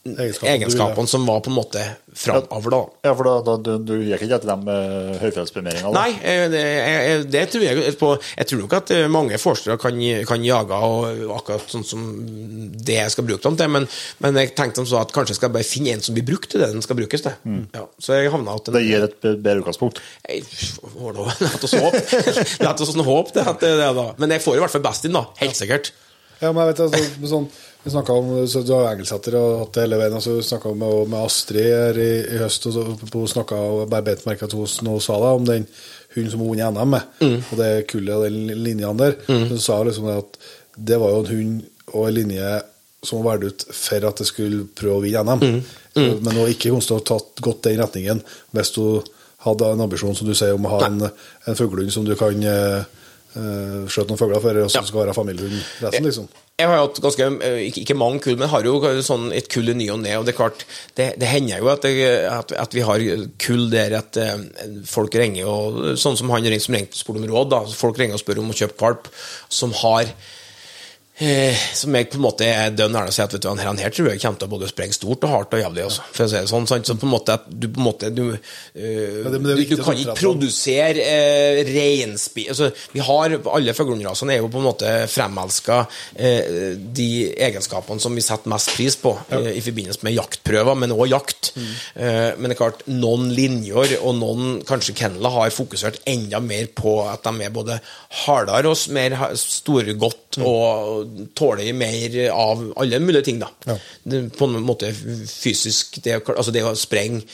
Egenskapene egenskapene som var på en måte framavla. Ja, for da, da, du, du gikk ikke etter dem med høyfjellspremieringa? Nei, eh, det, jeg- det tror jeg på. Jeg tror nok at eh, mange forskere kan, kan jage og akkurat sånn som det jeg skal bruke dem til, men, men jeg tenkte som så at kanskje jeg skal bare finne en som blir brukt til det den skal brukes til. Ja, så jeg havna at en, Det gir et bedre utgangspunkt? Da oss håpe. Lett oss håpe det, at det er det, da. Men jeg får i hvert fall best inn, da. Helt sikkert. Ja, men jeg vet altså, sånn, Vi snakka om så Du har engelsetter og hatt det hele veien. Altså, vi snakka med, med Astrid her i, i høst, og så hun snakka og bare bet merke at hun sa det om den hunden som hun vant NM med, Mm. og det kullet og den linjene der. Hun sa liksom det at det var jo en hund og en linje som var valgt ut for at det skulle prøve å vinne NM. Mm. Så, men hun har ikke kunnet ha tatt gått den retningen hvis hun hadde en ambisjon, som du sier, om å ha en, en fuglehund som du kan eh, eh, skjøte noen fugler for, og som Ja. skal være familiehund resten, liksom. Jeg har jo hatt ganske, eh, ikke, mange kull, men har jo sånn et kull i ny og ne. Og det det, det hender jo at, det, at, at vi har kull der at eh, folk ringer og Sånn som han ringer som ringte og spurte om råd. da, Folk ringer og spør om å kjøpe valp, som har Eh, som jeg på en måte er dønn ærlig og sier at vet du, han her, han her tror jeg kommer til å både sprenge stort og hardt og jævlig. Også, for å si det sånn, sant? Så på en måte at du på en måte du, eh, det- det viktig, du, du kan ikke produsere uh, reinspi... Altså, vi har Alle fuglehundrasene er jo på en måte fremelska uh, de egenskapene som vi setter mest pris på eh, i forbindelse med jaktprøver, men òg jakt. Eh, men det er klart, noen linjer og noen kanskje kenneler har fokusert enda mer på at de er både hardere og mer store godt. Mm. og tåler mer av alle mulige ting, da. Ja. Det, på en måte fysisk det, altså det å sprenge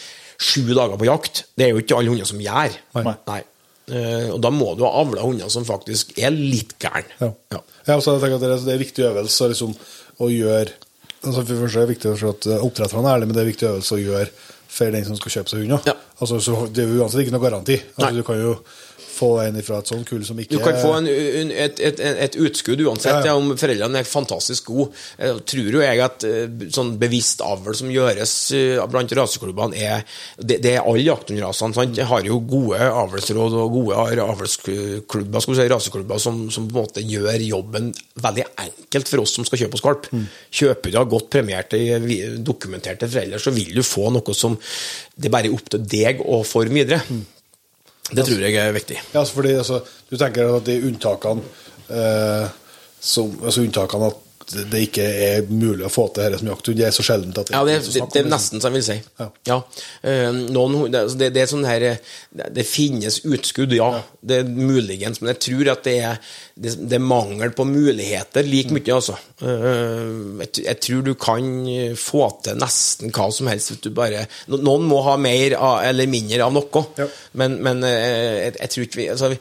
sju dager på jakt, det er jo ikke alle hunder som gjør. Nei. Eh, og da må du ha avla hunder som faktisk er litt gæren. Ja. Ja, og så tenker jeg at det er, det er viktig øvelse liksom, å gjøre altså For det første er det viktig for at eh, oppdretterne er ærlige, men det er viktig øvelse å gjøre for den som skal kjøpe seg hund. Ja. Altså, så det er jo uansett ikke noe garanti. Altså, du kan jo få en ifra et sånt kull som ikke Du kan få en, en, et, et, et utskudd uansett Ja, ja. om foreldrene er fantastisk gode. Jeg tror jo jeg at eh, sånn bevisst avl som gjøres eh, blant raseklubbene, er Det, det er alle jakthundrasene. sant? Jeg har jo gode avlsråd og gode avlsklubber, si, raseklubber, som, som på en måte gjør jobben veldig enkelt for oss som skal kjøpe oss valp. Kjøper du av godt premierte, dokumenterte foreldre, så vil du få noe som det er bare opp til deg å forme videre. Det tror jeg er viktig. Ja, altså, fordi altså, Du tenker at de unntakene eh, som, altså unntakene at det det ikke er mulig å få til dette som jakthund, det er så sjeldent at Ja, det, er, det, så det er nesten som jeg vil si. Ja. Ja. Eh, noen, det, altså, det, det er sånn her det, det finnes utskudd, ja. Det er muligens, men jeg tror at det er, det, det er mangel på muligheter like mye, altså. Eh, jeg, jeg tror du kan få til nesten hva som helst hvis du bare Noen må ha mer av, eller mindre av noe, Ja. men, men eh, jeg, jeg tror ikke vi altså,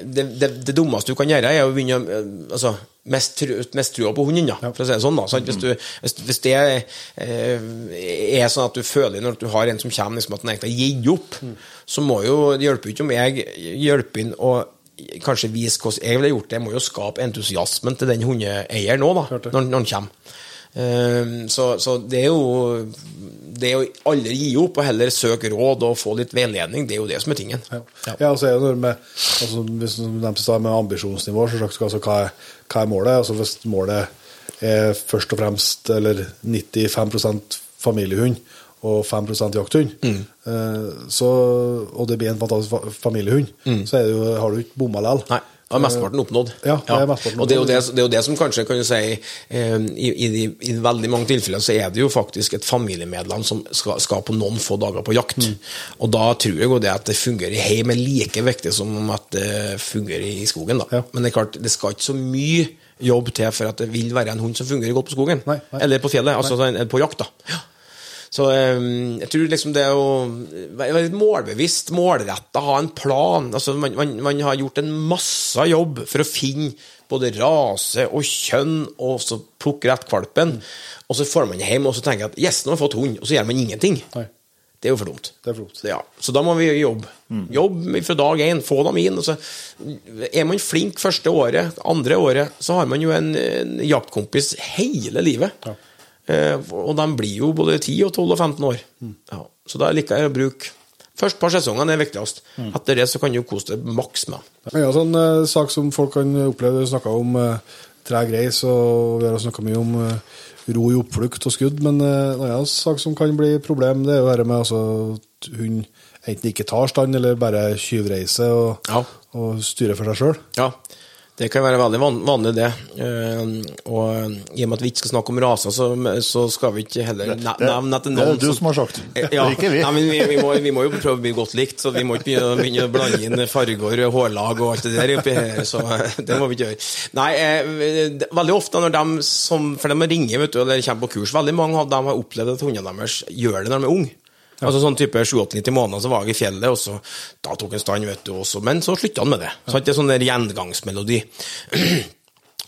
det, det, det dummeste du kan gjøre, er å begynne å eh, altså, mest, mest trua på hunden, ja, for å si det sånn. da? Hvis, du, hvis, hvis det eh, er sånn at du føler når du har en som kommer liksom, at han egentlig har gitt opp, så må jo det hjelper jo ikke om jeg hjelper inn og kanskje vise hvordan jeg ville gjort det. Jeg må jo skape entusiasmen til den hundeeieren nå, da, når, når han kommer. Eh, så, så det er jo det å aldri gi opp og heller søke råd og få litt veiledning, det er jo det som er tingen. Ja, ja og så er det noe med altså, Hvis du nevnte med ambisjonsnivå, så sagt, altså, hva, er, hva er målet? Altså, hvis målet er først og fremst eller 95% familiehund og 5 jakthund, mm. så, og det blir en fantastisk familiehund, familiehund, så er det jo, har du ikke bomma likevel. Da er mesteparten oppnådd. Ja, det er mesteparten Og det er, jo det, det er jo det som kanskje kan si eh, i, i, de, I veldig mange tilfeller så er det jo faktisk et familiemedlem som skal, skal på noen få dager på jakt. Mm. Og da tror jeg jo det at det fungerer i heim er like viktig som om at det fungerer i skogen. da. Ja. Men det er klart, det skal ikke så mye jobb til for at det vil være en hund som fungerer godt på skogen. Nei, nei. Eller på fjellet, altså nei. på jakt. da. Ja. Så eh, jeg tror liksom det å være litt målbevisst, målretta, ha en plan altså man, man, man har gjort en masse jobb for å finne både rase og kjønn, og så plukke rett valpen. Og så får man hjem og så tenker at yes, nå har jeg fått hund, og så gjør man ingenting. Nei. Det er jo for dumt. Det er for dumt. Ja, så da må vi jobbe. Jobb fra dag én, få dem inn. Og så er man flink første året, andre året, så har man jo en, en jaktkompis hele livet. Ja. Eh, og de blir jo både 10 og 12 og 15 år. Ja, så da liker jeg å bruke Først par sesongene er viktigst. Etter det så kan du kose deg maks med. En sånn eh, sak som folk kan oppleve, vi snakka om eh, treg reis, og vi har snakka mye om eh, ro i oppflukt og skudd, men en annen sak som kan bli problem, det er jo dette med altså, at hund enten ikke tar stand, eller bare tyvreiser og, Ja. og styrer for seg sjøl. Ja, det kan være veldig van vanlig, det. Eh, og i og med at vi ikke skal snakke om raser, så, så skal vi ikke heller nevne etter det er noen du som har sagt. Ja, Det er ikke vi. Nei, men vi, vi, må, vi må jo prøve å bli godt likt, så vi må ikke begynne, begynne å blande inn farger, hårlag og alt det der oppi her. Så det må vi ikke gjøre. Nei, eh, veldig ofte når de som For de ringer vet du, eller kommer på kurs, veldig mange av dem har opplevd at hundene deres gjør det når de er unge. Altså sånn type 7-8-90 måneder så var jeg i fjellet, og så da tok han stand, vet du, også, men så slutta han med det. Så det er sånn der gjengangsmelodi.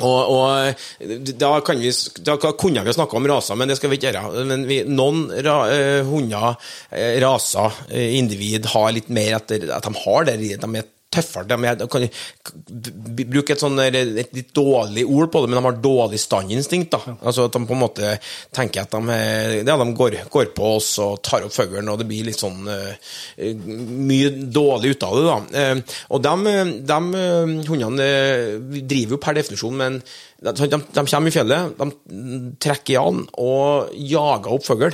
Og, og da, kan vi, da kunne vi snakka om raser, men det skal vi ikke gjøre. Men vi, noen ra, eh, hunder, eh, raser, eh, individ, har litt mer etter at de har det. De er tøffere. De, er, de kan bruke et, sånn, et litt dårlig ord på det, men de har dårlig standinstinkt. da. Altså At de på en måte tenker at de, ja, de går, går på oss og tar opp fuglen, og det blir litt sånn uh, mye dårlig ut av det. da. Uh, og de, de eh, hundene driver jo per definisjon med en de, de, de kommer i fjellet, de trekker i an og jager opp fugl.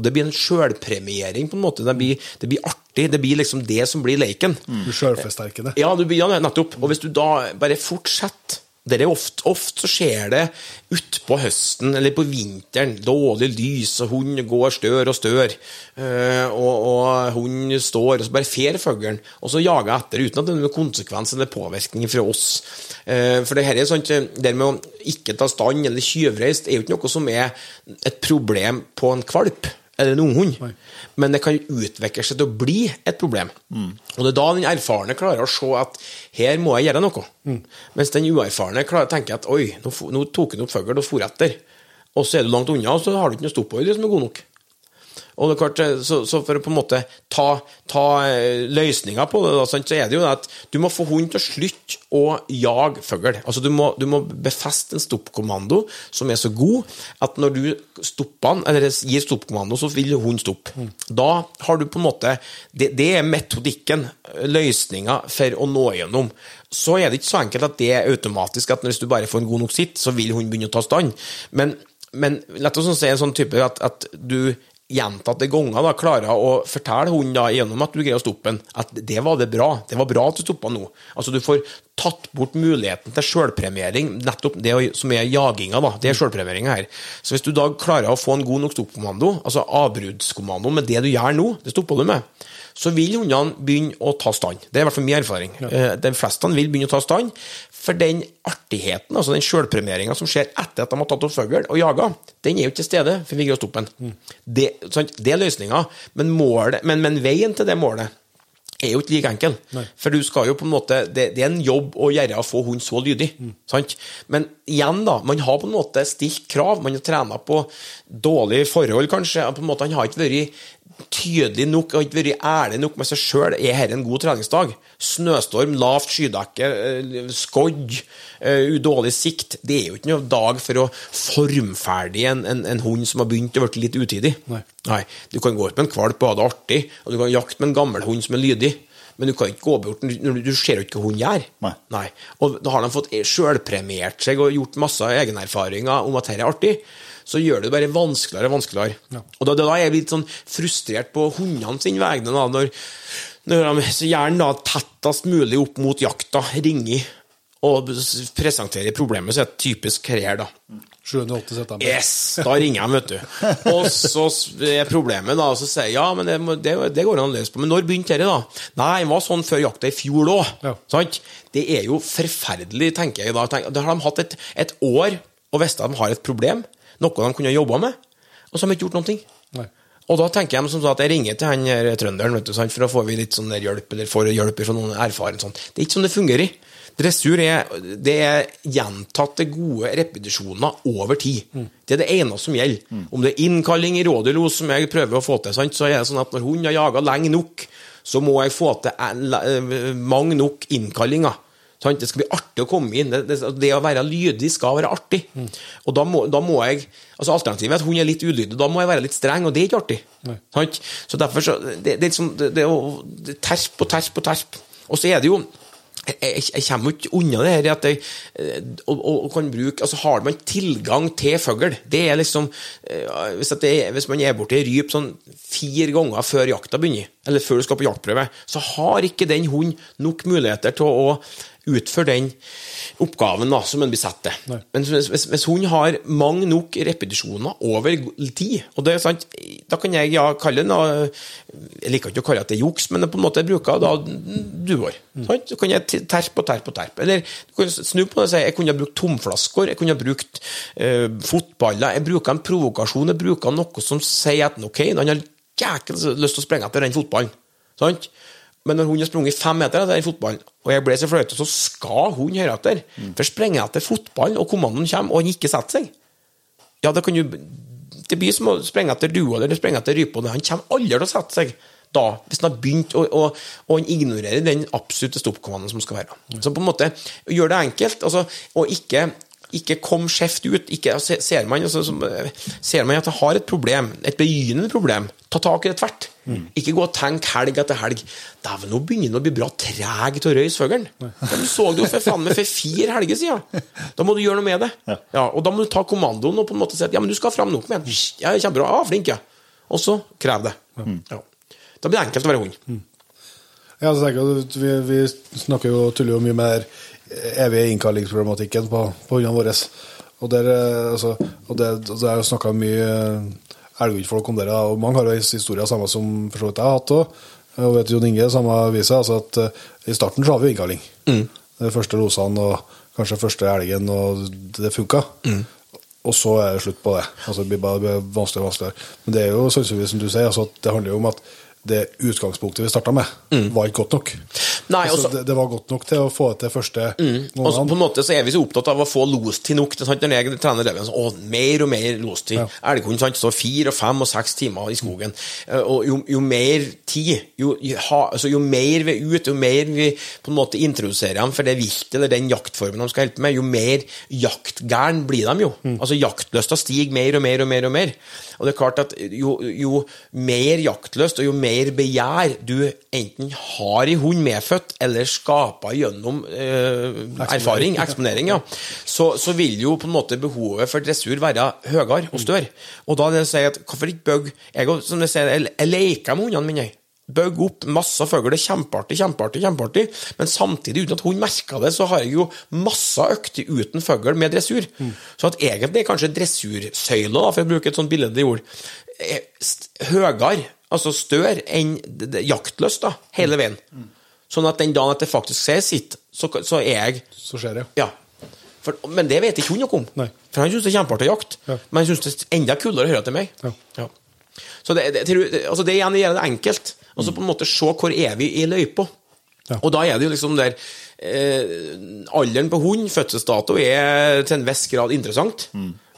Og det blir en sjølpremiering, på en måte. Det blir, det blir artig. Det blir liksom det som blir leken. Du sjølforsterkende. Ja, du, ja, nettopp. Og hvis du da bare fortsetter det er ofte, ofte så skjer det utpå høsten eller på vinteren. Dårlig lys, og hunden går stør og stør. eh, og, og hunden står, og så bare fer fuglen, og så jager jeg etter, uten at det er noen konsekvens eller påvirkning fra oss. Eh, for det her er sånt, det med å ikke ta stand eller tjuvreist er jo ikke noe som er et problem på en kvalp eller en unghund. Men det kan utvikle seg til å bli et problem. Og det er da den erfarne klarer å se at her må jeg gjøre noe. Mens den uerfarne klarer, tenker at oi, nå, nå tok han opp fugl og for etter. Og så er du langt unna, og så har du ikke noe stoppordre som er god nok. Og det klart, eh, så, så for å på en måte ta, ta eh, løsninga på det, da, så er det jo at du må få hunden til å slutte å jage fugl. Altså, du, må, du må befeste en stoppkommando som er så god at når du stopper gir stoppkommando, så vil hunden stoppe. Da har du på en måte Det, det er metodikken, løsninga, for å nå gjennom. Så er det ikke så enkelt at det er automatisk at hvis du bare får en god nok sitt, så vil hunden begynne å ta stand. Men, men la oss si en sånn type at, at du gjentatte ganger da, klarer å fortelle hunden da, gjennom at du greier å stoppe den, at det var det bra. Det var bra at du stoppa nå. Altså Du får tatt bort muligheten til sjølpremiering, nettopp det som er jaginga. da, Det er sjølpremieringa her. Så hvis du da klarer å få en god nok stoppkommando, altså avbruddskommando med det du gjør nå, det stopper du med, så vil hundene begynne å ta stand. Det er i hvert fall min erfaring. Ja. De fleste vil begynne å ta stand, for den artigheten, altså den sjølpremieringa som skjer etter at de har tatt opp fugl og jaga, den er jo ikke til stede, for vi greier å stoppe den. Det, sant? det er løsninga, men, men, men veien til det målet er jo ikke like enkel. Nei. For du skal jo på en måte Det, det er en jobb å gjøre å få hund så lydig. Sant? Men igjen, da. Man har på en måte stilt krav. Man har trena på dårlige forhold, kanskje. På en måte, han har ikke vært tydelig nok og ikke vært ærlig nok med seg sjøl. Er dette en god treningsdag? Snøstorm, lavt skydekke, eh, skodd, eh, dårlig sikt. Det er jo ikke noen dag for å formferdige en, en, en hund som har begynt å bli litt utidig. Nei. Du kan gå ut med en valp og ha det artig, og du kan jakte med en gammel hund som er lydig. Men du kan ikke gå bort du, du ser jo ikke hva hun gjør. Nei. Og da har de fått sjølpremiert seg og gjort masse egenerfaringer om at dette er artig. Så gjør det bare vanskeligere og vanskeligere. Og da, da er jeg litt sånn frustrert på hundene sine vegne, da, når, når de så gjerne da tettest mulig opp mot jakta ringer og presenterer problemet sitt. Typisk her, da. 780 september. Yes, da ringer de, vet du. Og så er problemet, da, og så sier jeg ja, men det, det, det går an å løse på. Men når begynte dette, da? Nei, det var sånn før jakta i fjor òg. Ja. Det er jo forferdelig, tenker jeg da. Da har de hatt et, et år og visst at de har et problem, noe de kunne jobba med, og så har de ikke gjort noen ting. Nei. Og da tenker jeg som sånn at jeg ringer til han her trønderen, vet du, for da får vi litt sånn hjelp, eller får hjelp fra noen erfaren. Sånn. Det er ikke sånn det fungerer. Dressur er, det er gjentatte gode repetisjoner over tid. Det er det eneste som gjelder. Om det er innkalling i rådelos som jeg prøver å få til, sant? så er det sånn at når hunden har jaga lenge nok, så må jeg få til eh, mange nok innkallinger. Det skal bli artig å komme inn. Det, det, det å være lydig skal være artig. Og da må, da må jeg altså Alternativet er at hun er litt ulydig. Da må jeg være litt streng, og det er ikke artig. Sant? Så derfor så, det, det, er liksom, det, det det er terp og terp og terp. Og så er det jo jeg, jeg, kommer ikke unna det her at jeg eh, og, og, kan bruke altså Har man tilgang til fugl Det er liksom eh, hvis, det hvis man er borti ryp sånn fire ganger før jakta begynner, eller før du skal på jaktprøve, så har ikke den hunden nok muligheter til å utføre den oppgaven da, som en blir satt til. Men hvis, hvis, hun har mange nok repetisjoner over tid, og det er sant, da kan jeg ja, kalle det noe Jeg liker ikke å kalle det juks, men på en måte jeg bruker da duår. Mm. Så kan jeg terpe og terpe og terpe. Eller du kan snu på det og si jeg kunne ha brukt tomflasker, jeg kunne ha brukt eh, fotballer, jeg bruker en provokasjon, jeg bruker noe som sier at ok, han har jækla lyst til å sprenge etter den fotballen. Sant? Men når hun har sprunget fem meter etter den fotballen, og jeg ble så fløyte, så skal hun høre etter. For sprenger jeg etter fotballen, og kommandoen kommer, og han ikke setter seg Ja, det kan jo Det blir som å sprenge etter dua eller sprenge etter rypa. Han kommer aldri til å sette seg da, hvis han har begynt å, å, å ignorere den absolutte stoppkommandoen som skal være. Så på en måte gjør det enkelt, altså, og ikke ikke kom skjevt ut. Ikke, ser, man, altså, ser man at jeg har et problem, et begynnende problem, ta tak i det tvert. Ikke gå og tenk helg etter helg. Dæven, nå begynner det å bli bra treg til å røyse fuglen. Du så det jo for faen meg for fire helger siden. Da må du gjøre noe med det. Ja, og da må du ta kommandoen og på en måte si at ja, men du skal fram nok med den. Ja, kjempebra. Ja, flink, ja. Og så krev det. Ja. Da blir det enkelt å være hund. Ja, så tenker jeg, at vi, vi snakker jo tuller jo mye med den evige innkallingsproblematikken på, på hundene våre. Og der, eh, altså, og det, det er jo snakka mye elghundfolk elgviltfolk om det, og mange har jo historier samme som for så vidt jeg har hatt òg. Og vet Jon Inge, samme viser, altså at eh, i starten så har vi innkalling. De første losene og kanskje første elgen, og det funka. Og så er det slutt på det. Altså, det blir bare vanskeligere og vanskeligere. Men det er jo sannsynligvis som du sier, altså, at det handler jo om at det utgangspunktet vi starta med, var ikke godt nok. Nei, altså, det, det var godt nok til å få det til første Og så på en måte så er vi så opptatt av å få lostid nok. Det sant? Når jeg trener reven, så, å, mer og mer lostid. Ja. Elghund står så fire, og fem og seks timer i skogen. Eh, Og jo, jo mer tid, jo, jo, ha, altså, jo mer vi er ute, jo mer vi på en måte introduserer dem for det viltet eller den jaktformen de skal hjelpe med, jo mer jaktgæren blir de jo. Altså Jaktlysta stiger mer og mer og mer. Og mer. Og det er klart at jo, jo mer jaktlyst og jo mer begjær du enten har i hund medfødt eller skaper gjennom eh, erfaring, eksponering, ja, så, så vil jo på en måte behovet for dressur være høyere og større. Og da er det å si at hvorfor ikke bygge Jeg, og som jeg, sier, jeg, jeg leker med hundene mine. Bygge opp masse fugl. Det er kjempeartig, kjempeartig, kjempeartig. Men samtidig, uten at hun merka det, så har jeg jo masse økter uten fugl med dressur. Så at egentlig er kanskje dressursøyla, for å bruke et sånt billedlig ord, gjorde, høyere, altså større, enn jaktlyst da, hele veien. Sånn at den dagen at det faktisk sier sitt, så, så er jeg Så skjer det. ja. For, men det vet ikke hun noe om. Nei. For han syns det er kjempeartig å jakte. Ja. Men han syns det er enda kulere å høre til meg. Ja. Så det, det, altså det igjen det enkelt. Og så på en måte se hvor er vi i løypa. Og da er det jo liksom der eh, Alderen på hund, fødselsdato, er til en viss grad interessant.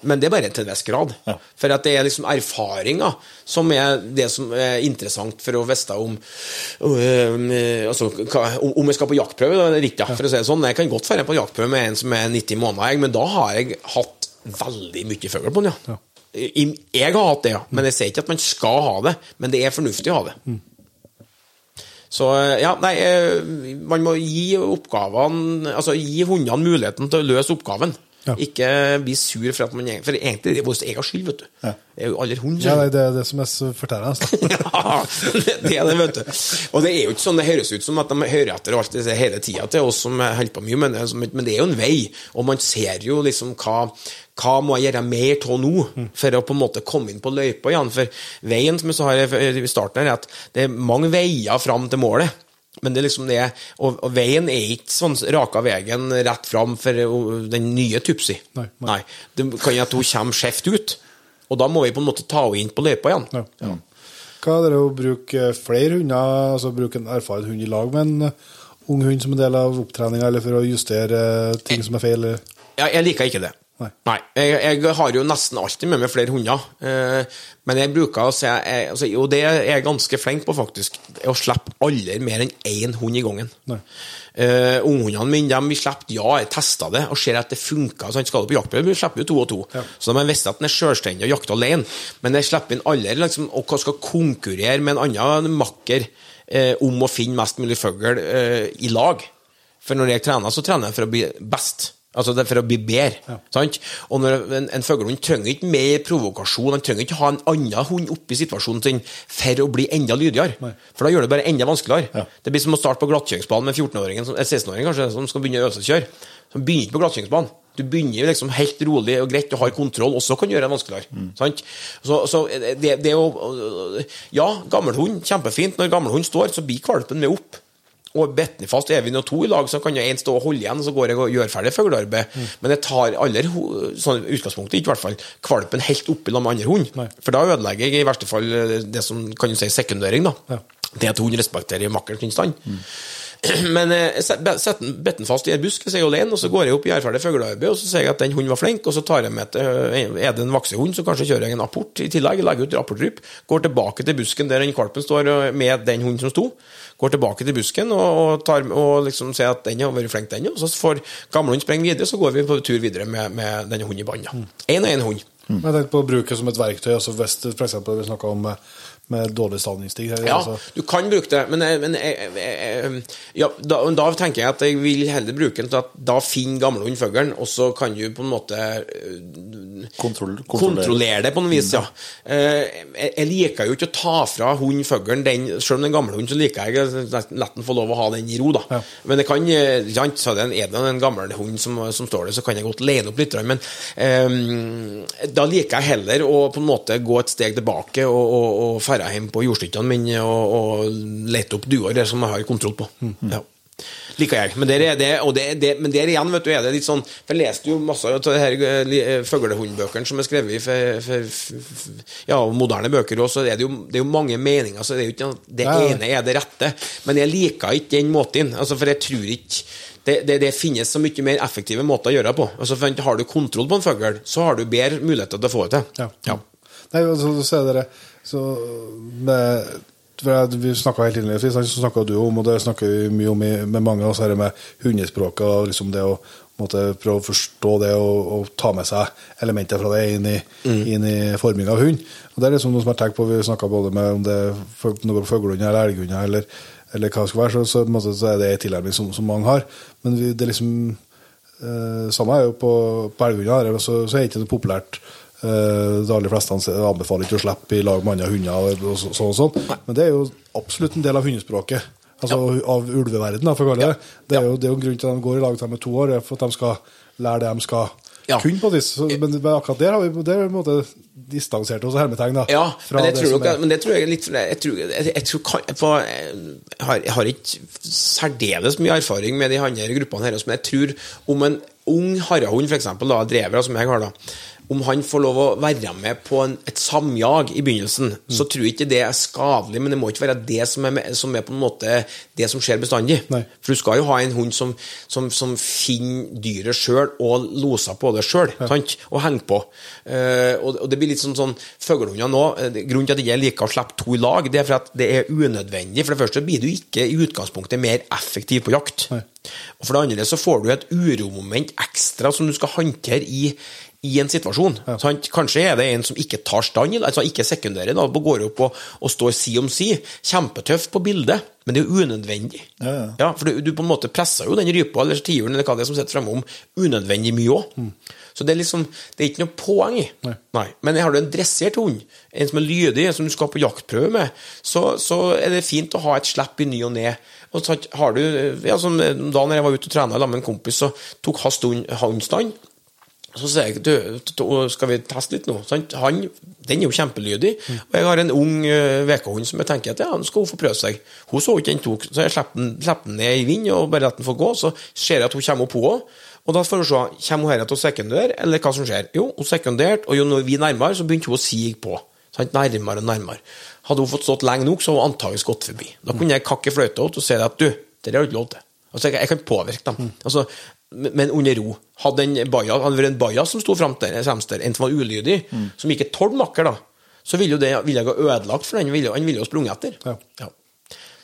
Men det er bare til en viss grad. Ja. For at det er liksom erfaringer som er det som er interessant for å vite om øh, altså, om jeg skal på jaktprøve. Da, eller riktig, for å si det sånn. Jeg kan godt dra på jaktprøve med en som er 90 måneder, men da har jeg hatt veldig mye fugl på den, ja. ja. Jeg har hatt det, ja. Men jeg sier ikke at man skal ha det. Men det er fornuftig å ha det. Så ja, nei, eh, man må gi oppgavene Altså gi hundene muligheten til å løse oppgaven. Ja. Ikke bli sur for at man For egentlig er det vår egen skyld, vet du. Ja. Det er jo aller hund Ja, det er det som er så fortellende. Altså. ja, det er det, vet du. Og det er jo ikke sånn det høres ut som at de hører etter alt det hele tida til oss som holder på mye, men, men det er jo en vei, og man ser jo liksom hva hva må jeg gjøre mer av nå for å på en måte komme inn på løypa igjen? For veien som jeg sa i starten, her, er at det er mange veier fram til målet. Men det er liksom det, og, og veien er ikke sånn raka veien rett fram for uh, den nye Tupsi. Nei, nei. Det kan hende hun kommer skjevt ut. Og da må vi på en måte ta henne inn på løypa igjen. Ja. Hva er det å bruke flere hunder, altså bruke en erfaren hund i lag med en ung hund som en del av opptreninga, eller for å justere ting som er feil? Ja, jeg liker ikke det. Nei. Jeg, jeg har jo nesten alltid med meg flere hunder. Eh, men jeg bruker å si jeg, altså, Og det er jeg ganske flink på, faktisk. Å slippe aldri mer enn én hund i gangen. Eh, Unghundene mine de vi slipper, ja, jeg testa det og ser at det funka. Sånn, skal du på jaktprøve, vi slipper jo to og to. Ja. Så de visste visst at den er selvstendig og jakter alene. Men jeg slipper inn aldri liksom, og skal konkurrere med en annen makker eh, om å finne mest mulig fugl eh, i lag. For når jeg trener, så trener jeg for å bli best. Altså det er for å bli bedre. Sant? Og når en, en fuglehund trenger ikke mer provokasjon, han trenger ikke ha en annen hund oppi situasjonen sin for å bli enda lydigere. For da gjør det bare enda vanskeligere. Det blir som å starte på glattkjøringsbanen med 14-åringen, eh, 16-åringen kanskje, som skal begynne å øve seg å kjøre. Som begynner ikke på glattkjøringsbanen. Du begynner jo liksom helt rolig og greit og har kontroll, også kan gjøre det vanskeligere. Sant? Så, så det, det å Ja, gammelhund, kjempefint. Når gammelhund står, så blir valpen med opp. Og betten fast, er vi nå to i lag, så kan én stå og holde igjen, og så går jeg og gjør ferdig fuglearbeid. Men jeg tar aldri sånn utgangspunktet, ikke i hvert fall, kvalpen helt oppi sammen med andre hund. Nei. For da ødelegger jeg i verste fall eh, det som kan du si sekundering, da. Ja. Det at hund respekterer makkerens stand. Men eh, jeg set- setter den betten fast i en busk hvis jeg er alene, og så går jeg opp i gjør ferdig fuglearbeid, og så sier jeg at den hunden var flink, og så tar jeg med til eh, Er det en vaksehund, så kanskje kjører jeg en apport i tillegg, legger ut rapportrypp, går tilbake til busken der den kvalpen står eh, med den hunden som sto, går tilbake til busken og, og, tar, og liksom sier at den har vært flink, den, og så får gamlehunden springe videre, så går vi på tur videre med, med denne hunden i bånd. Én og én hund. Mm. Jeg tenkte på å bruke som et verktøy. altså Hvis f.eks. vi snakker om med dårlig stallingsstig. Ja, altså, du kan bruke det, men, men jeg, jeg, jeg, ja, da, da tenker jeg at jeg vil heller bruke den til at da finner gamlehund fuglen, og så kan du på en måte øh, Kontroll, kontrollere det på noe vis, ja. Eh, Jeg, jeg liker jo ikke å ta fra hund fuglen den, selv om den gamle hunden, så liker jeg la den få lov å ha den i ro, da. Ja. Men det kan, ja, ikke så er det en, gammel hund som, som står der, så kan jeg godt lene opp litt, men um, da liker jeg heller å på en måte gå et steg tilbake og, og, og fære hjem på jordstykkene mine og, og lete opp duer det som jeg har kontroll på. Ja. Liker jeg. Men der, er det, det, det, men der igjen vet du, er det litt sånn For jeg leste jo masse av de her eh, eh, fuglehundbøkene som er skrevet i for, for, for, ja, moderne bøker, og så er det, jo, det er jo mange meninger, så det er jo ikke det Ja, ja. ene er det rette. Men jeg liker ikke den måten. Altså, for jeg tror ikke det, det, det finnes så mye mer effektive måter å gjøre det på. Altså, for Har du kontroll på en fugl, så har du bedre muligheter til å få det til. Ja. Nei, så, så er dere så med, Vi snakka helt innledningsvis, så snakka du om, og det snakker vi mye om med mange av her, med hundespråket og liksom det å måtte prøve å forstå det og, og ta med seg elementer fra det inn i, inn i forming av hund. Og Det er liksom noe som jeg har tenkt på, vi snakka både med om det er fuglehunder eller elghunder, eller, eller hva det skal være, så, så, så er det en tilnærming som, som mange har. Men vi, det er liksom Eh, samme er jo på, på elghunder, så, så er det ikke noe populært. Eh, de aller fleste anbefaler ikke å slippe i lag med andre hunder. og, og så, sånn og sånn. Men det er jo absolutt en del av hundespråket. Altså av ulveverdenen, for å kalle det det. er jo, det er jo en grunn til at de går i lag til de er to år, for at de skal lære det de skal Ja. kunne på disse. Men akkurat der har vi der på en distansert oss, hermetegn, da. Ja, men, jeg det tror, er- men det tror jeg litt Jeg tror, jeg, jeg, tror jeg, har, jeg har ikke særdeles mye erfaring med de andre gruppene her, men jeg tror om en ung harrehund, f.eks., drever som jeg har, da om han får lov å være med på en, et samjag i begynnelsen, så tror jeg ikke det er skadelig, men det må ikke være det som er, med, som er på en måte det som skjer bestandig. Nei. For du skal jo ha en hund som, som, som finner dyret sjøl og loser på det sjøl, og henger på. Uh, og, og det blir litt sånn, sånn Fuglehunder nå eh, Grunnen til at jeg liker å slippe to i lag, det er for at det er unødvendig. For det første blir du ikke i utgangspunktet mer effektiv på jakt. Nei. Og for det andre så får du et uromoment ekstra som du skal håndtere i, i en situasjon. Sant? Kanskje er det en som ikke tar stand, altså ikke sekundære, da, går opp og, og står si om si. Kjempetøft på bildet, men det er jo unødvendig. Ja, for du, du på en måte presser jo den rypa eller tiuren eller hva det er som sitter fremme om, unødvendig mye òg. Så det er liksom, det er ikke noe poeng i. Nei. Men har du en dressert hund, en som er lydig, en som du skal på jaktprøve med, så, så er det fint å ha et slipp i ny og ne. Og så har du, ja, som Da når jeg var ute og trena sammen med en kompis, så tok hans hund stand. Så sier jeg du, skal vi teste litt nå? Han, den er jo kjempelydig. Og jeg har en ung uh, VK-hund som jeg tenker at ja, nå skal hun få prøve seg. Hun så ikke den tok, så jeg slipper den, ned i vind og bare lar den få gå. Så ser jeg at hun kommer opp, hun òg. Og da får vi se, kommer hun her til å sekundere, eller hva som skjer? Jo, hun sekunderte, og jo når vi nærmere, så begynte hun å sige på. Sant? Nærmere og nærmere. Hadde hun fått stått lenge nok, så hadde hun antakeligvis gått forbi. Da kunne jeg kakke fløyta ut og si at du, det har du ikke lov til. Altså, jeg, jeg kan påvirke dem. Altså, men under ro. Hadde en baja, hadde vært en baja som sto frem der, fremst der, en som var ulydig, som ikke tålte makker, da, så ville jo det ville ha ødelagt for den. Ville, han ville jo sprunget etter. Ja.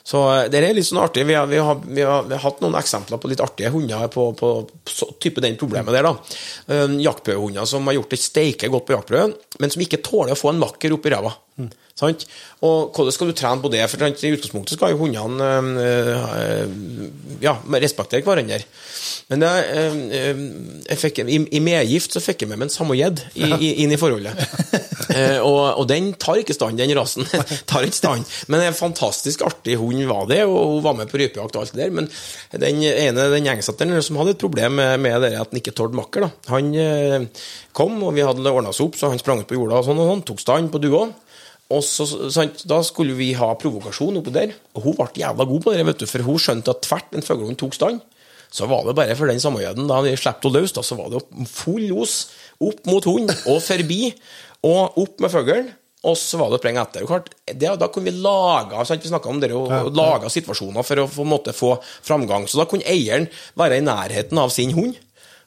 Så eh, det er litt sånn artig. Vi har, vi, har, vi, har, vi har hatt noen eksempler på litt artige hunder på, på, på type den problemet der. da. Um, som har gjort det steike godt på jaktprøven, men som ikke tåler å få en makker opp i ræva. Sant? Og hvordan skal du trene på det? For I utgangspunktet skal jo hundene øh, øh, ja, respektere hverandre. Men det, øh, jeg fikk, i, i medgift så fikk jeg med meg en samoyed inn i forholdet. Eh, og, og den tar ikke stand, den rasen. tar ikke stand. Men en fantastisk artig hund var det, og hun var med på rypejakt og alt det der. Men den ene, den gjengsetteren som hadde et problem med, med det at han ikke tålte makker, da. han eh, kom, og vi hadde ordna oss opp, så han sprang ut på jorda og sånn, og sånn, tok stand på dua. Og så, sant, Da skulle vi ha provokasjon oppe der, og hun ble jævla god på det, vet du, for hun skjønte at tvert en fuglehund tok stand. Så var det bare for den samme jøden, da vi slapp henne løs, da, så var det full los opp mot hund og forbi, og opp med fuglen. Og så var det å sprenge etter. Klart, det, da kunne vi lage sant, Vi om det, og, og lage situasjoner for å på en måte få framgang. Så da kunne eieren være i nærheten av sin hund.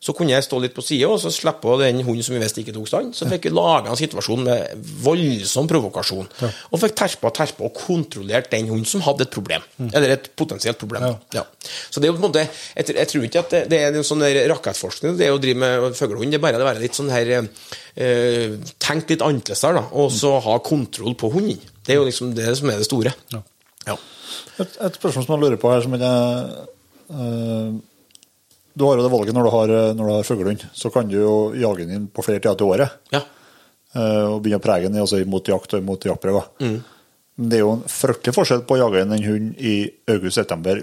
Så kunne jeg stå litt på sida og så slippe den hunden som vi visste ikke tok stand. Så fikk vi laga en situasjon med voldsom provokasjon. Og fikk terpa og terpa og kontrollert den hunden som hadde et problem. Eller et potensielt problem. Ja. Så det er jo på en måte Jeg, jeg tror ikke at det, det er en sånn rakettforskning, det å drive med fuglehund. Det er bare å være litt sånn her eh, Tenk litt annerledes der, da. Og så ha kontroll på hunden. Det er jo liksom det som er det store. Ja. Et, et spørsmål som jeg lurer på her, som jeg eh, Du har jo det valget når du har, når du har fuglehund. Så kan du jo jage den inn på flere tider til året. ja. eh, og begynne å prege den altså mot jakt og mot jaktprøver. Men det er jo en fryktelig forskjell på å jage inn en hund i august-september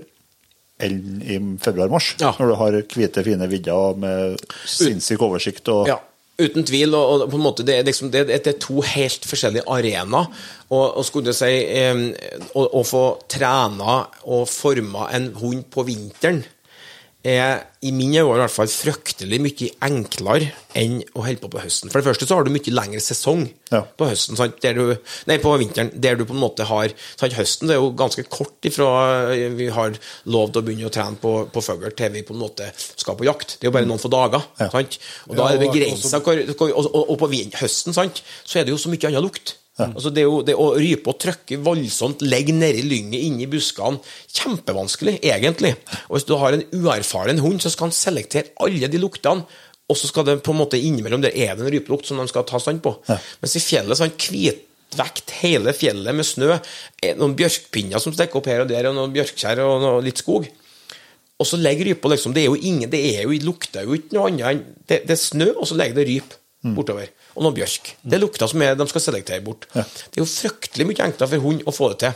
enn i februar-mars. Ja. Når du har hvite, fine vidder med sinnssyk oversikt. og Ja, uten tvil. Og, på en måte, det, er liksom, det er to helt forskjellige arenaer. Og, og skulle si eh, å, å få trena og forma en hund på vinteren er i mine øyne i hvert fall fryktelig mye enklere enn å holde på på høsten. For det første så har du mye lengre sesong Ja. på høsten, sant? Der du, nei, på vinteren, der du på en måte har sant? Høsten det er jo ganske kort ifra vi har lov til å begynne å trene på, på fugl til vi på en måte skal på jakt. Det er jo bare noen få dager. Ja. Sant? Og da er det begrensa og, og, og på høsten sant? så er det jo så mye annen lukt. Altså det, jo, det å rype og trykke voldsomt, legge nedi lynget inni buskene, kjempevanskelig, egentlig. Og hvis du har en uerfaren hund, så skal han selektere alle de luktene. Og så skal det på en måte innimellom der er det en rypelukt som de skal ta stand på. Mens i fjellet så er han kvitvekt, hele fjellet med snø. eh, Noen bjørkpinner som stikker opp her og der, og noen bjørkkjær og noe, litt skog. Og så legger rypa liksom Det er jo ingen, det er jo, lukter jo ikke noe annet enn det, det er snø, og så legger det ryp bortover. Og noe bjørk. Det er lukta som er, de skal selektere bort. Det er jo fryktelig mye enklere for hund å få det til.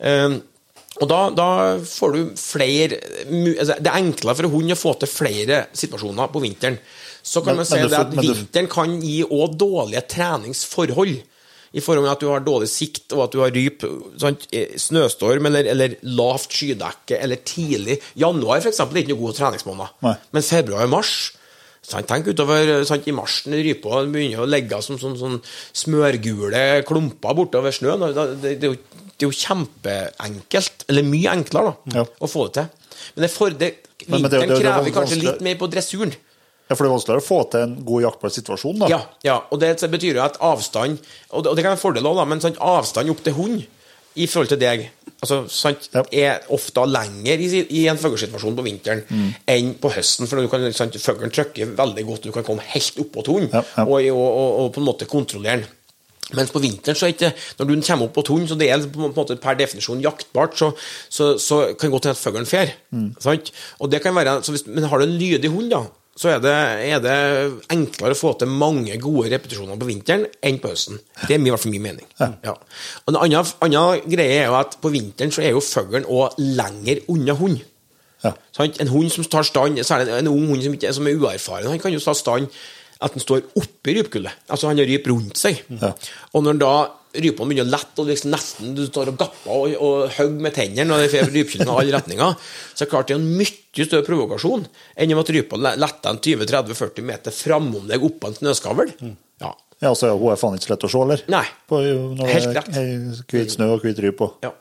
Um, og da, da får du flere altså, Det er enklere for hund å få til flere situasjoner på vinteren. Så kan Men- man si det får- at vinteren kan gi òg dårlige treningsforhold. I forhold til at du har dårlig sikt, og at du har ryp, sant? eh, snøstorm eller, eller lavt skydekke, eller tidlig Januar for eksempel, er ikke noe god treningsmåned. Men februar og mars Sant? Tenk utover sant, i mars når rypa begynner å legge som sånn, sånn smørgule klumper bortover snøen. Det, det, er jo, det er jo kjempeenkelt, eller mye enklere, da, Ja. å få det til. Men det, for, det, vinteren er krever kanskje litt mer på dressuren. Ja, For det er vanskeligere å få til en god jaktplasssituasjon, da. Ja, ja, og det betyr jo at avstand Og det, og det kan være en fordel da, men sånn avstand opp til hund i forhold til deg altså, sant, Ja. er ofte lenger i, i en fuglesituasjon på vinteren Mm. enn på høsten. For du kan, fuglen trykker veldig godt, du kan komme helt oppå til Ja, ja. Og, og, og, og på en måte kontrollere den. Mens på vinteren, så er ikke når du kommer opp på hund, så det er på en måte per definisjon jaktbart, så, så, så kan det godt hende at fuglen drar. Mm. Og det kan være, hvis, men har du en lydig hund, da, så er det, er det enklere å få til mange gode repetisjoner på vinteren enn på høsten. Det er i hvert fall min mening. Ja. Og En annen, annen greie er jo at på vinteren så er jo fuglen òg lenger unna hund. Ja. En hund som tar stand, særlig en ung hund som, ikke, som er uerfaren, han kan jo ta stand at den står oppi rypkullet. Altså han har ryp rundt seg. Ja. Og når han da rypene begynner å lette, og liksom nesten du står og gapper og, og hogger med tennene og det rypekilden i alle retninger, så er det klart det er en mye større provokasjon enn om at rypa le- letter en 20-30-40 meter framom deg oppå en snøskavl. Ja. Ja, så er hun er faen ikke så lett å se, eller? Nei. På, når Helt det rett. hvit snø og hvit rype. Ja.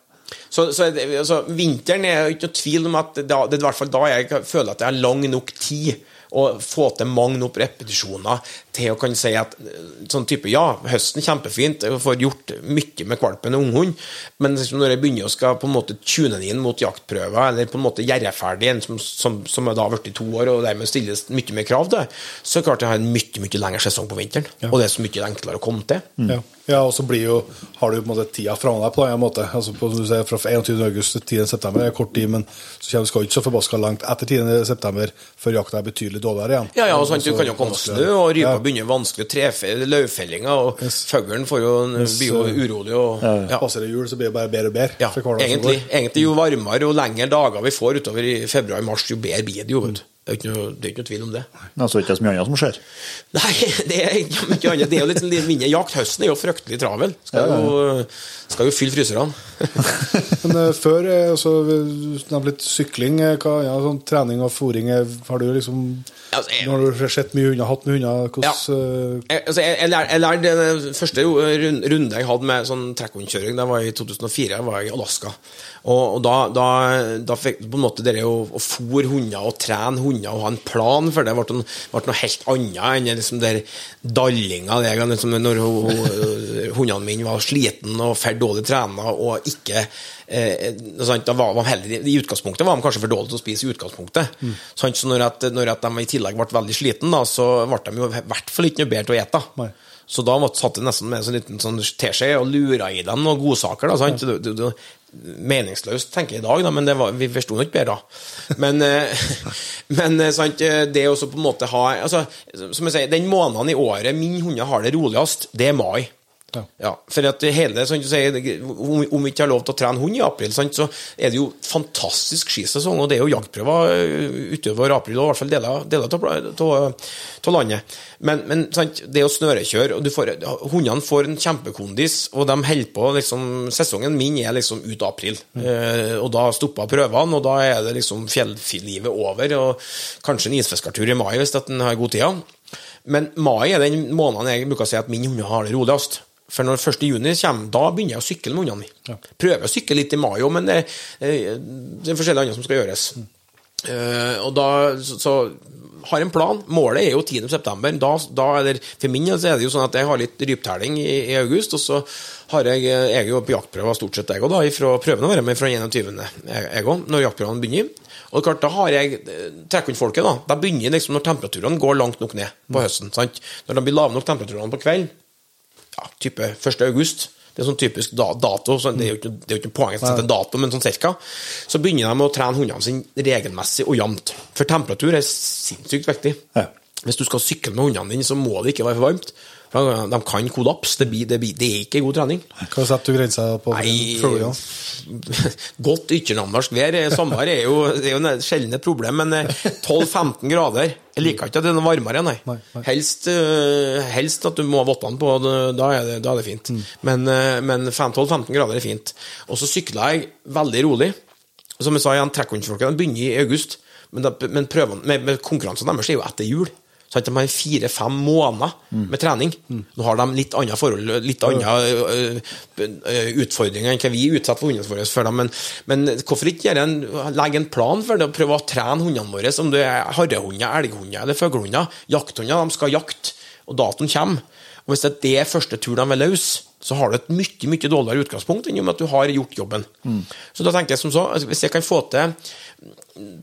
Så, så er altså, vinteren er ikke noe tvil om at da, det er i hvert fall da jeg føler at jeg har lang nok tid å få til mange nok repetisjoner til å kunne si at eh, sånn type Ja, høsten kjempefint, jeg får gjort mye med valpen og unghund, men når jeg begynner å skal på en måte tune den inn mot jaktprøver, eller på en måte gjøre ferdig en som, som, som er da blitt to år, og dermed stilles mye mer krav til, så er det klart jeg har en mye, mye lengre sesong på vinteren, og det er så mye enklere å komme til. Ja. Ja, og så blir jo, har du på en måte tida fra deg på en måte. Altså på, som du sier, Fra 21. august til 10. september er kort tid, men så kommer, skal du ikke så forbaska langt etter 10. september før jakta er betydelig dårligere igjen. Ja, ja, og sant, du Altså, kan jo komme snø, og rypa Ja. begynner vanskelig å trefe løvfellinga, og Yes. fuglen får jo, Yes, blir jo uh, urolig. Og, ja. Passer det jul, så blir det bare bedre og bedre. Ja, egentlig, egentlig jo varmere og lengre dager vi får utover i februar-mars, jo bedre blir det jo. vet du. Det er ikke noe, det er ikke noe tvil om det. Altså ikke så mye annet som skjer. Nei, det er ikke mye annet. Det er jo litt, litt mindre jakt. Høsten er jo fryktelig travel. Skal jo, skal jo fylle fryserne. Men eh, før eh, altså, vi nevnte litt sykling, eh, hva, ja, sånn trening og fôring. eh, Har du liksom Altså, jeg- Nå har du sett mye hunder, hatt mye hunder. Hvordan ja. Jeg, altså, jeg, jeg, lær, jeg lærte den første runde jeg hadde med sånn trekkhundkjøring, det var i 2004. Jeg var i Alaska. Og, og da, da, da fikk på en måte det å, å fôre hunder og trene hunder og ha en plan for det, ble, ble noe helt annet enn liksom der dallinga det, liksom, når hun- hun- hundene mine var sliten og for dårlig trena og ikke eh, da var de heller, I utgangspunktet var de kanskje for dårlige til å spise. i utgangspunktet sant, Så når, at, når at de i tillegg ble veldig slitne, så ble de jo i hvert fall ikke noe bedre til å ete. Nei. Så da måtte, satt jeg nesten med en sånn liten sånn teskje og lura i dem noen godsaker. da, sant? Det, det, det, meningsløst, tenker jeg i dag, da, men det var, vi forsto nok bedre da. Men, eh, men eh, sant, eh, det å på en måte ha altså, Som jeg sier, den måneden i året min hunder har det roligst, det er mai. Ja. Ja, for at hele, sånn sier, om, vi ikke har lov til å trene hund i april, sant, så er det jo fantastisk skisesong, og det er jo jaktprøver eh, utover april, og i hvert fall deler, av, landet. Men, men sant, det å snørekjøre, og du får, hundene får en kjempekondis, og de holder på liksom, Sesongen min er liksom ut april, eh, og da stopper prøvene, og da er det liksom fjelllivet over, og kanskje en isfiskertur i mai hvis en har god tid. Men mai er den måneden jeg bruker å si at min hund har det roligst. For når 1. juni kommer, da begynner jeg å sykle med ungene. mine. Prøver å sykle litt i mai òg, men det, det er forskjellige andre som skal gjøres. Uh, og da så, så har en plan. Målet er jo 10. september. Da, da er det, for min del er det jo sånn at jeg har litt ryptelling i, i august, og så har jeg, jeg er jo på jaktprøver stort sett, jeg òg, fra prøvene være med fra 21. jeg òg, når jaktprøvene begynner. Og klart, da har jeg eh, trekkhundfolket, da. Da begynner liksom når temperaturene går langt nok ned på høsten. sant? Når de blir lave nok temperaturene på kvelden, ja, type 1. august det er sånn typisk da, dato, så det er jo ikke, det er jo ikke poenget å sette en dato, men sånn cirka. Så begynner de å trene hundene sine regelmessig og jevnt. For temperatur er sinnssykt viktig. Hvis du skal sykle med hundene dine, så må det ikke være for varmt. De kan kollaps. Det, blir, det, blir, det er ikke god trening. Hva setter du grensa på? Nei, godt ytternamnorsk vær. Sommer er jo, det er jo et sjeldent problem, men eh, 12-15 grader Jeg liker ikke at det er noe varmere, nei. Nei, nei. Helst, eh, helst at du må ha vottene på, da er det, da er det fint. Mm. Men, eh, men 12-15 grader er fint. Og så sykla jeg veldig rolig. Som jeg sa igjen, trekkhundfolkene begynner i august, men, da, men prøven, men konkurransene deres er jo etter jul. De har fire-fem måneder med trening. Nå har de litt andre forhold, litt andre ø, ø, ø, utfordringer enn hva vi utsetter for hundene våre for. Dem. Men, men hvorfor ikke en, legge en plan for det og prøve å trene hundene våre, om det er harrehunder, elghunder eller fuglehunder? Jakthunder de skal jakte, og datoen kommer. Og Hvis det er første tur de er løs, så har du et mye mye dårligere utgangspunkt enn om at du har gjort jobben. Så da tenker jeg som så, altså, Hvis jeg kan få til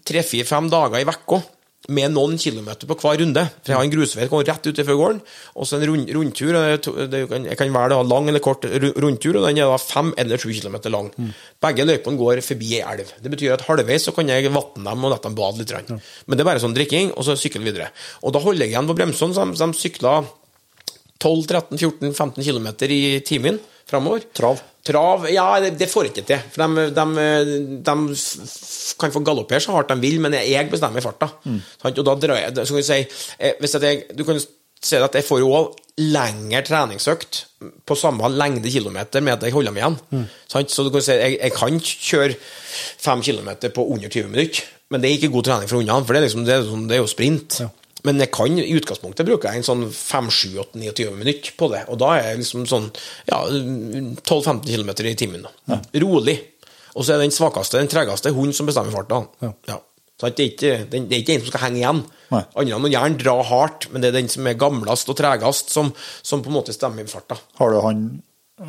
tre-fire-fem dager i vekka med noen kilometer på hver runde. For jeg har en grusvei som går rett utenfor gården, og så en rund, rundtur. det kan- Jeg kan være lang eller kort rundtur, og den er da fem eller sju kilometer lang. Begge løypene går forbi ei elv. Det betyr at halvveis så kan jeg vatne dem og la dem bade litt. grann. Men det er bare sånn drikking, og så sykle videre. Og da holder jeg igjen på bremsene, så de, de sykler 12-13-14-15 km i timen framover. Trav? Trav, ja, det, får ikke til. For de, de, de kan få galoppere så hardt de vil, men jeg bestemmer farta. Mm. Og da drar jeg så kan du si, eh, hvis jeg, Du kan se at jeg får jo også lengre treningsøkt på samme lengde kilometer med at jeg holder meg igjen. Mm. Så du kan si, jeg, jeg kan kjøre fem kilometer på under 20 minutter, men det er ikke god trening for hundene, for det er, liksom, det er, det er jo sprint. Men jeg kan, i utgangspunktet bruker jeg en sånn 5-7-8-29 minutter på det. Og da er jeg liksom sånn ja, 12-15 km i timen. da. Rolig. Og så er den svakeste, den tregeste, hund som bestemmer farta. Ja. Så det, er ikke, det er ikke en som skal henge igjen. Andre må gjerne dra hardt, men det er den som er gamlest og tregest, som, som på en måte stemmer i farta. Har du han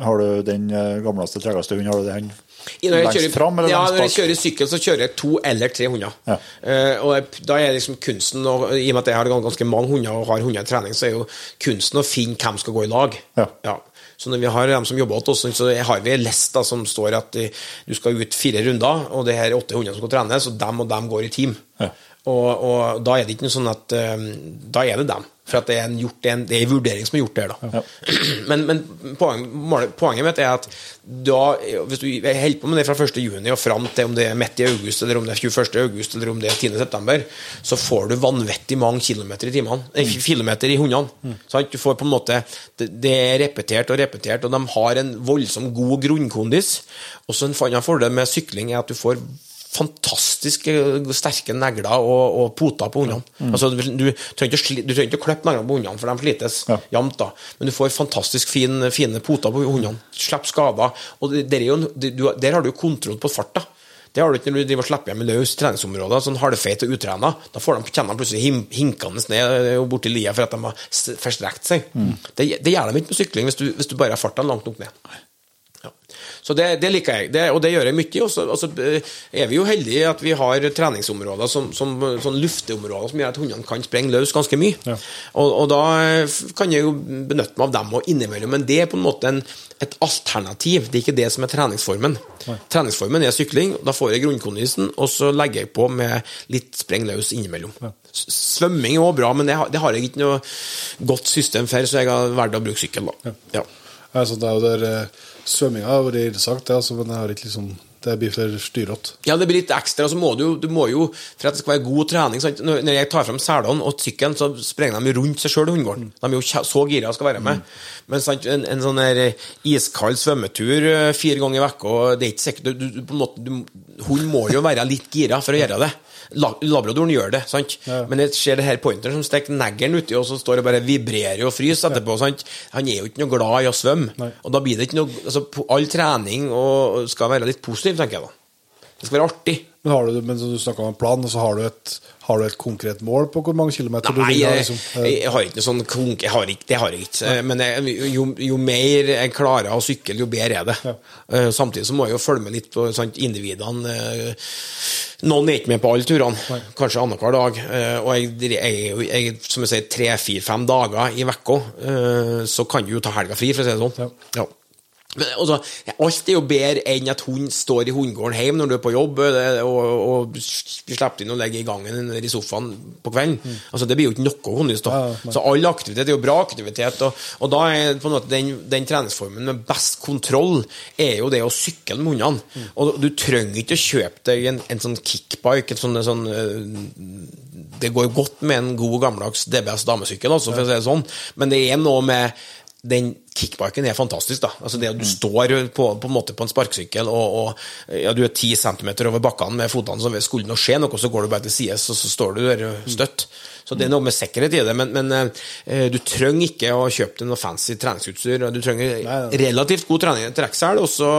Har du den eh, gamleste, tregeste hunden? Har du den I- Når jeg kjører, fram ja, når jeg kjører sykkel, så kjører jeg to eller tre hunder. Ja. Uh, og da er liksom kunsten, og, i og med at jeg har ganske mange hunder og har hunder i trening, så er jo kunsten å finne hvem skal gå i lag. Ja. Så når vi har dem som jobber hos oss, så har vi en list da, som står at eh, du skal ut fire runder, og det her er åtte hunder som skal trene, så dem og dem går i team. Ja. Og, og da er det ikke noe sånn at eh, Da er det dem. For at det er en, gjort, det er en, det er en vurdering som er gjort der, da. Men, men poenget, poenget mitt er at da, hvis du holder på med det fra 1. juni og fram til om det er midt i august, eller om det er 21. august, eller om det er 10. september, så får du vanvittig mange kilometer i timene. Mm. kilometer i hundene. Sant? Du får på en måte det, det er repetert og repetert, og de har en voldsom god grunnkondis. Og så en annen fordel med sykling er at du får fantastisk sterke negler og, og poter på hundene. Altså, du, du, trenger ikke, du trenger å klippe neglene på ungene, for de slites Ja. jevnt. da. Men du får fantastisk fin, fine poter på ungene. Slipper skader. Og det, det er jo, du, der har du kontroll på farta. Det har du ikke når du driver og slipper hjem i løs treningsområder, sånn halvfeit og utrena. Da får de, kjenner de plutselig him, hinkende ned eh, og borti lia for at de har forstrekt seg. Det, det gjør de ikke med sykling hvis du, hvis du bare har farta langt nok ned. Ja. Så det, det liker jeg, det, og det gjør jeg mye. Og så altså, eh, er vi jo heldige at vi har treningsområder som, som sånn lufteområder som gjør at hundene kan sprenge løs ganske mye. Og, og da eh, kan jeg jo benytte meg av dem og innimellom, men det er på en måte en, et alternativ. Det er ikke det som er treningsformen. Treningsformen er sykling, da får jeg grunnkondisen, og så legger jeg på med litt spreng løs innimellom. Ja. Svømming er også bra, men det har, det har jeg ikke noe godt system for, så jeg har valgt å bruke sykkel. da. Ja. Altså, det er jo der eh, Svømminga har vært interessant, det, altså, men jeg har ikke liksom Det blir for styrete. Ja, det blir litt ekstra, så må du, du må jo For at det skal være god trening sant? Når jeg tar frem selene og sykkelen, så sprenger de rundt seg sjøl i hundegården. De er jo så gira og skal være med. Men sant, en, en sånn der iskald svømmetur eh, fire ganger i uka, det er ikke sikkert du, du, på en måte, du, Hund må jo være litt gira for å gjøre det. La, labradoren gjør det, sant? men jeg ser det her pointeren som stikker neglen uti, og så står det bare vibrerer og fryser etterpå. Sant? Han er jo ikke noe glad i å svømme. Og da blir det ikke noe altså, All trening og, skal være litt positiv, tenker jeg da. Det skal være artig. Men, har du, men du snakka om en plan, og så har du, et, har du et konkret mål på hvor mange kilometer Nei, du vil ha? Liksom. jeg, jeg har ikke noe sånn konk... Har ikke, det har jeg ikke. Men jeg, jo, jo mer jeg klarer å sykle, jo bedre er det. Eh, Samtidig så må jeg jo følge med litt på sant, individene. eh, Noen er ikke med på alle turene, kanskje annenhver dag. eh, Og jeg, jeg, jeg, som jeg sier, tre-fire-fem dager i uka, eh, så kan du jo ta helga fri, for å si det sånn. Ja. Men altså, alt er jo bedre enn at hund står i hundegården hjemme når du er på jobb, og, og, og slipper inn og legger i gangen eller i sofaen på kvelden. Altså, det blir jo ikke noe hundehus da. Ja. Så all aktivitet er jo bra aktivitet, og, og da er på en måte den, den treningsformen med best kontroll er jo det å sykle med hundene. Og du trenger ikke å kjøpe deg en, en sånn kickbike, en sånn, sånn eh, Det går godt med en god gammeldags DBS damesykkel, altså, for å si det sånn, men det er noe med den kickbiken er fantastisk. da. Altså det at Du står på, på en måte på en sparkesykkel og, og ja, du er ti centimeter over bakkene med fotene, så skulle det skje noe, så går du bare til sides, og så står du der støtt. Så det er noe med sikkerhet i det, men, men eh, du trenger ikke å kjøpe deg noe fancy treningsutstyr. Du trenger relativt god trening, trekksel, og så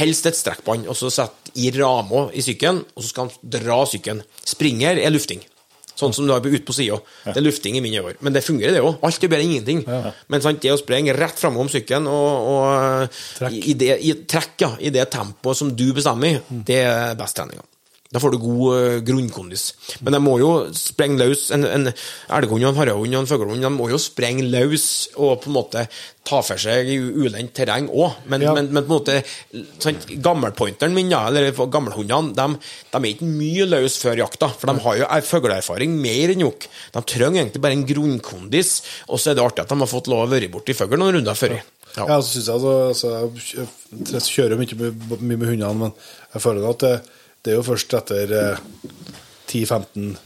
helst et strekkbånd, og så sett i rama i sykkelen, og så skal han dra sykkelen. Springer er lufting. Sånn som du har ute på sida. Det er lufting i mine øyne. Men det fungerer, det òg. Alt er bedre enn ingenting. Men sant, det å sprenge rett framom sykkelen og, og Trekk. i, det, i trekk, ja, i det tempoet som du bestemmer, det er best treninga. Da får du god eh, grunnkondis. Men de må jo sprenge løs En, en elghund, en harrehund og en fuglehund de må jo sprenge løs og på en måte ta for seg ulendt terreng òg. Men, Ja. men, men på en måte sånn, Gammelpointeren min, ja, eller gammelhundene, de, de er ikke mye løs før jakta. For de har jo er- fugleerfaring mer enn nok. De trenger egentlig bare en grunnkondis, og så er det artig at de har fått lov å være borti fugl noen runder før. Ja, så synes jeg altså, altså Jeg kjører mye med, mye med hundene, men jeg føler at det, det er jo først etter eh, 10-15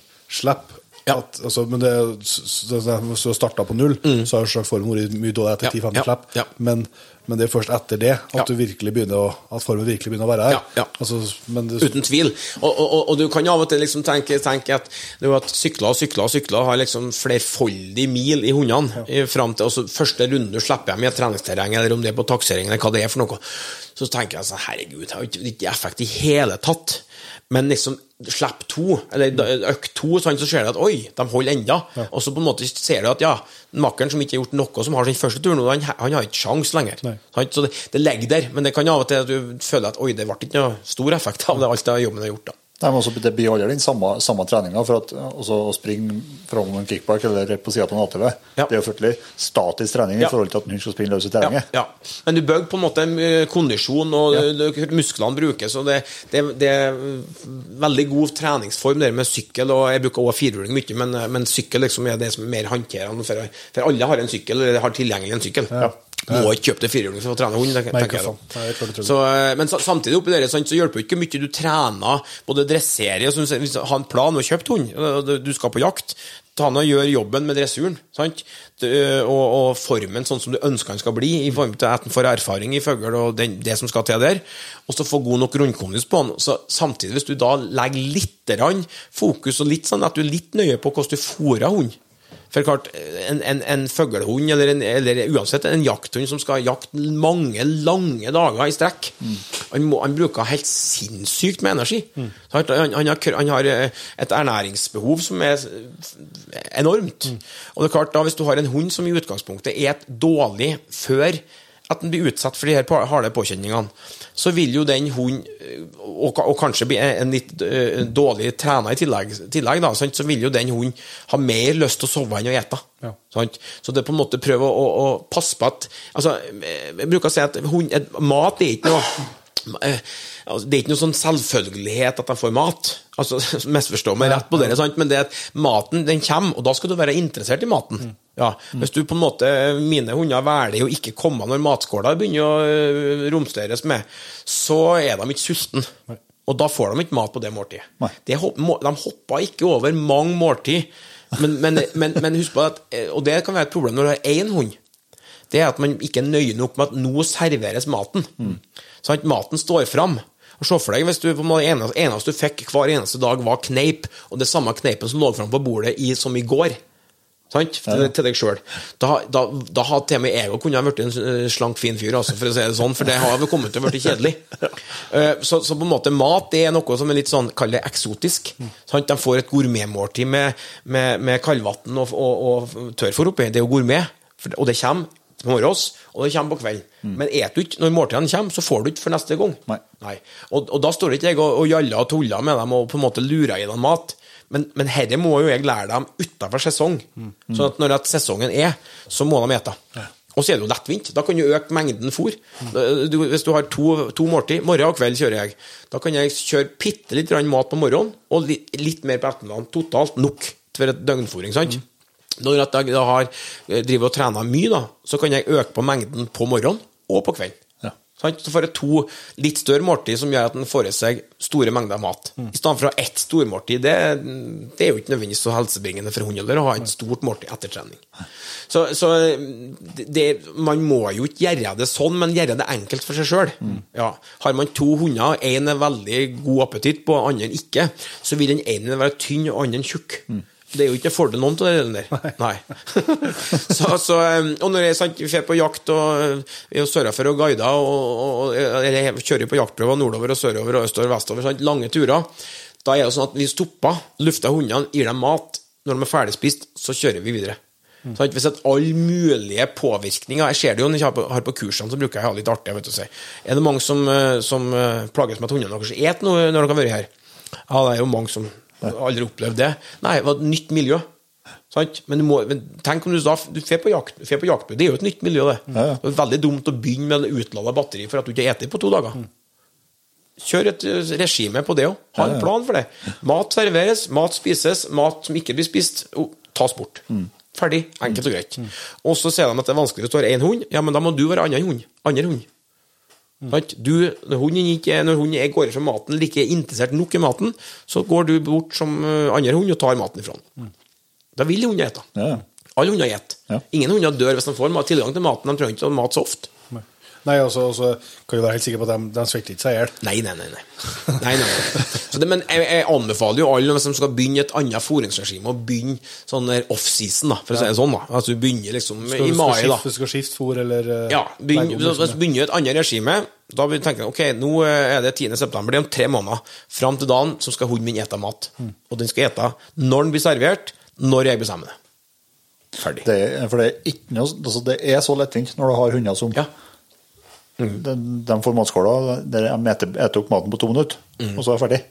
slipp Ja. at, altså, men det, er- så, så, starta på null, så har slags form vært mye dårlig etter Mm. Ja, 10-15 ja, slipp. ja. Men, men det er først etter det at, du virkelig å, at formen virkelig begynner å være her. Altså, men det, Uten tvil. Og, og, og, du kan av og til liksom tenke, tenke at det er jo at sykler og sykler og sykler har liksom flerfoldig mil i hundene Frem fram til altså, første runde du slipper dem i et treningsterreng, eller om det er på taksering, eller hva det er for noe. Så tenker jeg sånn, herregud, det jo ikke ikke effekt i hele tatt. Men liksom slipp to, eller økt to, sånn, så ser du at oi, de holder enda. Og så på en måte ser du at ja, makkeren som ikke har gjort noe, som har sin første tur nå, han, han har ikke sjans lenger. Han, Så det, det ligger der, men det kan av og til at du føler at oi, det ble ikke noe stor effekt av det, alt det jobben du har gjort. da. Nei, men også, det aldri den samme, samme treninga. for at også Å springe fra en kickback eller på sida på en ATV, Ja. det er jo fryktelig statisk trening Ja. i forhold til at en skal springe løs i Ja, terrenget. ja. Men du bygger på en måte eh, kondisjon, og eh, musklene brukes. og det, det, det er veldig god treningsform der med sykkel. og Jeg bruker også firehjuling mye, men, eh, men sykkel liksom er det som er mer håndterende. For, for alle har en sykkel, eller har tilgjengelig en sykkel. Må ikke kjøpe deg firehjuling for å trene hund. tenker jeg da. Så, eh, men samtidig oppi det, så hjelper det ikke mye du trener både dressere sånn, har en plan og har kjøpt hund, du- skal på jakt, ta han og gjør jobben med dressuren sant? Og, og formen sånn som du ønsker han skal bli, i form til at han får erfaring i fugl og den, det som skal til der, og så få god nok rundkondis på han. Så samtidig, hvis du da legger litt fokus og litt sånn at du er litt nøye på hvordan du fôrer hund for klart, en, en, en fuglehund, eller, en, eller uansett en jakthund som skal jakte mange, lange dager i strekk, han, må, han bruker helt sinnssykt med energi. Mm. Han, han, har, han har eh, et ernæringsbehov som er enormt. Og det er klart, da hvis du har en hund som i utgangspunktet et dårlig før at den blir utsatt for de her harde påkjenningene, så vil jo den hund, eh, og, og kanskje bli en litt eh, dårlig trener i tillegg, tillegg da, så vil jo den hunden ha mer lyst til å sove enn å ete. Ja. Sant? Så det er på en måte prøve å, å, å passe på at altså, Jeg bruker å si at hund, mat er ikke noe eh, altså, Det er ikke noe sånn selvfølgelighet at de får mat. Altså, Misforstå meg rett på det, sant? men det er at maten den kommer, og da skal du være interessert i maten. Ja, Hvis du på en måte Mine hunder velger å ikke komme når matskåla begynner å øh, romsteres med, så er de ikke sultne. Og da får de ikke mat på det måltidet. De hopper ikke over mange måltid. Men, men, men, men husk på at eh, Og det kan være et problem når du har én hund. Det er at man ikke er nøye nok med at nå serveres maten. Sånn at maten står fram. Og Se for deg hvis du på en måte eneste, eneste du fikk hver eneste dag, var kneip, og det samme kneipen som lå fram på bordet i, som i går. Sant? Til, til deg sjøl. Da, da, da hadde til og med jeg kunnet blitt en eh, slank, fin fyr, altså, for å si det sånn, for det har kommet til å bli kjedelig. Eh, så, så på en måte mat det er noe som er litt sånn, kall det eksotisk. Sant? De får et gourmetmåltid med, med, med kaldvann og, og, og tørrfôr oppi. Det er jo gourmet, og det kommer på morges, og det kommer på kvelden. Men et du ikke når måltidene kommer, så får du ikke for neste gang. Nei. Og, og da står ikke jeg og, og jaller og tuller med dem og på en måte lurer i dem mat. Men, men herre må jo jeg lære dem utafor sesong. Sånn at når at sesongen er, så må de ete. Og så er det jo lettvint. Da kan du øke mengden fôr. Du, hvis du har to, to måltid, morgen og kveld kjører jeg, da kan jeg kjøre bitte litt mat på morgenen og litt, litt mer på ettermiddagen. Totalt nok for et døgnfôring. sant? Når jeg da har, eh, driver og trener mye, da, så kan jeg øke på mengden på morgenen og på kvelden. Så får jeg to litt større måltid som gjør at en får i seg store mengder mat. I stedet for å ha ett stormåltid. Det, det er jo ikke nødvendigvis så helsebringende for hund å ha et stort måltid etter trening. Så, så det, man må jo ikke gjøre det sånn, men gjøre det enkelt for seg sjøl. Ja. Har man to hunder, én er veldig god appetitt på, andre ikke, så vil den ene være tynn og andre tjukk. Det er jo ikke fordel noen av det der. Nei. så, så, um, og når jeg sant, vi på jakt og vi er jo sørafor og guider, og, og, eller jeg kjører på jaktprøver nordover og sørover og østover og vestover, sant, lange turer, da er det sånn at vi stopper, lufter hundene, gir dem mat. Når de er ferdig spist, så kjører vi videre. Sant? Hvis sett alle mulige påvirkninger Jeg ser det jo når jeg har på, har på kursene, så bruker jeg å ha litt artig. Vet du, si. Er det mange som, uh, som plages med at hundene deres et noe når de har vært her? Ja, det er jo mange som aldri opplevd det. Nei, det var et nytt miljø. Sant? Men, du må, men tenk om du da du fer på jakt, på jakt, Det er jo et nytt miljø, det. Ja, ja. Det er veldig dumt å begynne med en utlada batteri for at du ikke har spist på to dager. Kjør et eh, regime på det òg. Ha en plan for det. Mat serveres, mat spises, mat som ikke blir spist, tas bort. Ferdig. Enkelt og greit. Og så sier de at det er vanskelig å har én hund. Ja, men da må du være annen hund. Andre hund. Du, når hunden ikke, når hunden går fra maten eller ikke er interessert nok i maten, så går du bort som eh, andre hund og tar maten ifra den. Da vil hunden ete. Ja. Alle hunder spiser. Ja. Ingen hunder dør hvis de får tilgang til maten. De trenger ikke å mat så ofte. Nei, og så kan du være helt sikker på at de, de svetter ikke seg i hjel. Nei, nei, nei. nei. nei, nei, nei. Så det, men jeg, jeg anbefaler jo alle de skal begynne et annet fôringsregime, å begynne sånn der off-season, for å si det sånn. da. Altså du begynner liksom Skal i mai, da. du skal skifte fôr eller eh, Ja, hvis du begynner et annet regime, da vil du tenke ok, nå er det 10. september, det er om tre måneder. Fram til dagen så skal hunden min ete mat. Mm. Og den skal ete når den blir servert, når jeg bestemmer det. Ferdig. Det for det er ikke noe altså Det er så lettvint når du har hunder som Ja. De, de får matskåla, der de eter, eter opp maten på to minutter, og så er jeg ferdig.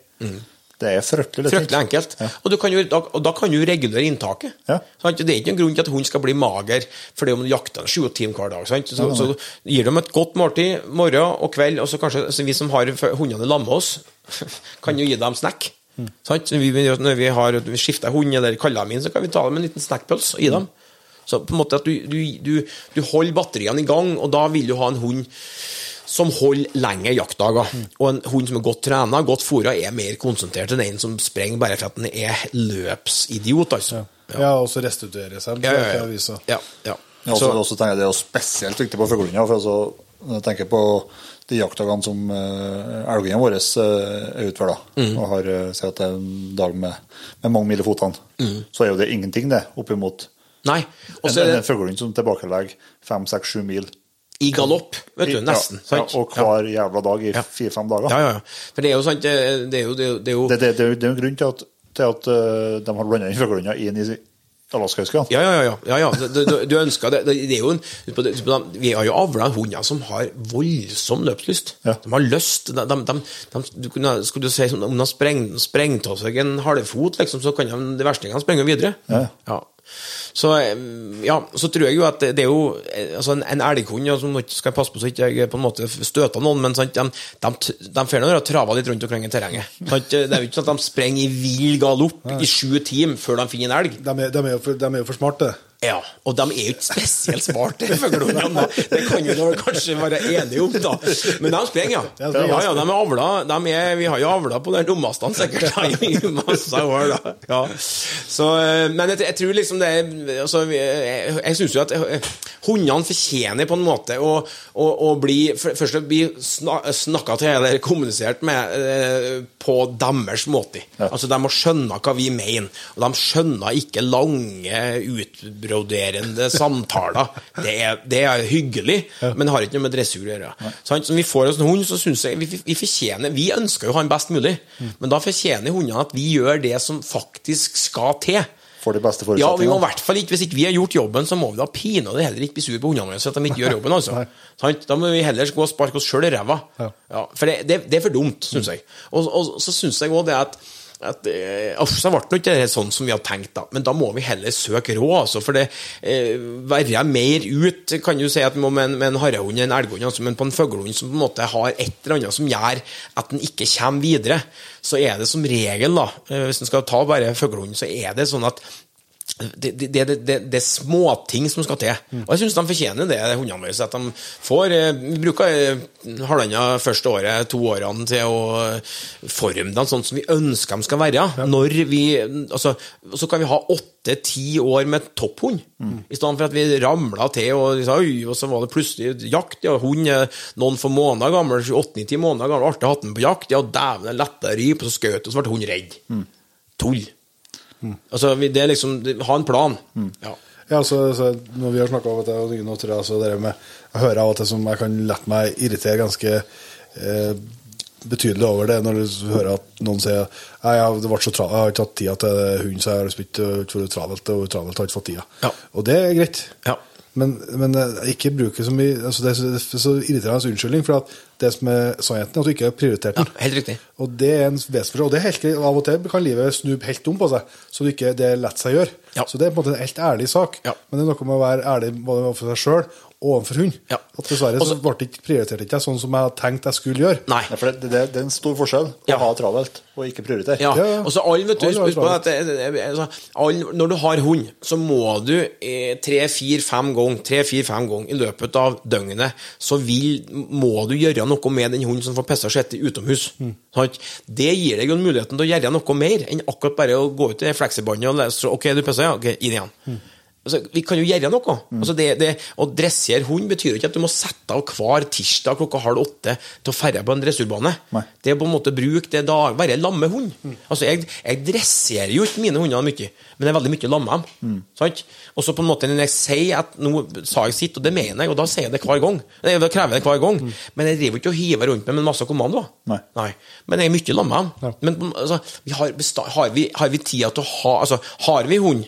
Det er fryktelig lettvint. Fryktelig enkelt. Og, du kan jo, da, og da kan du regulere inntaket. Ja. Det er ikke noen grunn til at hund skal bli mager fordi om du jakter sju timer hver dag. Sant? Så, så gir dem et godt måltid morgen og kveld, og så kanskje så vi som har hundene lag med oss, kan jo gi dem snack. Sant? Når vi, når vi, har, vi skifter hund eller kaller dem inn, så kan vi ta dem en liten snackpølse og gi dem. Så på en måte at du, du, du, du holder batteriene i gang, og da vil du ha en hund som holder lengre jaktdager. Og en hund som er godt trena, godt fôra, er mer konsentrert enn en som sprenger bare for at den er løpsidiot, altså. Ja, og så restituere seg. Ja, ja, ja. ja, ja. Ja, også, Så, også tenker jeg Det er jo spesielt viktig på fuglehunder. For altså, jeg tenker på de jaktdagene som uh, elghundene våre eh, er ute for, da, Mm. og har uh, sett at det er en dag med, med mange mil i fotene, Mm. så er jo det ingenting, det, oppimot nei. Også, en, en, fuglehund som tilbakelegger fem, seks, sju mil. i galopp, vet du. Nesten. Ja, ja, og hver jævla dag i fire-fem dager. Ja, ja, ja. For det er jo sant, det det er jo, det er jo, det Det, det, det, er jo- det grunn til at, til at uh, de har blanda inn fuglehunder inn i alaskahuskene. Ja, ja, ja. ja, ja. Du, du, du ønsker det. Det er jo en, vi har jo avla hunder som har voldsom løpslyst. Ja. De har lyst de, de, de, du kunne, Skulle du si som om de har sprengt av seg en halvfot, liksom, så kan de, de verstingene sprenge videre. Ja. Ja. Så, eh, ja, så tror jeg jo at det, det er jo eh, altså En, en elghund ja, som skal passe på så ikke jeg på en måte støter noen, men sant, de, de, de får nå trava litt rundt omkring i terrenget. Sant? Det er jo ikke sånn at de sprenger i vill galopp i sju timer før de finner en elg. De, er, de, er jo for, de er jo for smarte. Ja, og de er jo ikke spesielt smarte, fuglehundene. Det kan vi kanskje være enige om, da. Men de sprenger, ja. Ja, de Ja, de er avla. De er, vi har jo avla på den rommastene sikkert i masse år, da. Ja. Så, eh, men jeg, jeg tror liksom det er altså, Jeg, jeg syns jo at eh, hundene fortjener på en måte å, å, å bli Først å bli sna, snakka til eller kommunisert med eh, på deres måte. Altså, de må skjønne hva vi mener, og de skjønner ikke lange, utbroderende samtaler. Det er, det er hyggelig, men har ikke noe med dressur å gjøre. Så vi får oss en hund, så syns jeg vi, vi fortjener Vi ønsker jo å ha den best mulig, men da fortjener hundene at vi gjør det som faktisk skal til. For de beste Ja, vi må i hvert fall ikke, Hvis ikke vi har gjort jobben, så må vi da pinadø heller ikke bli sur på hundene våre for at de ikke gjør jobben. altså. Da må vi heller gå og sparke oss sjøl i ræva. Ja, for det, det, det er for dumt, syns jeg. Og, og så syns jeg òg det at at eh, uff, så ble det ikke det sånn som vi hadde tenkt, da. Men da må vi heller søke råd, altså. For det eh, være mer ut Kan du si at vi må med en, med en harrehund en elghund, altså, men på en fuglehund som på en måte har et eller annet som gjør at den ikke kommer videre, så er det som regel, da, eh, hvis en skal ta bare fuglehund, så er det sånn at det, det, det, det, er småting som skal til. Og jeg syns de fortjener det, hundene våre. At de får eh, Vi bruker eh, halvannet første året, to årene, til å eh, forme dem sånn som vi ønsker de skal være. Når vi altså, Så kan vi ha åtte-ti år med topphund, i stedet for at vi ramla til, og, oi, og så var det plutselig jakt. Ja, hund er noen få måneder gammel, åtte-ni-ti måneder gammel, artig å ha den på jakt. Ja, dæven, det lett å rype, og så skjøt, og så ble hunden redd. Tull. Altså, vi, det er liksom Ha en plan. Ja. Ja, så, så når vi har snakka om dette, og nå tror jeg altså det med Jeg hører av og til som jeg kan la meg irritere ganske eh, betydelig over det, når du hører at noen sier Nei, jeg, det ble så tra jeg har ikke hatt tida til hunden, så jeg har spilt ikke vært travelt, og travelt har ikke fått tida. Ja. Og det er greit. Ja. Men, men eh, ikke bruke så mye altså Det er så, er irriterende unnskyldning, for det som er sannheten, er at du ikke har prioritert den. ja, helt riktig. Og det er en vesensforskjell. Og det er helt. Av og til kan livet snu helt om på seg, så det ikke det lar seg gjøre. Ja. Så det er på en måte en helt ærlig sak. Ja. Men det er noe med å være ærlig både overfor seg sjøl overfor hund. Ja. At dessverre Også- så ble det ikke prioritert ikke sånn som jeg hadde tenkt jeg skulle gjøre. Nei. Ja, for det, det, det er en stor forskjell å Ja. ha travelt og ikke prioritere. Ja, Ja, ja. og så alle, vet du, husk på at altså, alle, Når du har hund, så må du eh, tre, fire, fem ganger tre, ganger i løpet av døgnet Så vil, må du gjøre noe med den hunden som får pissa seg etter utomhus. Mm. Det gir deg jo muligheten til å gjøre noe mer enn akkurat bare å gå ut i fleksibåndet og lese OK, du pisser, ja? Ok, inn igjen. Mm. Altså, vi kan jo gjøre noe. Altså, det, det, å dressere hund betyr ikke at du må sette av hver tirsdag klokka halv åtte til å ferde på en dressurbane. Nei. Det er på en måte bruke det da, være lamme hund. Altså, jeg, jeg dresserer jo ikke mine hunder mye, men det er veldig mye lamme dem. Sant? Og så på en måte når jeg sier at nå sa jeg sitt, og det mener jeg, og da sier jeg det hver gang. Da krever jeg det hver gang. Men jeg driver ikke og hiver rundt meg med en masse kommandoer. Nei. Nei. Men jeg er mye lamme dem. Men altså, vi har, har, vi, har vi tida til å ha Altså, har vi hund,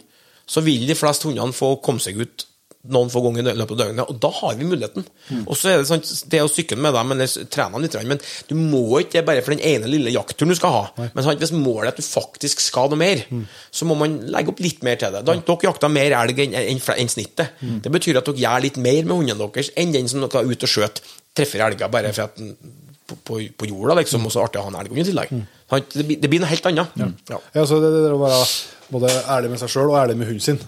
så vil de fleste hundene få komme seg ut noen få ganger i løpet av døgnet, og da har vi muligheten. Og så er det sånn, det å sykle med dem, eller trene dem litt, men du må ikke det bare for den ene lille jaktturen du skal ha. Men sant, hvis målet er at du faktisk skal noe mer, så må man legge opp litt mer til det. Da, dere jakter mer elg enn en, en snittet. Det betyr at dere gjør litt mer med hundene deres enn den som dere er ute og skjøt, treffer elger bare for at den på, på, jorda, liksom, og så artig å ha en elghund i tillegg. Sant? Det, blir- det blir noe helt annet. Ja. Ja, så det, det er bare, både ærlig med seg sjøl og ærlig med hunden sin.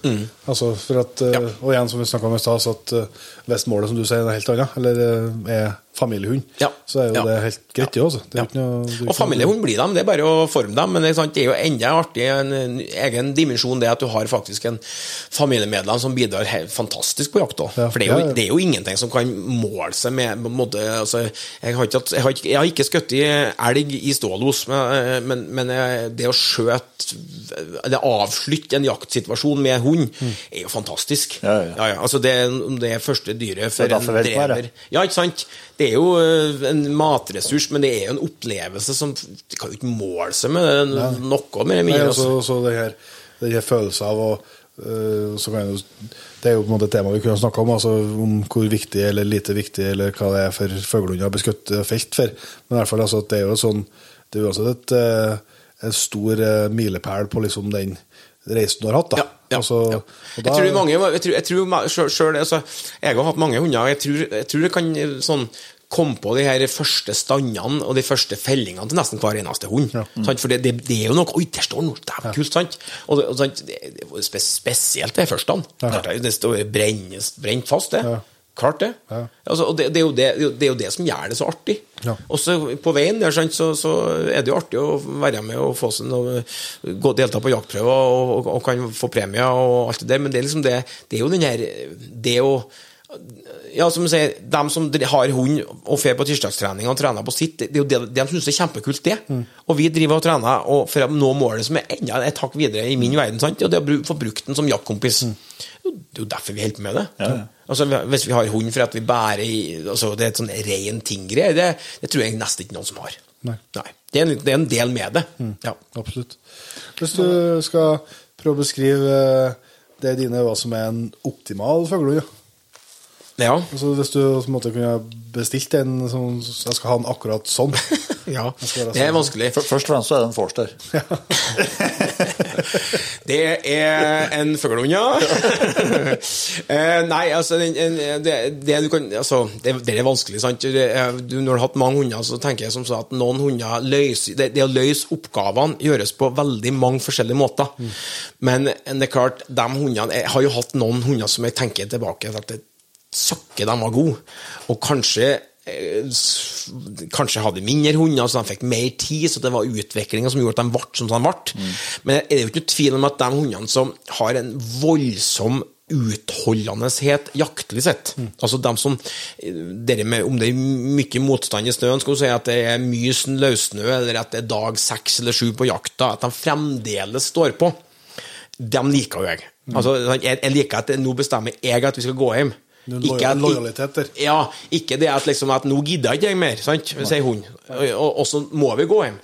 Altså for at, eh, Mm. Ja. Og igjen, som vi snakka om i stad, så at eh, hvis målet som du sier er helt annet, eller eh, er familiehund, Ja. så er jo Ja. det helt greit, ja. Det er Ja. ikke noe, det er Og familiehund blir dem, det er bare å forme dem. Men det er, sant, det er jo enda artig, en, en egen dimensjon det at du har faktisk en familiemedlem som bidrar helt fantastisk på jakta. Ja. For det er, jo, Ja, ja. det er jo ingenting som kan måle seg med på en måte, altså, jeg, har ikke, jeg, har ikke, jeg har ikke skutt i elg i stålos, men, men, men eh, det å skjøte Eller avslutte en jaktsituasjon med hund er jo fantastisk. Ja, ja. altså det, det er første dyret for en drever Ja, ikke sant? Det er jo eh, en matressurs, men det er jo en opplevelse som Det kan jo ikke måle seg med det, noe mer eller Nei, mindre. altså, så det her, det her følelsen av å så kan jeg jo, Det er jo på en måte et tema vi kunne snakka om, altså om hvor viktig eller lite viktig eller hva det er for fuglehunder å beskutte felt for. Men i hvert fall, altså, det er jo sånn Det er jo også et, stor milepæl på liksom den reisen du har hatt. da. Ja, ja, Altså, ja. og Jeg tror mange Jeg tror, jeg tror selv, altså, Jeg har hatt mange hunder. Jeg tror, jeg tror det kan sånn komme på de her første standene og de første fellingene til nesten hver eneste hund. Sant? For det, det, det er jo noe Oi, der står noe! Det er kult, sant? Og, og sant? Det, spesielt de første. Det, det står brent fast, det. Ja. Klart det. Ja. Altså, og det, det, er jo det, det er jo det som gjør det så artig. Ja. Og så på veien der sant, så, så er det jo artig å være med og få seg noe, gå delta på jaktprøver og, og, og kan få premier og alt det der, men det er liksom det Det er jo den her Det å ja, som du sier, De som har hund og fer på tirsdagstrening og trener på sitt, det er jo det de syns er kjempekult, det. Og vi driver og trener og for å nå målet som er enda et hakk videre i min verden, sant? og det å få brukt den som jaktkompis. Det er jo derfor vi holder på med det. Altså, hvis vi har hund for at vi bærer i altså, Det er et sånn ren ting-greie, det, det tror jeg nesten ikke noen som har. Nei. Det, er en, det er en del med det. Ja. Absolutt. Hvis du skal prøve å beskrive eh, det dine hva som er en optimal fuglehund, ja. Ja. Altså, hvis du på en måte kunne bestilt en sånn Jeg skal ha den akkurat sånn. ja. sånn. Det er sånn. vanskelig. F- Først og fremst så er det en forster. Det er en fuglehund, ja. Eh, Nei, altså en- det, det, du kan, altså det, det er vanskelig, sant. Det er- Du, når du har hatt mange hunder, så tenker jeg som så at noen hunder løser det, det å løse oppgavene gjøres på veldig mange forskjellige måter. Men det er klart, de hundene Jeg har jo hatt noen hunder som jeg tenker tilbake til at det søkke de var gode. Og kanskje eh, Kanskje hadde mindre hunder, så de fikk mer tid, så det var utviklinga som gjorde at de ble som de ble. Men det er jo ikke noe tvil om at de hundene som har en voldsom utholdenhet jaktlig sett. Altså de som med, Om det er mye motstand i snøen, skal du si at det er mye snø- løssnø, eller at det er dag seks eller sju på jakta, at de fremdeles står på, dem liker jo jeg. Altså, jeg, jeg liker at nå bestemmer jeg at vi skal gå hjem. Ikke at- lojaliteter. Ja, ikke det at, liksom, at nå gidder ikke jeg mer, sant? sier hun. Og, og så må vi gå hjem.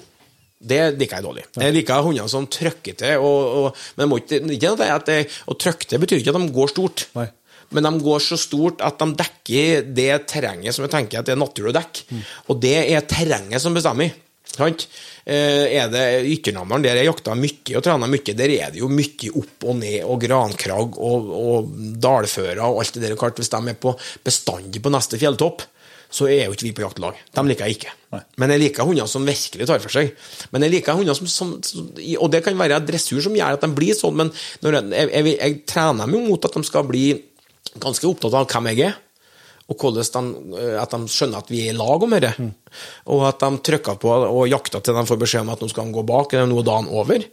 Det liker jeg dårlig. Jeg liker hunder som trykker til. Og, og, men ikke, ikke noe at det, å trykke til betyr ikke at de går stort. Nei. Men de går så stort at de dekker det terrenget som jeg tenker at det er naturlig å dekke. Mm. Og det er terrenget som bestemmer. Sant? Eh, er det Ytternamdalen, der jeg jakta mye og trena mye, der er det jo mye opp og ned og grankrag og, og dalfører og alt det der. Klart, hvis de er på bestandig på neste fjelltopp, så er jo ikke vi på jaktlag. De liker jeg ikke. Men jeg liker hunder som virkelig tar for seg. Men jeg liker hunder som, som, som Og det kan være dressur som gjør at de blir sånn, men når jeg, jeg, jeg, trener dem jo mot at de skal bli ganske opptatt av hvem jeg er. Og hvordan de, eh, at de skjønner at vi er i lag om dette. Og at de trykker på og jakter til de får beskjed om at nå skal de gå bak, eller nå er dagen over.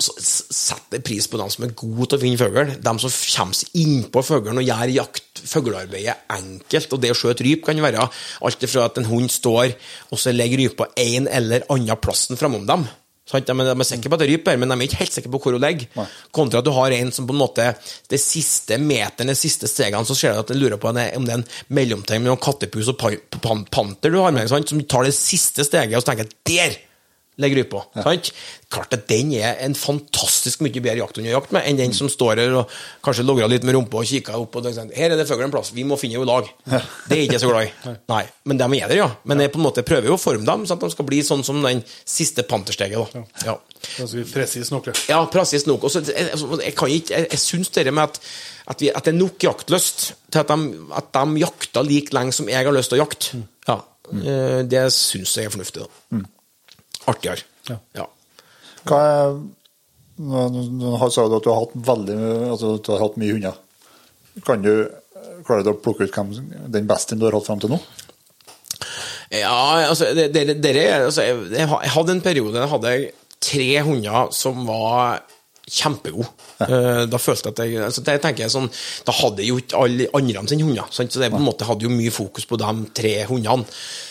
Og så setter pris på dem som er gode til å finne fugl. De som kommer seg innpå fuglen og gjør jakt, fuglearbeidet enkelt. Og det å skjøte ryp kan være alt fra at en hund står og så ligger rypa en eller annen plassen framom dem. Sant? De, er- er sikre på at det ryper, men de er ikke helt sikre på hvor hun ligger. Kontra at du har en som på en måte det siste meteren, de siste stegene, så ser du at den lurer på om det er en mellomting mellom kattepus og pa- pan panter du har med sant? som tar det siste steget og så tenker der legger rypa. Sant? Klart at den er en fantastisk mye bedre jakthund å jakte med enn den som står her og kanskje logrer litt med rumpa og kikker opp og tenker sånn, her er det fuglen en plass, vi må finne henne i lag. Det er ikke jeg så glad i. Nei, men de er der, ja. Men jeg på en måte prøver jo å forme dem sånn at de skal bli sånn som den siste pantersteget. da. Ja. Ganske presis nok, ja. Ja, presis nok. Og jeg, altså, jeg, kan ikke, jeg, jeg syns det med at, at, vi, at det er nok jaktlyst til at de, at de jakter like lenge som jeg har lyst til å jakte. Ja, Mm. Det syns jeg er fornuftig. da. Artigere. Ja. Ja. Hva er Nå sa du at du har hatt veldig altså du har hatt mye hunder. Kan du klare du å plukke ut hvem den beste du har hatt fram til nå? Ja, altså, dere, det, det er, altså jeg, jeg hadde en periode der hadde tre hunder som var kjempegode. Eh, Da følte jeg at jeg altså, det tenker jeg sånn, Da hadde jeg jo ikke alle andre sine hunder. Sant? Så det på en måte hadde jo mye fokus på de tre hundene.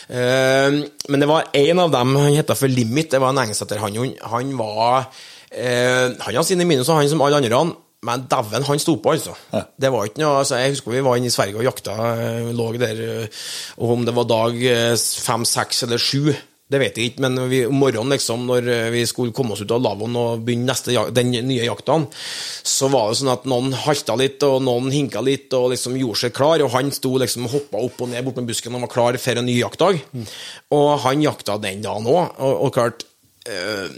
Eh, Men det var en av dem, han heter for Limit, det var en engelsetterhannhund. Han var eh, Han hadde sine minus, han som alle andre. Men dæven, han sto på, altså. Ja. Det var ikke noe, altså Jeg husker vi var inne i Sverige og jakta, lå der, og om det var dag fem, seks eller sju, det vet jeg ikke, men vi, om morgenen, liksom, når eh, vi skulle komme oss ut av lavvoen og begynne neste, den nye jakta, så var det sånn at noen halta litt, og noen hinka litt, og liksom gjorde seg klar, og han sto liksom og hoppa opp og ned bort med busken og var klar for en ny jaktdag. Og han jakta den dagen òg, og, og klart øh,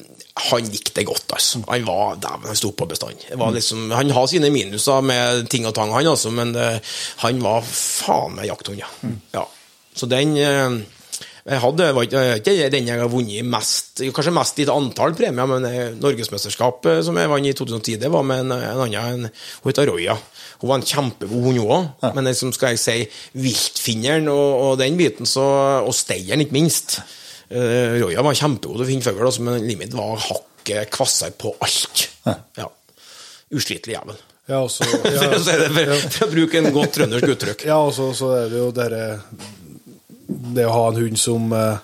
han gikk det godt, altså. Han var dæven, han sto på bestand. Det var liksom, han har sine minuser med ting og tang, han altså, men øh, han var faen meg jakthund, ja. ja. Så den eh, jeg hadde, var ikke, den jeg har vunnet mest, kanskje mest i et antall premier, men eh, Norgesmesterskapet som jeg vant i 2010, det var med en, en annen, hun heter Roya. Hun var en kjempegod hund òg, men liksom, skal jeg si viltfinneren og, og den biten, så, og steieren ikke minst. Uh, Roya var kjempegod til å finne fugl, altså, men Limit var hakket kvassere på alt. Ja. Uslitelig jævel. Ja, også, ja, for, å bruke en godt trøndersk uttrykk. ja, og så, så er det jo dere Det å ha en hund som eh,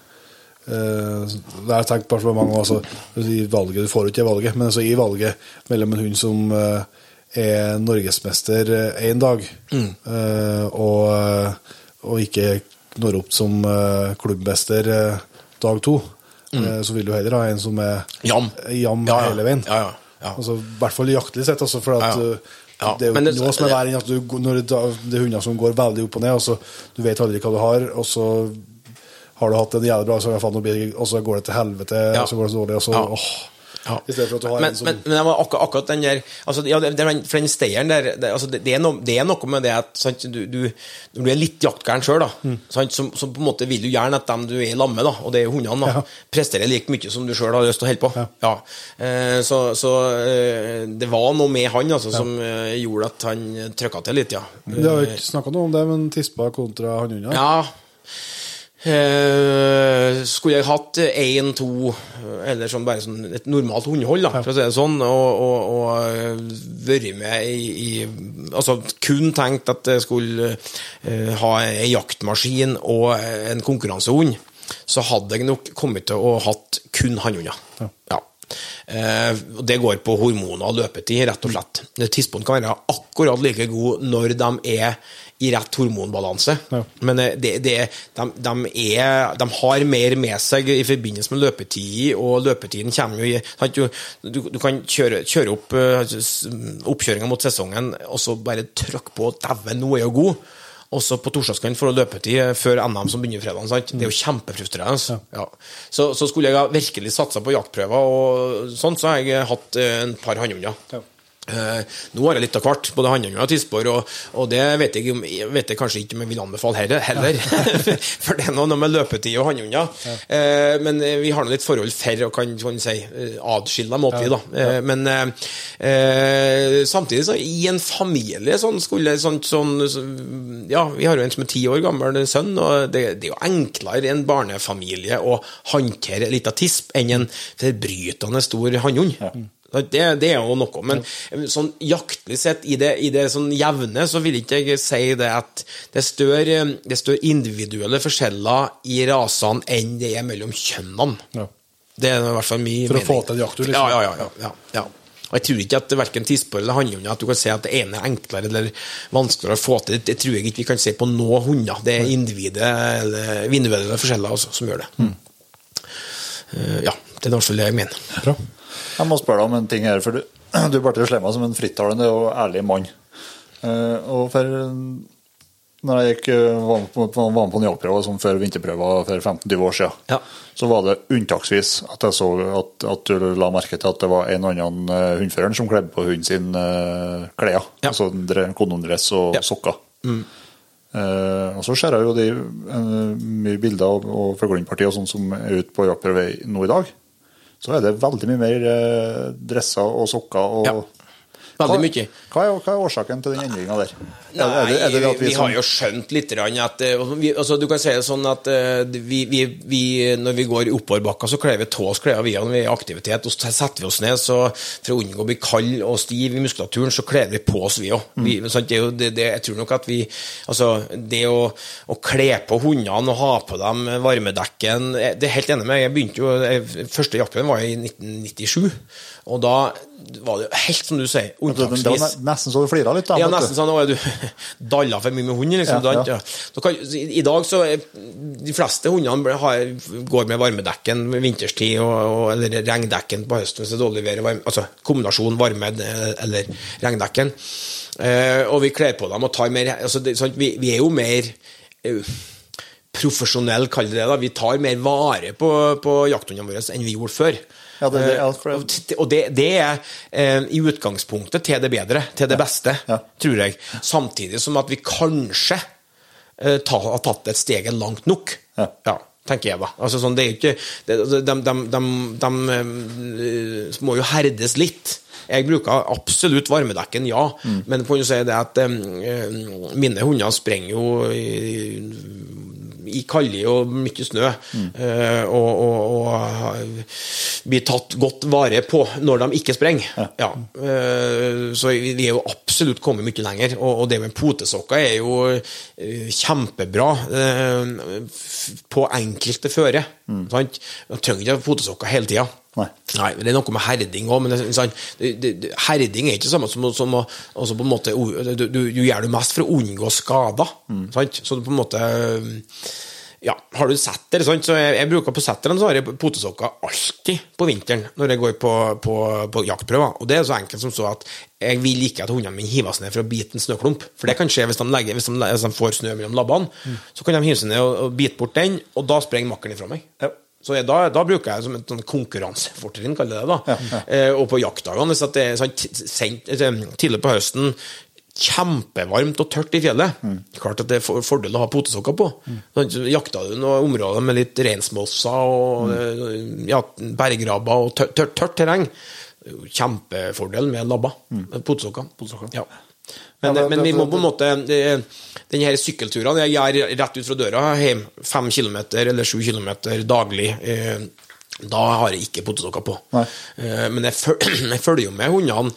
eh, Det har jeg tenkt på for mange. Altså, I valget, du får jo ikke valget, men altså, i valget mellom en hund som eh, er norgesmester én dag, eh, og, og ikke når opp som klubbmester dag to, eh, så vil du heller ha en som er Jam. jam Ja, ja. hele veien. Ja, ja, ja. Altså, I hvert fall jaktlig sett, altså, for at Ja, det er jo det- noe som er verre enn at du, når det, det er hunder som går veldig opp og ned, og så du vet aldri hva du har, og så har du hatt en jævlig bra, så faen, og så går det til helvete, Ja. og så går det så dårlig, og så Ja. åh. Ja. I stedet for at du har men, en som men, men akkurat, akkurat den der altså, ja, det, det, For den steieren der det, altså, det, er noe, det er noe med det at sant, du, du, du er litt jaktgæren sjøl, Mm. så på en måte vil du gjerne at dem du er sammen med, og det er hundene, da, Ja. presterer like mye som du sjøl har lyst til å holde på. Ja. Eh, så så eh, det var noe med han altså, som eh, gjorde at han trykka til litt, ja. Det har vi ikke snakka noe om det, men tispa kontra hannhunder. Ja. Eh, skulle jeg hatt én, to, eller sånn bare sånn et normalt hundehold, da, for å si det sånn, og, og, og eh, vært med i, i Altså kun tenkt at jeg skulle eh, ha ei jaktmaskin og en konkurransehund, så hadde jeg nok kommet til å hatt kun hannhunder. Ja. Eh, og det går på hormoner og løpetid, rett og slett. Tidspunkt kan være akkurat like god når de er i rett hormonbalanse. Ja. Men eh, det, det, de, de, er, de har mer med seg i forbindelse med løpetid, og løpetiden kommer jo i du, du, kan kjøre, kjøre opp uh, oppkjøringa mot sesongen, og så bare trykke på 'dæven, nå er jo god'. Og så på torsdagskvelden får du løpetid eh, før NM som begynner fredag. Sant? Det er jo kjempefrustrerende. Ja. Så, så skulle jeg virkelig satsa på jaktprøver, og sånt, så har jeg hatt eh, en par hannhunder. Ja. Eh, nå har jeg litt av hvert, både Handøya og tisper, og, og det vet jeg, vet jeg kanskje ikke om jeg vil anbefale heller, heller. for det er noe med løpetid og hannhunder. Eh, men eh, vi har nå litt forhold for og kan, kan si, eh, adskille dem åt, vi, da. Eh, men eh, samtidig, så i en familie sånn skulle sånn, sånn Ja, vi har jo en som er ti år gammel sønn, og det, det er jo enklere i en barnefamilie å håndtere en liten tisp enn en forbrytende stor hannhund. Det, det er jo noe, men sånn jaktlig sett, i det, i det sånn jevne, så vil ikke jeg si det at det er større, det større individuelle forskjeller i rasene enn det er mellom kjønnene. Ja. Det er i hvert fall min For å få til en jakttur, liksom. Ja, ja, ja. ja, ja. Og jeg tror ikke at verken tisper eller hannhunder at du kan si at det ene er enklere eller vanskeligere å få til. Det tror jeg ikke vi kan si på noen hunder. Det er individet eller individuelle forskjeller også, som gjør det. Mm. Uh, ja, det er i hvert fall det jeg mener. Bra. Jeg må spørre deg om en ting her, for du, du ble slemma som en frittalende og ærlig mann. Eh, og for når jeg gikk, eh, var med på, var med på en jobbprøve som før vinterprøva for 15-20 år siden, Ja. så var det unntaksvis at jeg så at, at du la merke til at det var en annen uh, hundfører som kledde på hunden sin uh, klær. Ja. Altså kondomdress og Ja. sokker. Eh, og så ser jeg jo de mye bilder og, og fuglehundpartier sånn som er ute på jaktprøve nå i dag. Så er det veldig mye mer eh, dresser og sokker og Ja. Veldig mye. Hva er, hva er årsaken til den endringa der? Nei, er det, er det, vi, vi, har jo skjønt litt at eh, vi, altså, Du kan si det sånn at eh, vi, vi, når vi går oppoverbakka, så kler vi tå oss klær via når vi er i aktivitet. Og så setter vi oss ned så for å unngå å bli kald og stiv i muskulaturen, så kler vi på oss, vi òg. Det, jeg tror nok at vi Altså, det å, å kle på hundene og ha på dem varmedekken Det er helt enig med Jeg begynte jo Første jaktprøven var i 1997, og da var det jo helt som du sier, unntaksvis nesten så du flira litt. Da, ja, nesten sånn. Er du dalla for mye med hund, liksom. Ja, ja. Kan, i, dag så De fleste hundene har, går med varmedekken vinterstid, og, og, eller regndekken på høsten hvis det er dårlig vær. Altså kombinasjon varme eh, eller regndekken. Eh, og vi kler på dem og tar mer altså det, sånn, vi, vi er jo mer uh, profesjonelle, kaller det det. da. Vi tar mer vare på, på jakthundene våre enn vi gjorde før. Ja, det- det- Eh, for det- og det, det er eh, i utgangspunktet til det bedre, til det beste, Ja. tror jeg. Samtidig som at vi kanskje eh, ta, har tatt et steget langt nok. Ja. tenker jeg da. Altså, sånn, det er jo ikke De, de, de, de, eh, må jo herdes litt. Jeg bruker absolutt varmedekken, ja, Mm. men kan jo si det at eh, mine hunder sprenger jo i, i kalde og mye snø, Mm. og, og, og blir tatt godt vare på når de ikke sprenger. Ja. eh, så vi er jo absolutt kommet mye lenger, og, det med potesokker er jo eh, kjempebra på enkelte føre. Sant? Man trenger ikke potesokker hele tida. Nei. Nei, det er noe med herding òg, men det- herding er ikke det samme som, som å altså på en måte, du, du, du gjør det mest for å unngå skader. Sant? Så du på en måte ja, har du setter, sant? så jeg, jeg bruker på setteren så har jeg potesokker alltid på vinteren når jeg går på, på, på jaktprøver. Og det er så enkelt som så at jeg vil ikke at hundene mine hives ned for å bite en snøklump. For det kan skje hvis de, legger, hvis de, hvis de får snø mellom labbene. Så kan de hive seg ned og, og bite bort den, og da sprenger makkeren ifra meg. Ja. Så jeg, da, da bruker jeg som et sånn konkurransefortrinn, kaller jeg det. da. Eh, og på jaktdagene, hvis det er sånn, eh, tidlig på høsten kjempevarmt og tørt i fjellet. Klart at det er for- fordel å ha potesokker på. Mm. så jakta du noen områder med litt reinsmosser og mm. ja, bergrabber og tørt, tørt, tørt terreng. Er Kjempefordel med labber. med Potesokker. Ja. Men, Ja, det- men vi det- må på en måte Denne sykkelturen jeg gjør rett ut fra døra hjem, fem kilometer eller sju kilometer daglig, eh, da har jeg ikke potesokker på. Nei. Eh, men jeg følger jo med hundene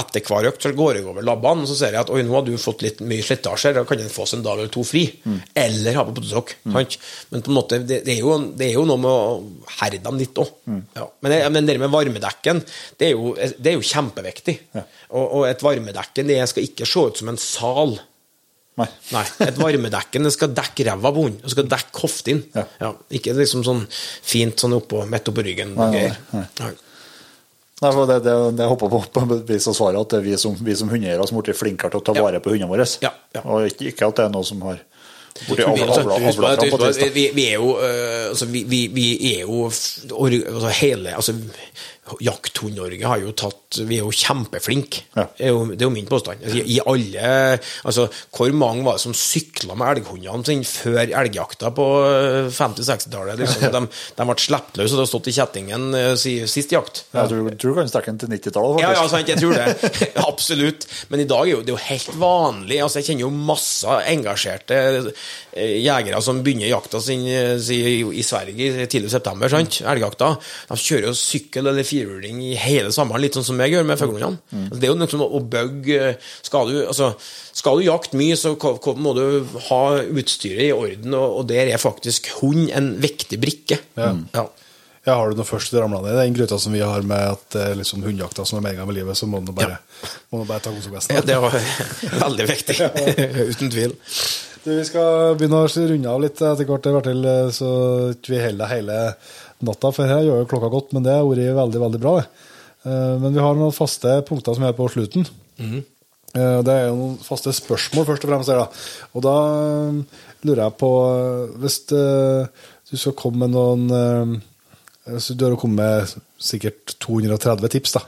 etter hver økt, så går jeg over labbene, og så ser jeg at oi, nå har du fått litt mye slitasje, da kan en få seg en dag eller to fri. Mm. Eller ha på potesokk. sant? Men på en måte, det, det, er jo, det er jo noe med å herde dem litt òg. Mm. Ja. Men, men det med varmedekken, det er jo, det er jo kjempeviktig. Og, og et varmedekken det skal ikke se ut som en sal. Nei. Nei, et varmedekken det skal dekke ræva på hunden. Det skal dekke hoften. Ja. ikke liksom sånn fint sånn oppå, midt oppå ryggen. Nei, nei, nei. Nei. For det, det, det håper på på vis og svaret, at det er vi som, vi som hundeeiere som har blitt flinkere til å ta vare på hundene våre. Ja, ja. Og ikke, ikke at det er noe som har blitt avla, altså, på fram at vi, vi er jo altså, vi, vi, vi er jo altså, hele altså, Jakthund-Norge har jo tatt Vi er jo kjempeflinke. Ja. Det, er jo, det er jo min påstand. Altså, I alle Altså, hvor mange var det som sykla med elghundene sine før elgjakta på øh, 50-60-tallet? Liksom, de, de ble sluppet løs og det har stått i kjettingen øh, sist jakt. Tror, tror du kan strekke den til 90-tallet, Ja, ja, sant, jeg tror det. Absolutt. Men i dag er jo, det er jo helt vanlig. Altså, jeg kjenner jo masse engasjerte eh, jegere som begynner jakta sin eh, si, i Sverige i september. sant? Elgjakta. De kjører jo sykkel eller firhjuling i hele sommeren, litt sånn som jeg gjør med fuglehundene. Altså, det er jo noe som å bygge skal du, altså, skal du jakte mye, så må du ha utstyret i orden, og, og der er faktisk hund en viktig brikke. Ja. Ja. Ja, har du noe først ramla ned i den gryta som vi har med at er liksom hundejakta som er meninga med livet, så må du bare, må du bare ta konsekvensen. Ja, det var veldig viktig. Uten tvil. Du, vi skal begynne å runde av litt etter hvert, Bertil, så vi holder deg hele natta, for her gjør jo klokka godt, men det har vært veldig, veldig bra. Eh, Men vi har noen faste punkter som er på slutten. Eh, Det er jo noen faste spørsmål, først og fremst. da. Og da eh, lurer jeg på Hvis du skal komme med noen så Du har jo kommet med sikkert 230 tips, da.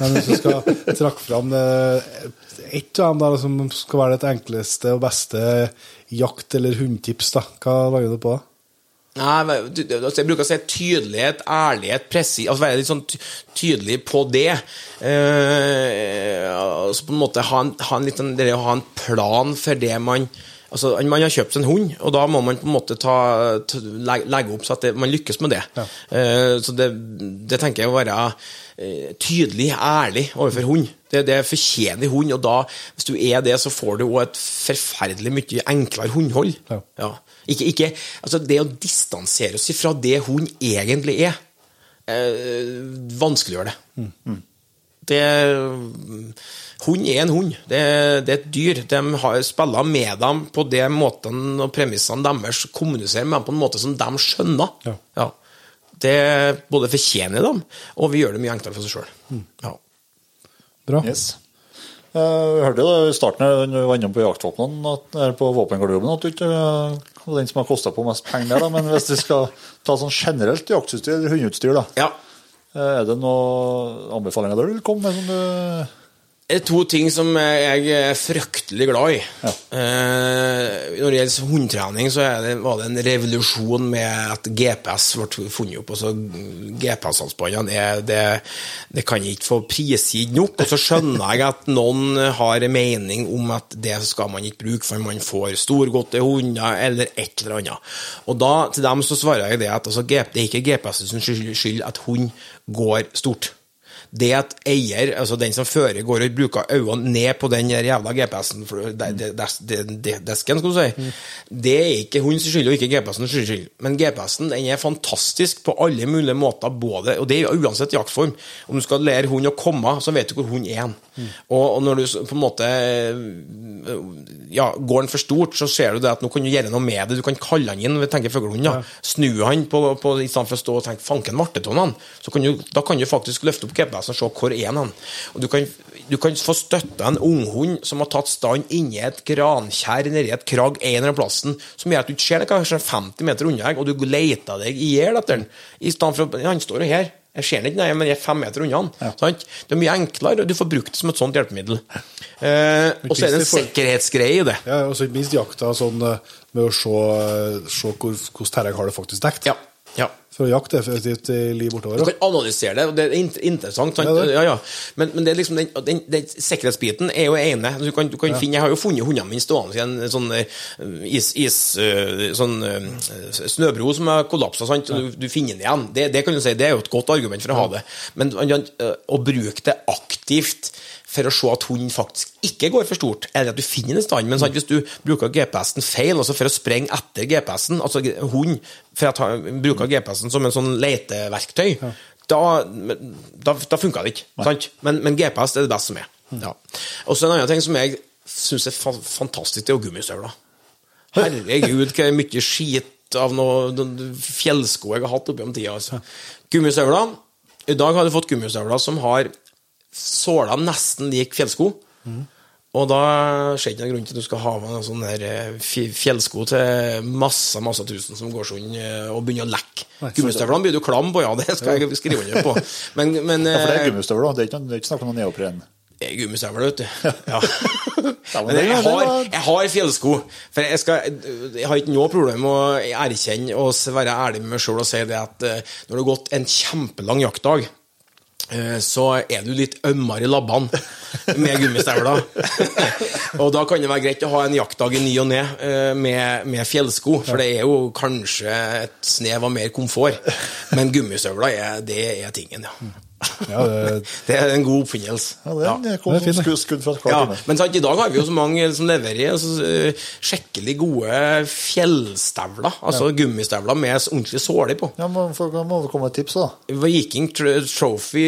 Men hvis du skal trekke fram ett av dem som skal være det enkleste og beste jakt- eller hundtips, da, hva legger du på? da? Nei, altså, Jeg bruker å si tydelighet, ærlighet, presis Altså være litt sånn tydelig på det. Eh, altså på en måte ha en, ha en liten, det å ha en plan for det man Altså, Man har kjøpt en hund, og da må man på en måte ta, ta, legge, opp så at det, man lykkes med det. Eh, så det, det tenker jeg å være eh, tydelig, ærlig overfor hund. Det, det fortjener hund, og da, hvis du er det, så får du òg et forferdelig mye enklere hundhold. Ja. Ja. Ikke, ikke, altså det å distansere oss fra det hun egentlig er, eh, vanskeliggjør det. det Hund er en hund. Det, det er et dyr. De har spiller med dem på de måtene og premissene deres, kommuniserer med dem på en måte som de skjønner. Ja. Det både fortjener dem, og vi gjør det mye enklere for seg sjøl. Ja. Bra. Yes. Jeg hørte jo i starten du var innom på jaktvåpnene, på våpengarderoben, at du ikke eh, var den som har kosta på mest penger der, da. Men hvis du skal ta sånn generelt jaktutstyr eller hundeutstyr, da. ja. Er det noen anbefalinger der du vil komme med som du er to ting som jeg er fryktelig glad i. Ja. Eh, når det gjelder hundetrening, så er det, var det en revolusjon med at GPS ble funnet opp. Altså, GPS-halsbåndene det, det kan jeg ikke få prisgitt nok. Og så skjønner jeg at noen har en mening om at det skal man ikke bruke, for man får storgodte hunder eller et eller annet. Og da, til dem så svarer jeg det at altså, det er ikke GPS sin skyld at hund går stort. Det at eier, altså den som fører, går og bruker øynene ned på den jævla GPS-en, desken, skal du si, det er ikke hundens skyld og ikke GPS-ens skyld. Men GPS-en den er fantastisk på alle mulige måter, både, og det er uansett jaktform. Om du skal lære hund å komme, så vet du hvor hund er Mm. Og, og når du på en måte ja, Går den for stort, så ser du det at nå kan du gjøre noe med det. Du kan kalle han inn, vi tenker fuglehund, ja. snu han på, på, i stedet for å stå og tenke 'fanken vartetonene', Så kan du, da kan du faktisk løfte opp GPS-en og se hvor er han. Og du kan, du kan få støtta en unghund som har tatt stand inni et grankjær nedi et krag en eller annen plassen, som gjør at du ikke ser det kanskje 50 meter unna deg, og du leter deg i hjel etter den. I stedet for at han står jo her. Jeg ser den ikke, nei, men jeg er fem meter unna han. Sant? Det er mye enklere, og du får brukt det som et sånt hjelpemiddel. Eh, og så er det en sikkerhetsgreie i det. Ja, og så ikke minst jakta sånn eh, med å se, se hvor, hvordan terreng har det faktisk dekt. Ja. Ja. For å jakte effektivt i liv bortover. Du kan analysere det, og det er interessant. Sant? Ja, Ja, det. ja, Men, men det er liksom den, den, den sikkerhetsbiten er jo ene. Du kan, du kan finne, jeg har jo funnet hundene mine stående i en sånn eh, is, is eh, sånn eh, snøbro som har kollapsa, du, du finner den igjen. Det, det kan du si, det er jo et godt argument for å ha det. Men å bruke det aktivt for å se at hunden faktisk ikke går for stort, eller at du finner den stand. Men sant, hvis du bruker GPS-en feil, altså for å sprenge etter GPS-en, altså hund for å bruker GPS-en som en sånn leteverktøy, da, da, da funka det ikke. Sant? Men, men GPS er det beste som er. Ja. Og så en annen ting som jeg syns er fa fantastisk, det er gummistøvler. Herregud, hvor mye skit av noe fjellsko jeg har hatt opp gjennom tida. Altså. Gummistøvler. I dag har du fått gummistøvler som har såler nesten lik fjellsko. Og da ser ikke noen grunn til at du skal ha med en sånn eh, fjellsko til masse masse tusen som går sånn og begynner å lekke. Gummistøvlene blir du klam på, ja, det skal jeg skrive under på. Men, men Ja, for det er eh, gummistøvler. Det er ikke, det er ikke snakk om noe neopren. det er gummistøvler, vet du. Ja. men jeg har, jeg har fjellsko. For jeg, skal, jeg har ikke noe problem med å erkjenne og være ærlig med meg sjøl og si det at når det har gått en kjempelang jaktdag, så er du litt ømmere i labbene med gummistøvler. og da kan det være greit å ha en jaktdag i ny og ne eh, med, med fjellsko, for det er jo kanskje et snev av mer komfort. Men gummistøvler, er, det er tingen, ja. Ja, det, Det er en god oppfinnelse. Ja, det, det kom Det er en som det. skudd, skudd fra Ja, men sant, i dag har vi jo så mange som leverer altså, eh, skikkelig gode fjellstøvler. Altså gummistøvler med ordentlig såle på. Ja, men for, må vi komme et tips, da. Viking Trophy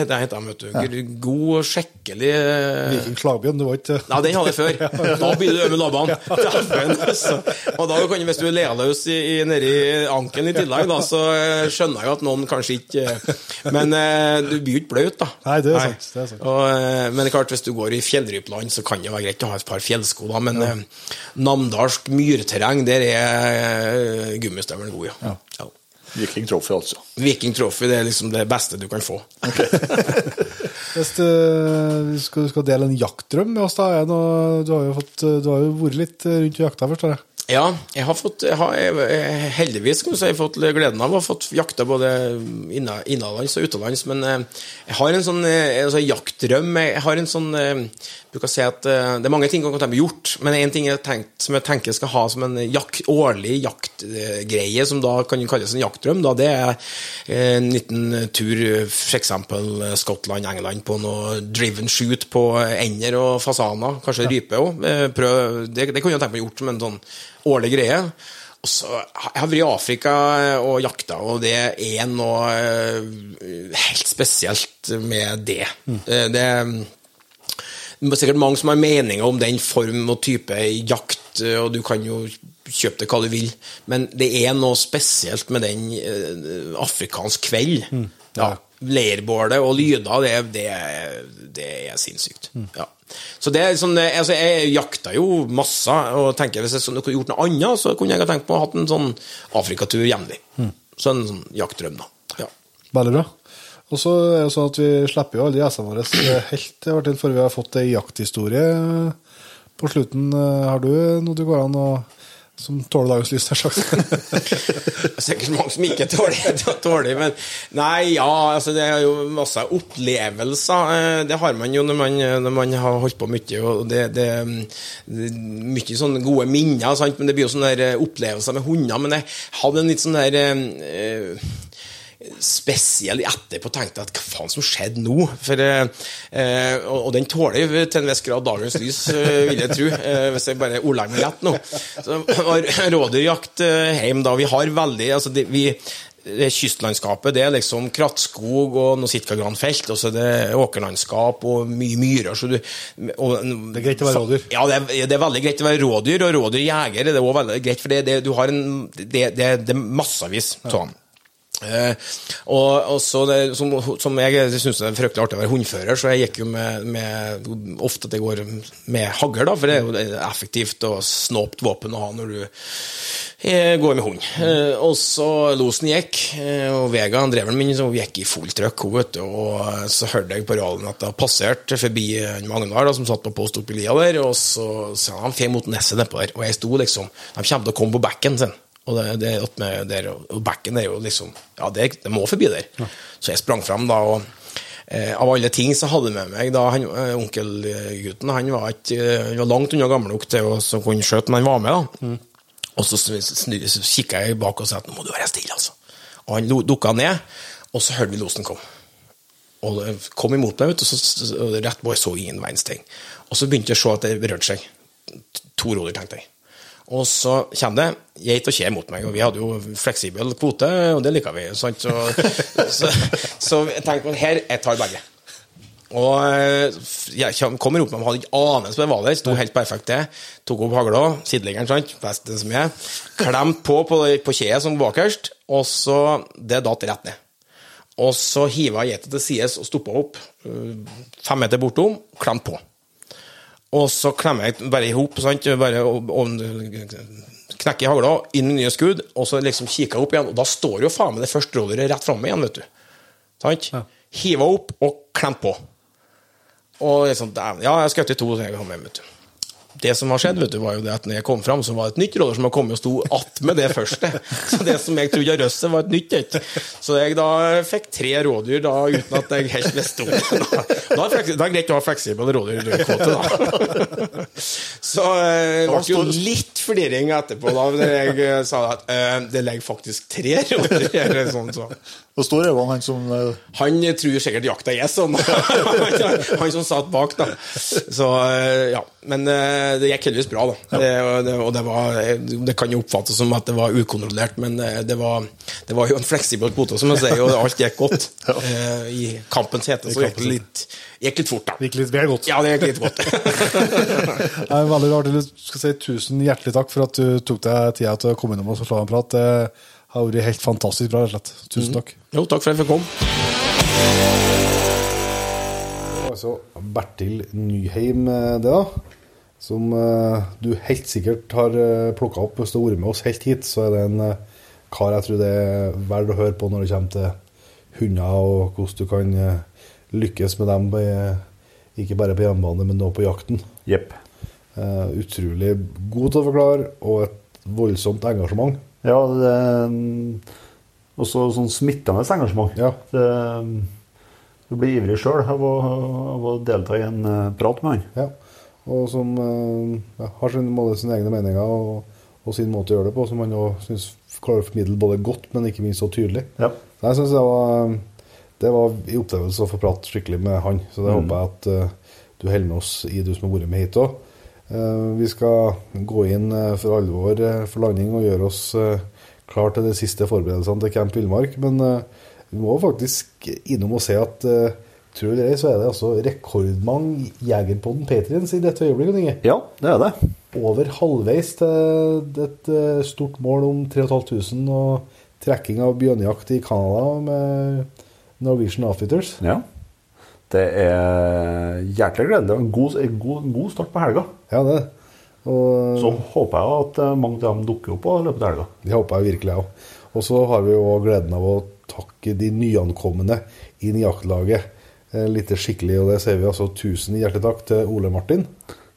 heter heter de, vet du. God og skikkelig eh, Viking Slagbjørn, du var ikke Nei, den hadde jeg før. Da blir du øm i labbene. Og da kan du, hvis du er lealøs nedi ankelen i tillegg, da, så eh, skjønner jeg at noen kanskje ikke eh, Men eh, du blir jo ikke bløt, da. Nei, det er sant, det er sant. Og, eh, men det er klart, hvis du går i fjellrypland, så kan det være greit å ha et par fjellsko, da. Men ja. namdalsk myrterreng, der er eh, gummistøvelen god, ja. ja. Viking Trophy, altså. Viking Trophy det er liksom det beste du kan få. Hvis du skal, skal dele en jaktdrøm med oss, da er noe, du, har jo fått, du har jo vært litt rundt og jakta, forstår jeg. Ja, jeg har fått jeg har, jeg, heldigvis du si, fått gleden av å ha fått jakta både innenlands og utenlands, men eh, jeg har en sånn eh, altså, jaktdrøm. Jeg har en sånn eh, jeg bruker å si at eh, Det er mange ting jeg kan meg gjort, men én ting jeg tenkt, som jeg tenker jeg skal ha som en jak årlig jaktgreie, som da kan kalles en jaktdrøm, da, det er eh, en liten tur f.eks. Skottland, England, på noe driven shoot på ender og fasaner, kanskje rype òg. Det, det kunne jeg tenkt meg gjort som en sånn årlig greie. Og så har Jeg vært i Afrika og jakta, og det er noe eh, helt spesielt med det. Mm. Det det er sikkert mange som har meninger om den form og type jakt, eh, og du kan jo kjøpe det hva du vil, men det er noe spesielt med den eh, afrikansk kveld. Ja. Leirbålet og lyder, det, det, det er sinnssykt. Ja. Så det er sånn, altså Jeg jakta jo masse, og tenker hvis jeg så- kunne gjort noe annet, så kunne jeg ha tenkt på å ha hatt en sånn Afrikatur jevnlig. Så en sånn jaktdrøm, da. Ja. Veldig bra. Og så er det sånn at vi slipper jo alle gjestene våre helt til før vi har fått ei jakthistorie på slutten. Har du noe du går an å som tåler dagens lys, nær sagt? Det er sikkert mange som ikke tåler tåler, men Nei, ja, altså det er jo masse opplevelser. eh, Det har man jo når man, når man har holdt på mye, og det, det, er Mye sånne gode minner, sant? men det blir jo sånne eh, opplevelser med hunder. Men jeg hadde en litt sånn der spesiell etterpå tenkte at hva faen som skjedde nå? For, eh, og, og den tåler jo til en viss grad dagens lys, eh, vil jeg tro, eh, hvis jeg bare ordlegger meg rett nå. Så, Rådyrjakt eh, hjem da, vi har veldig altså det, vi, det kystlandskapet det er liksom krattskog og noe sitkagranfelt, og så er det åkerlandskap og mye myrer. Så du, og, Det er greit å være rådyr. Ja, det er, det er veldig greit å være rådyr, og rådyrjeger er det også veldig greit, for det, det, du har en, det, det, det er massevis sånn. Eh, og, og så det, som, som jeg syns det er fryktelig artig å være hundfører, så jeg gikk jo med, med Ofte at jeg går med hagl, for det er jo effektivt og snåpt våpen å ha når du eh, går med hund. Eh, og så losen gikk, eh, og Vega, dreveren min, så hun gikk i fullt trøkk, og så hørte jeg på radioen at det har passert forbi Magnar som satt på post oppi lia der, og så sa han fe mot neset nedpå der, og jeg sto liksom De kommer til å komme på bekken sin. Og det, det med der, og bekken er jo liksom Ja, det, det må forbi der. Så jeg sprang fram da, og eh, av alle ting så hadde jeg med meg da han, eh, onkelgutten Han var, ikke, eh, han var langt unna gammel nok til å kunne skjøte, men han var med, da. Og så, snu- snu- så kikka jeg bak og sa at nå må du være stille, altså. Og han dukka ned, og så hørte vi losen komme. Og det kom imot meg, vet du, så, rett på, jeg så ingen verdens ting. Og så begynte jeg å se at det rørte seg. To roller, tenkte jeg. Og så kommer det geit og kje mot meg, og vi hadde jo fleksibel kvote, og det liker vi. Så, så, så jeg tenkte at her, jeg tar begge. Og eh, jeg kommer opp med dem, hadde ikke anelse på det var der, sto helt perfekt til. Tok opp hagla, sideliggeren, sant, beste som er. Klemt på på, på kjeet som bakerst, og så Det datt rett ned. Og så hiva jeg geita til sides og stoppa opp, eh, fem meter bortom, klemt på. Og så klemmer jeg bare i hop, bare og, og knekker hagla, inn i nye skudd, og så liksom kikker jeg opp igjen, og da står jo faen meg det første rådyret rett framme igjen, vet du. Sant? Hiva opp og klemt på. Og liksom, ja, jeg skjøt i to, så jeg kom hjem, vet du. Det som har skjedd, vet du, var jo det at når jeg kom fram, så var det et nytt roller som har kommet og sto attmed det første. Så det som jeg trodde var røsset, var et nytt et. Så jeg da fikk tre rådyr da, uten at jeg helt visste om det. Da, er det greit å ha fleksibel rådyrkvote, da. Så eh, det ble jo litt flirring etterpå, da når jeg eh, sa at eh, det ligger faktisk tre rådyr her. Sånn, så. Hvor stor er han, han som Han tror sikkert jakta er sånn. han som satt bak, da. Så ja. Men eh, det gikk heldigvis bra, da. Det, og det, og det, var, det kan jo oppfattes som at det var ukontrollert, men eh, det var, det var jo en fleksibel kvote, som jeg sier, og alt gikk godt. Eh, I kampens hete så gikk det litt, gikk litt fort, da. Det gikk litt vel godt. Ja, det gikk litt godt. Er veldig rart. Jeg skal si tusen hjertelig takk for at du tok deg tida til å komme innom oss og slå en prat. Det har vært helt fantastisk bra, rett og slett. Tusen takk. Jo, takk for at jeg fikk komme. Altså Bertil Nyheim, det da. Som eh, du helt sikkert har plukka opp hvis du har vært med oss helt hit. Så er det en eh, kar jeg tror det er verdt å høre på når det kommer til hunder, og hvordan du kan eh, lykkes med dem, ikke bare på hjemmebane, men også på jakten. Yep. Eh, utrolig god til å forklare, og et voldsomt engasjement. Ja, også sånn smittende engasjement. Ja. Det, du blir ivrig sjøl av, av å delta i en eh, prat med han. Ja, og som eh, ja, har sin, både sine egne meninger og, og sin måte å gjøre det på, som han òg synes klarer å formidle både godt, men ikke minst så tydelig. Ja. Så jeg synes det var, det var en opplevelse å få prate skikkelig med han, så det håper jeg at uh, du holder med oss i du som har vært med hit òg. vi skal gå inn uh, for alvor eh, for landing og gjøre oss eh, klar til de siste forberedelsene til Camp Villmark, men eh, vi må faktisk innom og se at eh, Tror du det, så er det altså rekordmange Jegerpodden Patriens i dette øyeblikket. Ja, det er det. Over halvveis til et eh, stort mål om 3500 og trekking av bjørnejakt i Canada med Norwegian Outfitters. Ja. Det er hjertelig gledelig. og En god, en god, god start på helga. Ja, det. Og Så håper jeg at eh, mange av dem dukker opp i løpet av helga. det håper jeg virkelig jeg òg. Og så har vi jo gleden av å takke de nyankomne inn i jaktlaget. Eh, Litt skikkelig, og det sier vi altså. Tusen hjertelig takk til Ole Martin,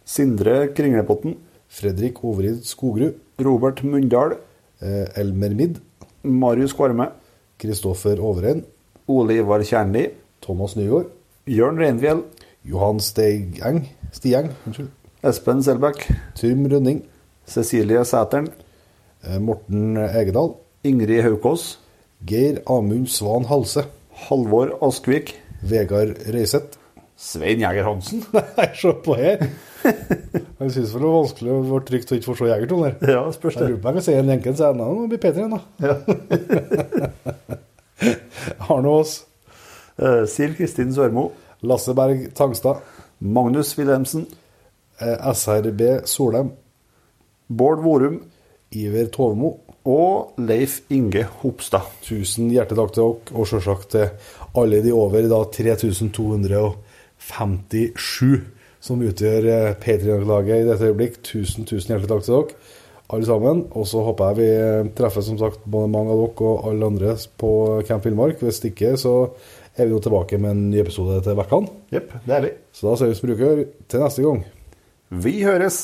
Sindre Kringlepotten, Fredrik Overid Skogrud, Robert Munndal, eh, Elmer Midd, Marius Kvarme, Kristoffer Overein, Ole Ivar Kjernli, Thomas Nygaard, Jørn Reinfjell, Johan Stegeng, Stieng, unnskyld, Espen Selbekk, Trym Rønning, Cecilie Sæteren, eh, Morten Egedal, Ingrid Haukås, Geir Amund Svan Halse. Halvor Askvik. Vegard Røiseth. Svein Jæger Hansen. Nei, se på her! Jeg syns det var vanskelig å være trygt å ikke få se Jegerton her. Ja, spørs Jeg det. lurer på om jeg kan si en enkel så er det blir Peter igjen, da. Arne Aas. Siv Kristin Sørmo. Lasse Berg Tangstad. Magnus Wilhelmsen. eh, SRB Solheim. Bård Vorum. Iver Tovmo. Og Leif Inge Hopstad. Tusen hjertelig takk til dere, og selvsagt til alle de over da 3257 som utgjør eh, Patrion-laget i dette øyeblikk. Tusen, tusen hjertelig takk til dere, alle sammen. Og så håper jeg vi eh, treffer som sagt både mange av dere og alle andre på Camp Villmark. Hvis ikke, så er vi nå tilbake med en ny episode til vekkene. Jepp, det er vi. Så da ser vi som bruker til neste gang. Vi høres.